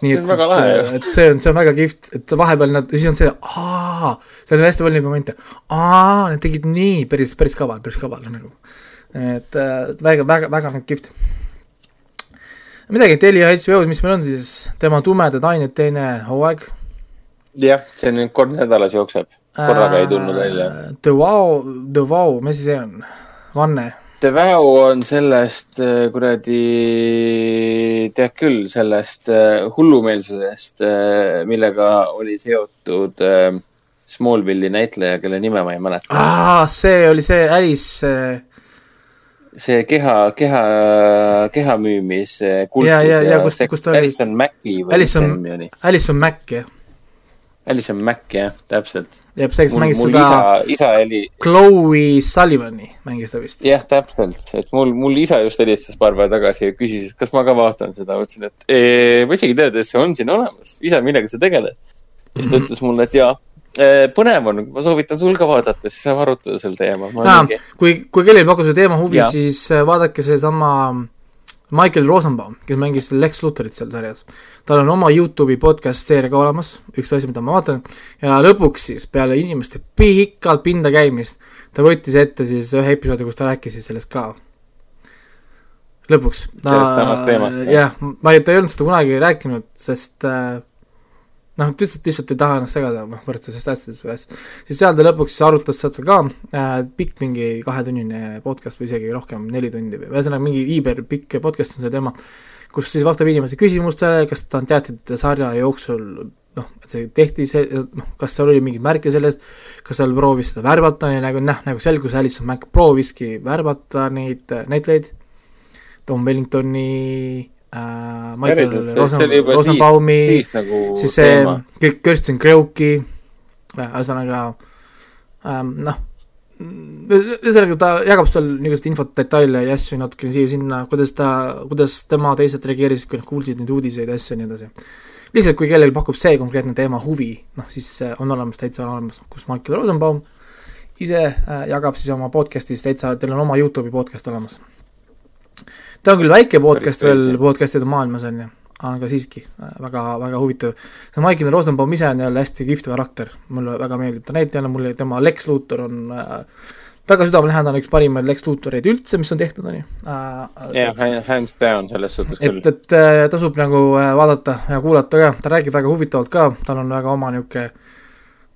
See on väga lahe ju. et see on, see on väga kihvt, et vahepeal nad, siis on see, aa, seal on hästi palju neid momente, aa, nad tegid nii, päris, päris kaval, päris kaval nagu. et äh, väga, väga, väga kihvt. midagi, Telia HBO-s, mis meil on siis, tema Tumedad ained teine hooaeg. jah, see nüüd kord nädalas jookseb, korraga ei tulnud välja. The Wow, The Wow, mis see on? Vanne. The Vow on sellest äh, kuradi, tead küll, sellest äh, hullumeelsusest, millega oli seotud äh, Smallville'i näitleja, kelle nime ma ei mäleta. aa, see oli see Alice, see keha, keha, keha müümise kultus Ja, ja, ja kus- see- kus ta oli? Alison mis Alison-? Alison Mack, jah. Alison Mack, jah, täpselt. jääb see, kes mängis mul seda isa, isa oli, Chloe Sullivani, mängis ta vist. jah, täpselt, et mul, mul isa just helistas paar päeva tagasi ja küsis, et kas ma ka vaatan seda, ma ütlesin, et ee, ma isegi ei tea, et see on siin olemas, isa, millega sa tegeled. ja siis ta ütles mulle, et jaa, põnev on, ma soovitan sul ka vaadata, siis saame arutada sel teemal. kui, kui kellelgi pakub see teema huvi, siis äh, vaadake seesama Michael Rosenbaum, kes mängis Lex Lutherit seal sarjas. tal on oma Youtube'i podcast seeria ka olemas, üks asi, mida ma vaatan, ja lõpuks siis peale inimeste pikalt pinda käimist, ta võttis ette siis ühe episoodi, kus ta rääkis siis sellest ka. lõpuks. Sellest samast teemast, jah, ma ei, ta ei olnud seda kunagi rääkinud, sest äh, noh, ta lihtsalt, lihtsalt ei taha ennast segada, noh, võrdlusest asjadest või asjadest. siis seal ta lõpuks arutas seda ka äh,, pikk mingi kahetunnine podcast või isegi rohkem, neli tundi või ühesõnaga mingi iiber pikk podcast on see teema, kus siis vastab inimeste küsimustele, kas ta on teadnud sarja jooksul noh, et see tehti see, noh, kas seal oli mingeid märke sellest, kas seal proovis seda värvata nagu noh, nagu selgus, Alison Mack prooviski värvata neid näitlejaid, Tom Wellingtoni äh,, Michael Rosen see Rosenbaumi, nagu siis see teema. kõik Kirsten Kreuki, ühesõnaga ähm, noh, ühesõnaga ta jagab seal niisugust infot, detaile ja asju natukene siia-sinna, kuidas ta, kuidas tema teised reageerisid, kui nad kuulsid neid uudiseid ja asju ja nii edasi. lihtsalt, kui kellelgi pakub see konkreetne teema huvi, noh siis äh, on olemas, täitsa on olemas, kus Michael Rosenbaum ise äh, jagab siis oma podcast'is täitsa, teil on oma Youtube'i podcast olemas. Ta on küll väike podcast veel podcast'ide maailmas on ju, aga siiski äh, väga, väga huvitav. see Michael Rosenbaum ise on jälle hästi kihvt karakter, mulle väga meeldib ta näitlejana, mulle tema Lex Luthor on äh, väga südamelähedane, üks parimaid Lex Luthoreid üldse, mis on tehtud, on ju. jah, hands down selles suhtes küll. et, et äh, tasub nagu äh, vaadata ja kuulata ka, ta räägib väga huvitavalt ka, tal on väga oma niisugune,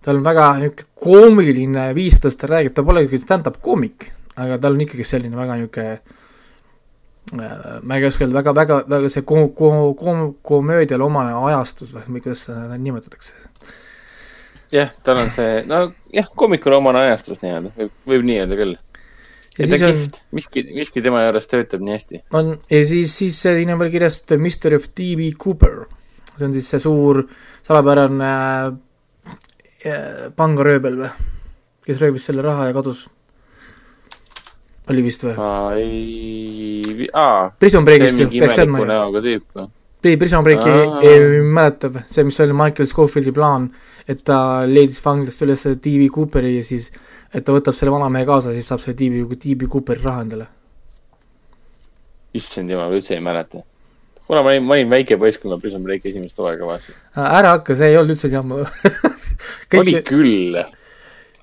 tal on väga niisugune koomiline viis, kuidas ta räägib, ta pole küll stand-up koomik, aga tal on ikkagi selline väga niisugune äh, ma ei oska öelda, väga, väga, väga see ko-, ko-, ko-, komöödiale omane ajastus või kuidas seda nimetatakse. jah, tal on see, no jah, koomikule omane ajastus nii-öelda, võib, võib nii öelda küll. ja ta siis on, kihvt, miski, miski tema juures töötab nii hästi. on ja siis, siis siin on veel kirjas The Mystery of D.B. Cooper. see on siis see suur salapärane äh, pangarööbel või, kes röövis selle raha ja kadus. Oli vist või? ei, aa, Prison Breakist ju, peaks teadma ju. näoga tüüp või? Pri- Prison Breaki ei, ei mäleta, see, mis oli Michael Scofieldi plaan, et ta leidis vanglast üles D.B. Cooperi ja siis, et ta võtab selle vanamehe kaasa, siis saab selle D.B. D.B. Cooperi raha endale. issand jumal, ma üldse ei mäleta. kuna ma olin, ma olin väike poiss, kui ma Prison Breaki esimest hooaega vaatasin. ära hakka, see ei olnud üldse nii ammu. *laughs* oli küll.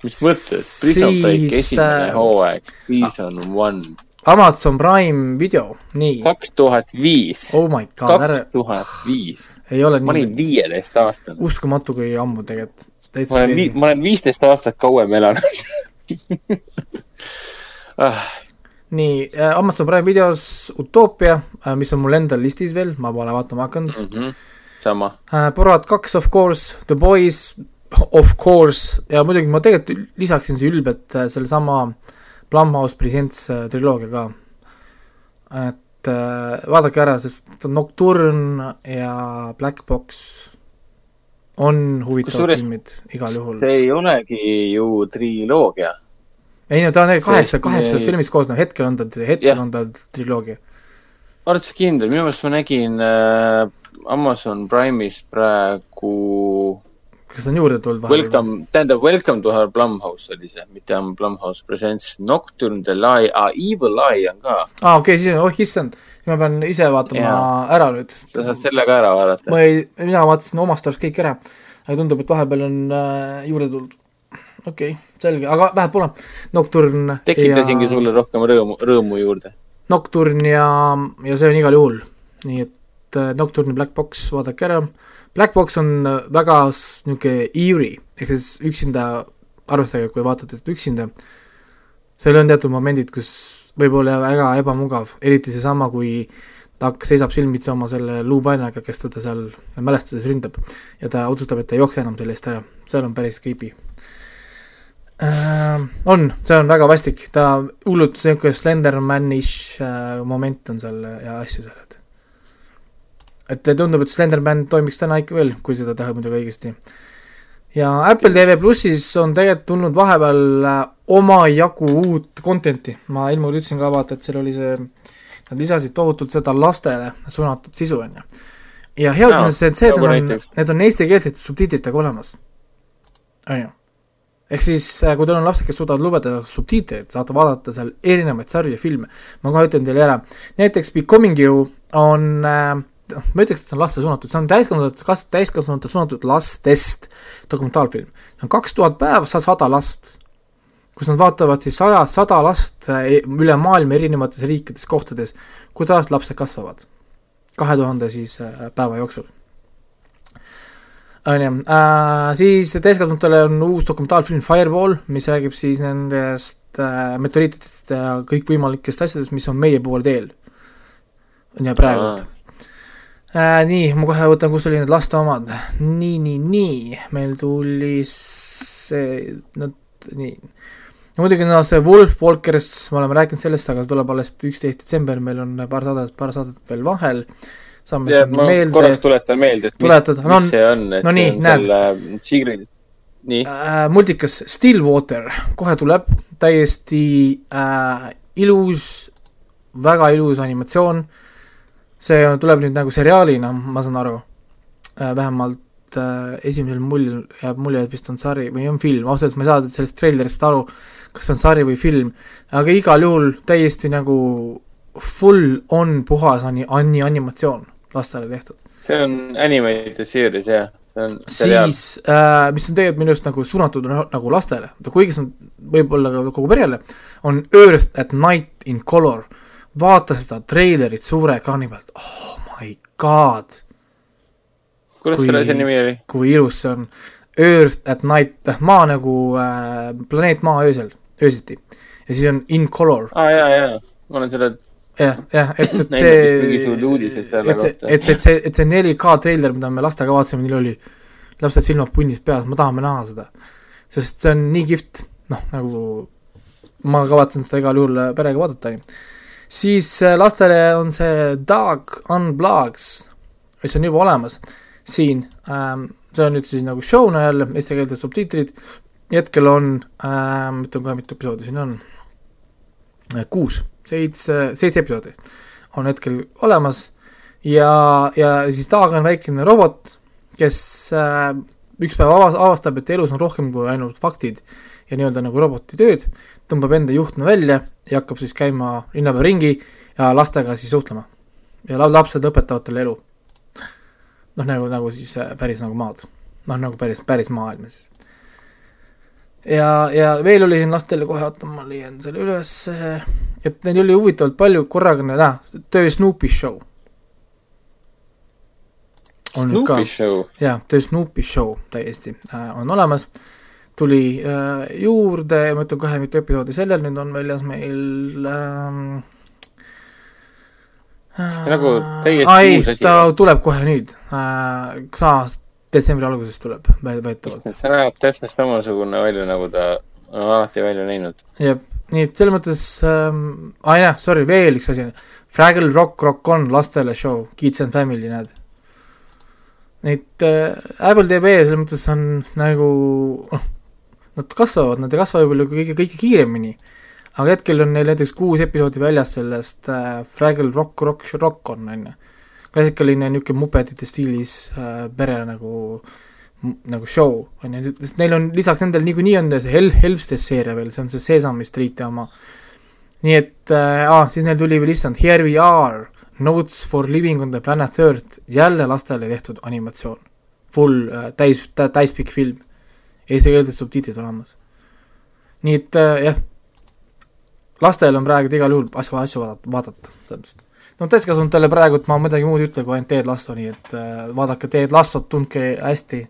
Mis mõttes? Prison Break esimene äh, hooaeg, season one, Amazon Prime video, nii. kaks tuhat viis, oh my god, ära kaks, tuhat viis. ei ole ma olin nii viieteistaastane. uskumatu, kui ammu tegelikult. ma olen ma olen viisteist aastat kauem elanud *laughs* ah,. nii äh,, Amazon Prime videos Utopia äh,, mis on mul endal listis veel, ma pole vaatama hakanud Mm -hmm. sama. äh,. Borat kaks, of course, The Boys, of course, ja muidugi ma tegelikult lisaksin siia ülbelt äh, sellesama Blumhouse Presents äh, triloogia ka. et äh, vaadake ära, sest Nocturne ja Black Box on huvitavad filmid igal juhul. see ei olegi ju triloogia. ei no ta on kaheksa, kaheksast filmist koosnev, hetkel on ta, hetkel Jah. on ta triloogia. oled sa kindel, minu meelest ma nägin äh, Amazon Prime'is praegu kas on juurde tulnud vahel? Welcome, tähendab Welcome to our Blumhouse oli see, mitte Blumhouse Presents Nocturne the Lie ah,, Evil Eye on ka, aa ah,, okei okay,, siis on, oh issand, ma pean ise vaatama Jaa. ära nüüd. sa saad selle ka ära vaadata. ma ei, mina vaatasin omast arust kõik ära, aga tundub, et vahepeal on äh, juurde tulnud. okei okay,, selge, aga vähemalt pole. Nocturne tekitasingi ja... sulle rohkem rõõmu, rõõmu juurde. Nocturne ja, ja see on igal juhul. nii et äh, Nocturne Black Box, vaadake ära. Black Box on äh, väga niisugune eerie, ehk siis üksinda, arvestage, kui vaatate seda üksinda, seal on teatud momendid, kus võib olla väga ebamugav, eriti seesama, kui ta seisab silmitsi oma selle luupainaga, kes teda seal mälestuses ründab ja ta otsustab, et ta ei jookse enam selle eest ära, seal on päris creepy äh,. on, see on väga vastik, ta hullult niisugune Slendermanish äh, moment on seal ja asju seal, et et tundub, et Slenderman toimiks täna ikka veel, kui seda teha muidugi õigesti. ja Apple TV plussis on tegelikult tulnud vahepeal äh, omajagu uut content'i, ma ilmuga ütlesin ka vaata, et seal oli see, nad lisasid tohutult seda lastele suunatud sisu, on ju. ja hea uudis on see, et see, et nagu need on need on eestikeelsete subtiitritega olemas. on ju ehk siis, kui teil on lapsed, kes suudavad lugeda subtiitreid, saate vaadata seal erinevaid sarju ja filme. ma kohe ütlen teile ära, näiteks Becoming You on äh, noh, ma ütleks, et see on lastele suunatud, see on täiskasvanutele, kas täiskasvanutele suunatud lastest dokumentaalfilm. see on kaks tuhat päeva, sa sada last, kus nad vaatavad siis saja, sada last äh, üle maailma erinevates riikides, kohtades, kuidas lapsed kasvavad kahe tuhande siis äh, päeva jooksul on ju äh,, siis täiskasvanutele on uus dokumentaalfilm Fireball, mis räägib siis nendest äh, meteoriitidest ja kõikvõimalikest asjadest, mis on meie poole teel. on ju praegult äh,. nii, ma kohe võtan, kus oli need laste omad, nii, nii, nii, meil tuli see, no nii. no muidugi no see Wolf Walkers, me oleme rääkinud sellest, aga see tuleb alles üksteist detsember, meil on paar sadet, paar saadet veel vahel. saame ja ma meelde korraks tuletan meelde, et mis, tuletada, no mis see on, et no see nii, on näed. selle Sigrid, nii, äh, multikas Stillwater kohe tuleb, täiesti äh, ilus, väga ilus animatsioon, see on- tuleb nüüd nagu seriaalina, ma saan aru äh,, vähemalt äh, esimesel muljel jääb mulje, et vist on sari või on film, ausalt öeldes ma ei saa sellest treilerist aru, kas see on sari või film, aga igal juhul täiesti nagu full on puhas ani-, ani-, animatsioon lastele tehtud. see on animated series jah, siis äh,, mis on tegelikult minu arust nagu suunatud na- nagu lastele, kuigi see on võib-olla ka kogu perele, on Earth at night in color. Vaata seda treilerit suure ekraani pealt, oh my god, kuidas kui- selle asja nimi oli? kui ilus see on. Earth at night, maa nagu äh, planeet Maa öösel, öösiti. ja siis on in color, aa jaa, jaa, ma olen selle jah, jah, et, *laughs* et see, et see, et see, et see, et see 4K treiler, mida me lastega vaatasime, neil oli lapsed silmad punnis peas, me tahame näha seda. sest see on nii kihvt, noh nagu ma kavatsen seda igal juhul äh, perega vaadata. Siis äh, lastele on see Dog Unplugs, mis on juba olemas siin ähm,, see on nüüd siis nagu show'na jälle, eestikeelsed subtiitrid, hetkel on ähm,, ütlen kohe, mitu episoodi siin on, kuus, seitse, seitse episoodi on hetkel olemas. Ja, ja siis Dog on väikene robot, kes äh, üks päev avas-, avastab, et elus on rohkem kui ainult faktid ja nii-öelda nagu roboti tööd, tõmbab enda juhtme välja ja hakkab siis käima linna peal ringi ja lastega siis suhtlema. ja la- lapsed õpetavad talle elu. noh, nagu, nagu siis äh, päris nagu maad. noh, nagu päris, päris maailma siis. ja, ja veel oli siin lastele kohe, oota, ma leian selle üles, et neid oli huvitavalt palju korraga, näe, töö Snoopy show. nüüd ka Snoopy Show, jah, The Snoopy Show täiesti äh, on olemas, tuli äh, juurde, ma ütlen kohe mitu episoodi sellel, nüüd on väljas meil ähm, See nagu täiesti ai, uus asi ta tuleb kohe nüüd äh,, saa- detsembri alguses tuleb vä- väidetavalt. see näeb täpselt samasugune välja, nagu ta on alati välja näinud. jah, nii et selles mõttes ähm,, aa jah, sorry, veel üks asi, Fraggle Rock Rock on lastele show, Kids and Family, näed. Neid äh, Apple TV selles mõttes on nagu noh, nad kasvavad, nad ei kasva võib-olla kõige, kõige kiiremini, aga hetkel on neil näiteks kuus episoodi väljas sellest äh, Fraggle Rock Rock Rock on, on ju. klassikaline niisugune mupedite stiilis äh, pere nagu nagu show, on ju, sest neil on lisaks nendele niikuinii on see Hel-, Helpstes seeria veel, see on see Sesame Street'i oma. nii et äh,, aa, siis neil tuli veel issand Here we are, Notes for living on the planet Earth, jälle lastele tehtud animatsioon. Full äh, täis, täispikk film. Eesti keeltes subtiitrid olemas. nii et äh, jah, lastel on praegu igal juhul asju, asju vaadata, vaadata, täpselt no täiskasvanutele praegu ma midagi muud ei ütle kui ainult Ted Lasso, nii et äh, vaadake Ted Lassot, tundke hästi,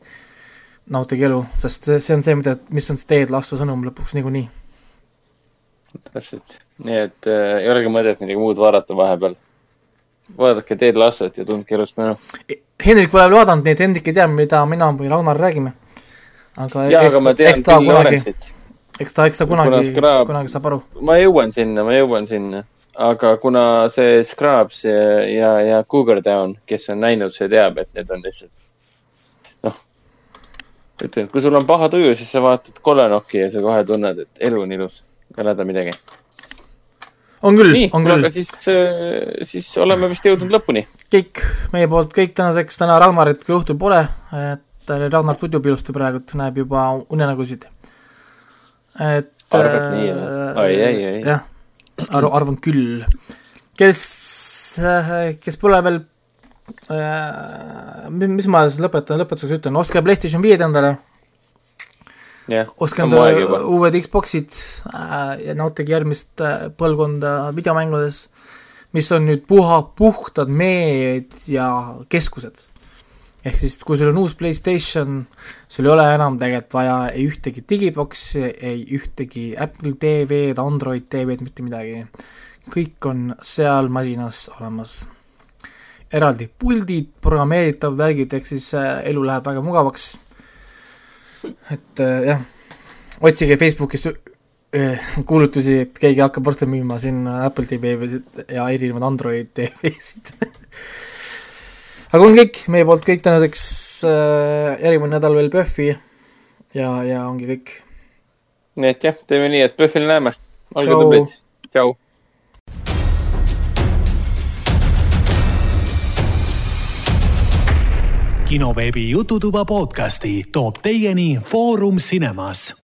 nautige elu, sest see, see on see, mida, mis on see Ted Lasso sõnum lõpuks niikuinii. täpselt, nii et äh, ei olegi mõtet midagi muud vaadata vahepeal. vaadake Ted Lassot ja tundke elust mõnu. Hendrik pole veel vaadanud, nii et Hendrik ei tea, mida mina või Ragnar räägime. Aga jaa, eks, eks ta kunagi, eks ta, eks ta kunagi, Scrub- kunagi saab aru. ma jõuan sinna, ma jõuan sinna. aga kuna see Scrubs ja, ja, ja Cougar Down, kes on näinud, see teab, et need on lihtsalt, noh, ütlen, kui sul on paha tuju, siis sa vaatad Kolenokki ja sa kohe tunned, et elu on ilus. ei häda midagi. on küll, on küll aga. siis, siis oleme vist jõudnud lõpuni. kõik meie poolt kõik tänaseks, täna Ragnarit küll õhtul pole, et Ragnar tudjub ilusti praegu, näeb juba unenägusid. et Arvad nii, või? Ai, ai, ai. jah, arv, arvan küll. kes, kes pole veel äh, mis ma siis lõpetan, lõpetuseks ütlen, ostke PlayStation viied endale, jah, ostke endale uued Xbox'id äh, ja nautige järgmist äh, põlvkonda videomängudes, mis on nüüd puha, puhtad meediakeskused. Ehk siis, kui sul on uus Playstation, sul ei ole enam tegelikult vaja ei ühtegi digiboksi, ei ühtegi Apple TV-d, Android TV-d, mitte midagi. kõik on seal masinas olemas. eraldi puldid, programmeeritav värgid, ehk siis äh, elu läheb väga mugavaks. et äh, jah, otsige Facebookist äh, kuulutusi, et keegi hakkab varsti müüma siin Apple TV-sid ja erinevaid Android TV-sid *laughs* aga on kõik, meie poolt kõik tänaseks äh,, järgmine nädal veel PÖFFi ja, ja ongi kõik. nii et jah, teeme nii, et PÖFFil näeme. olge tublid. tšau. kinoveebi Jututuba podcasti toob teieni Foorum Cinemas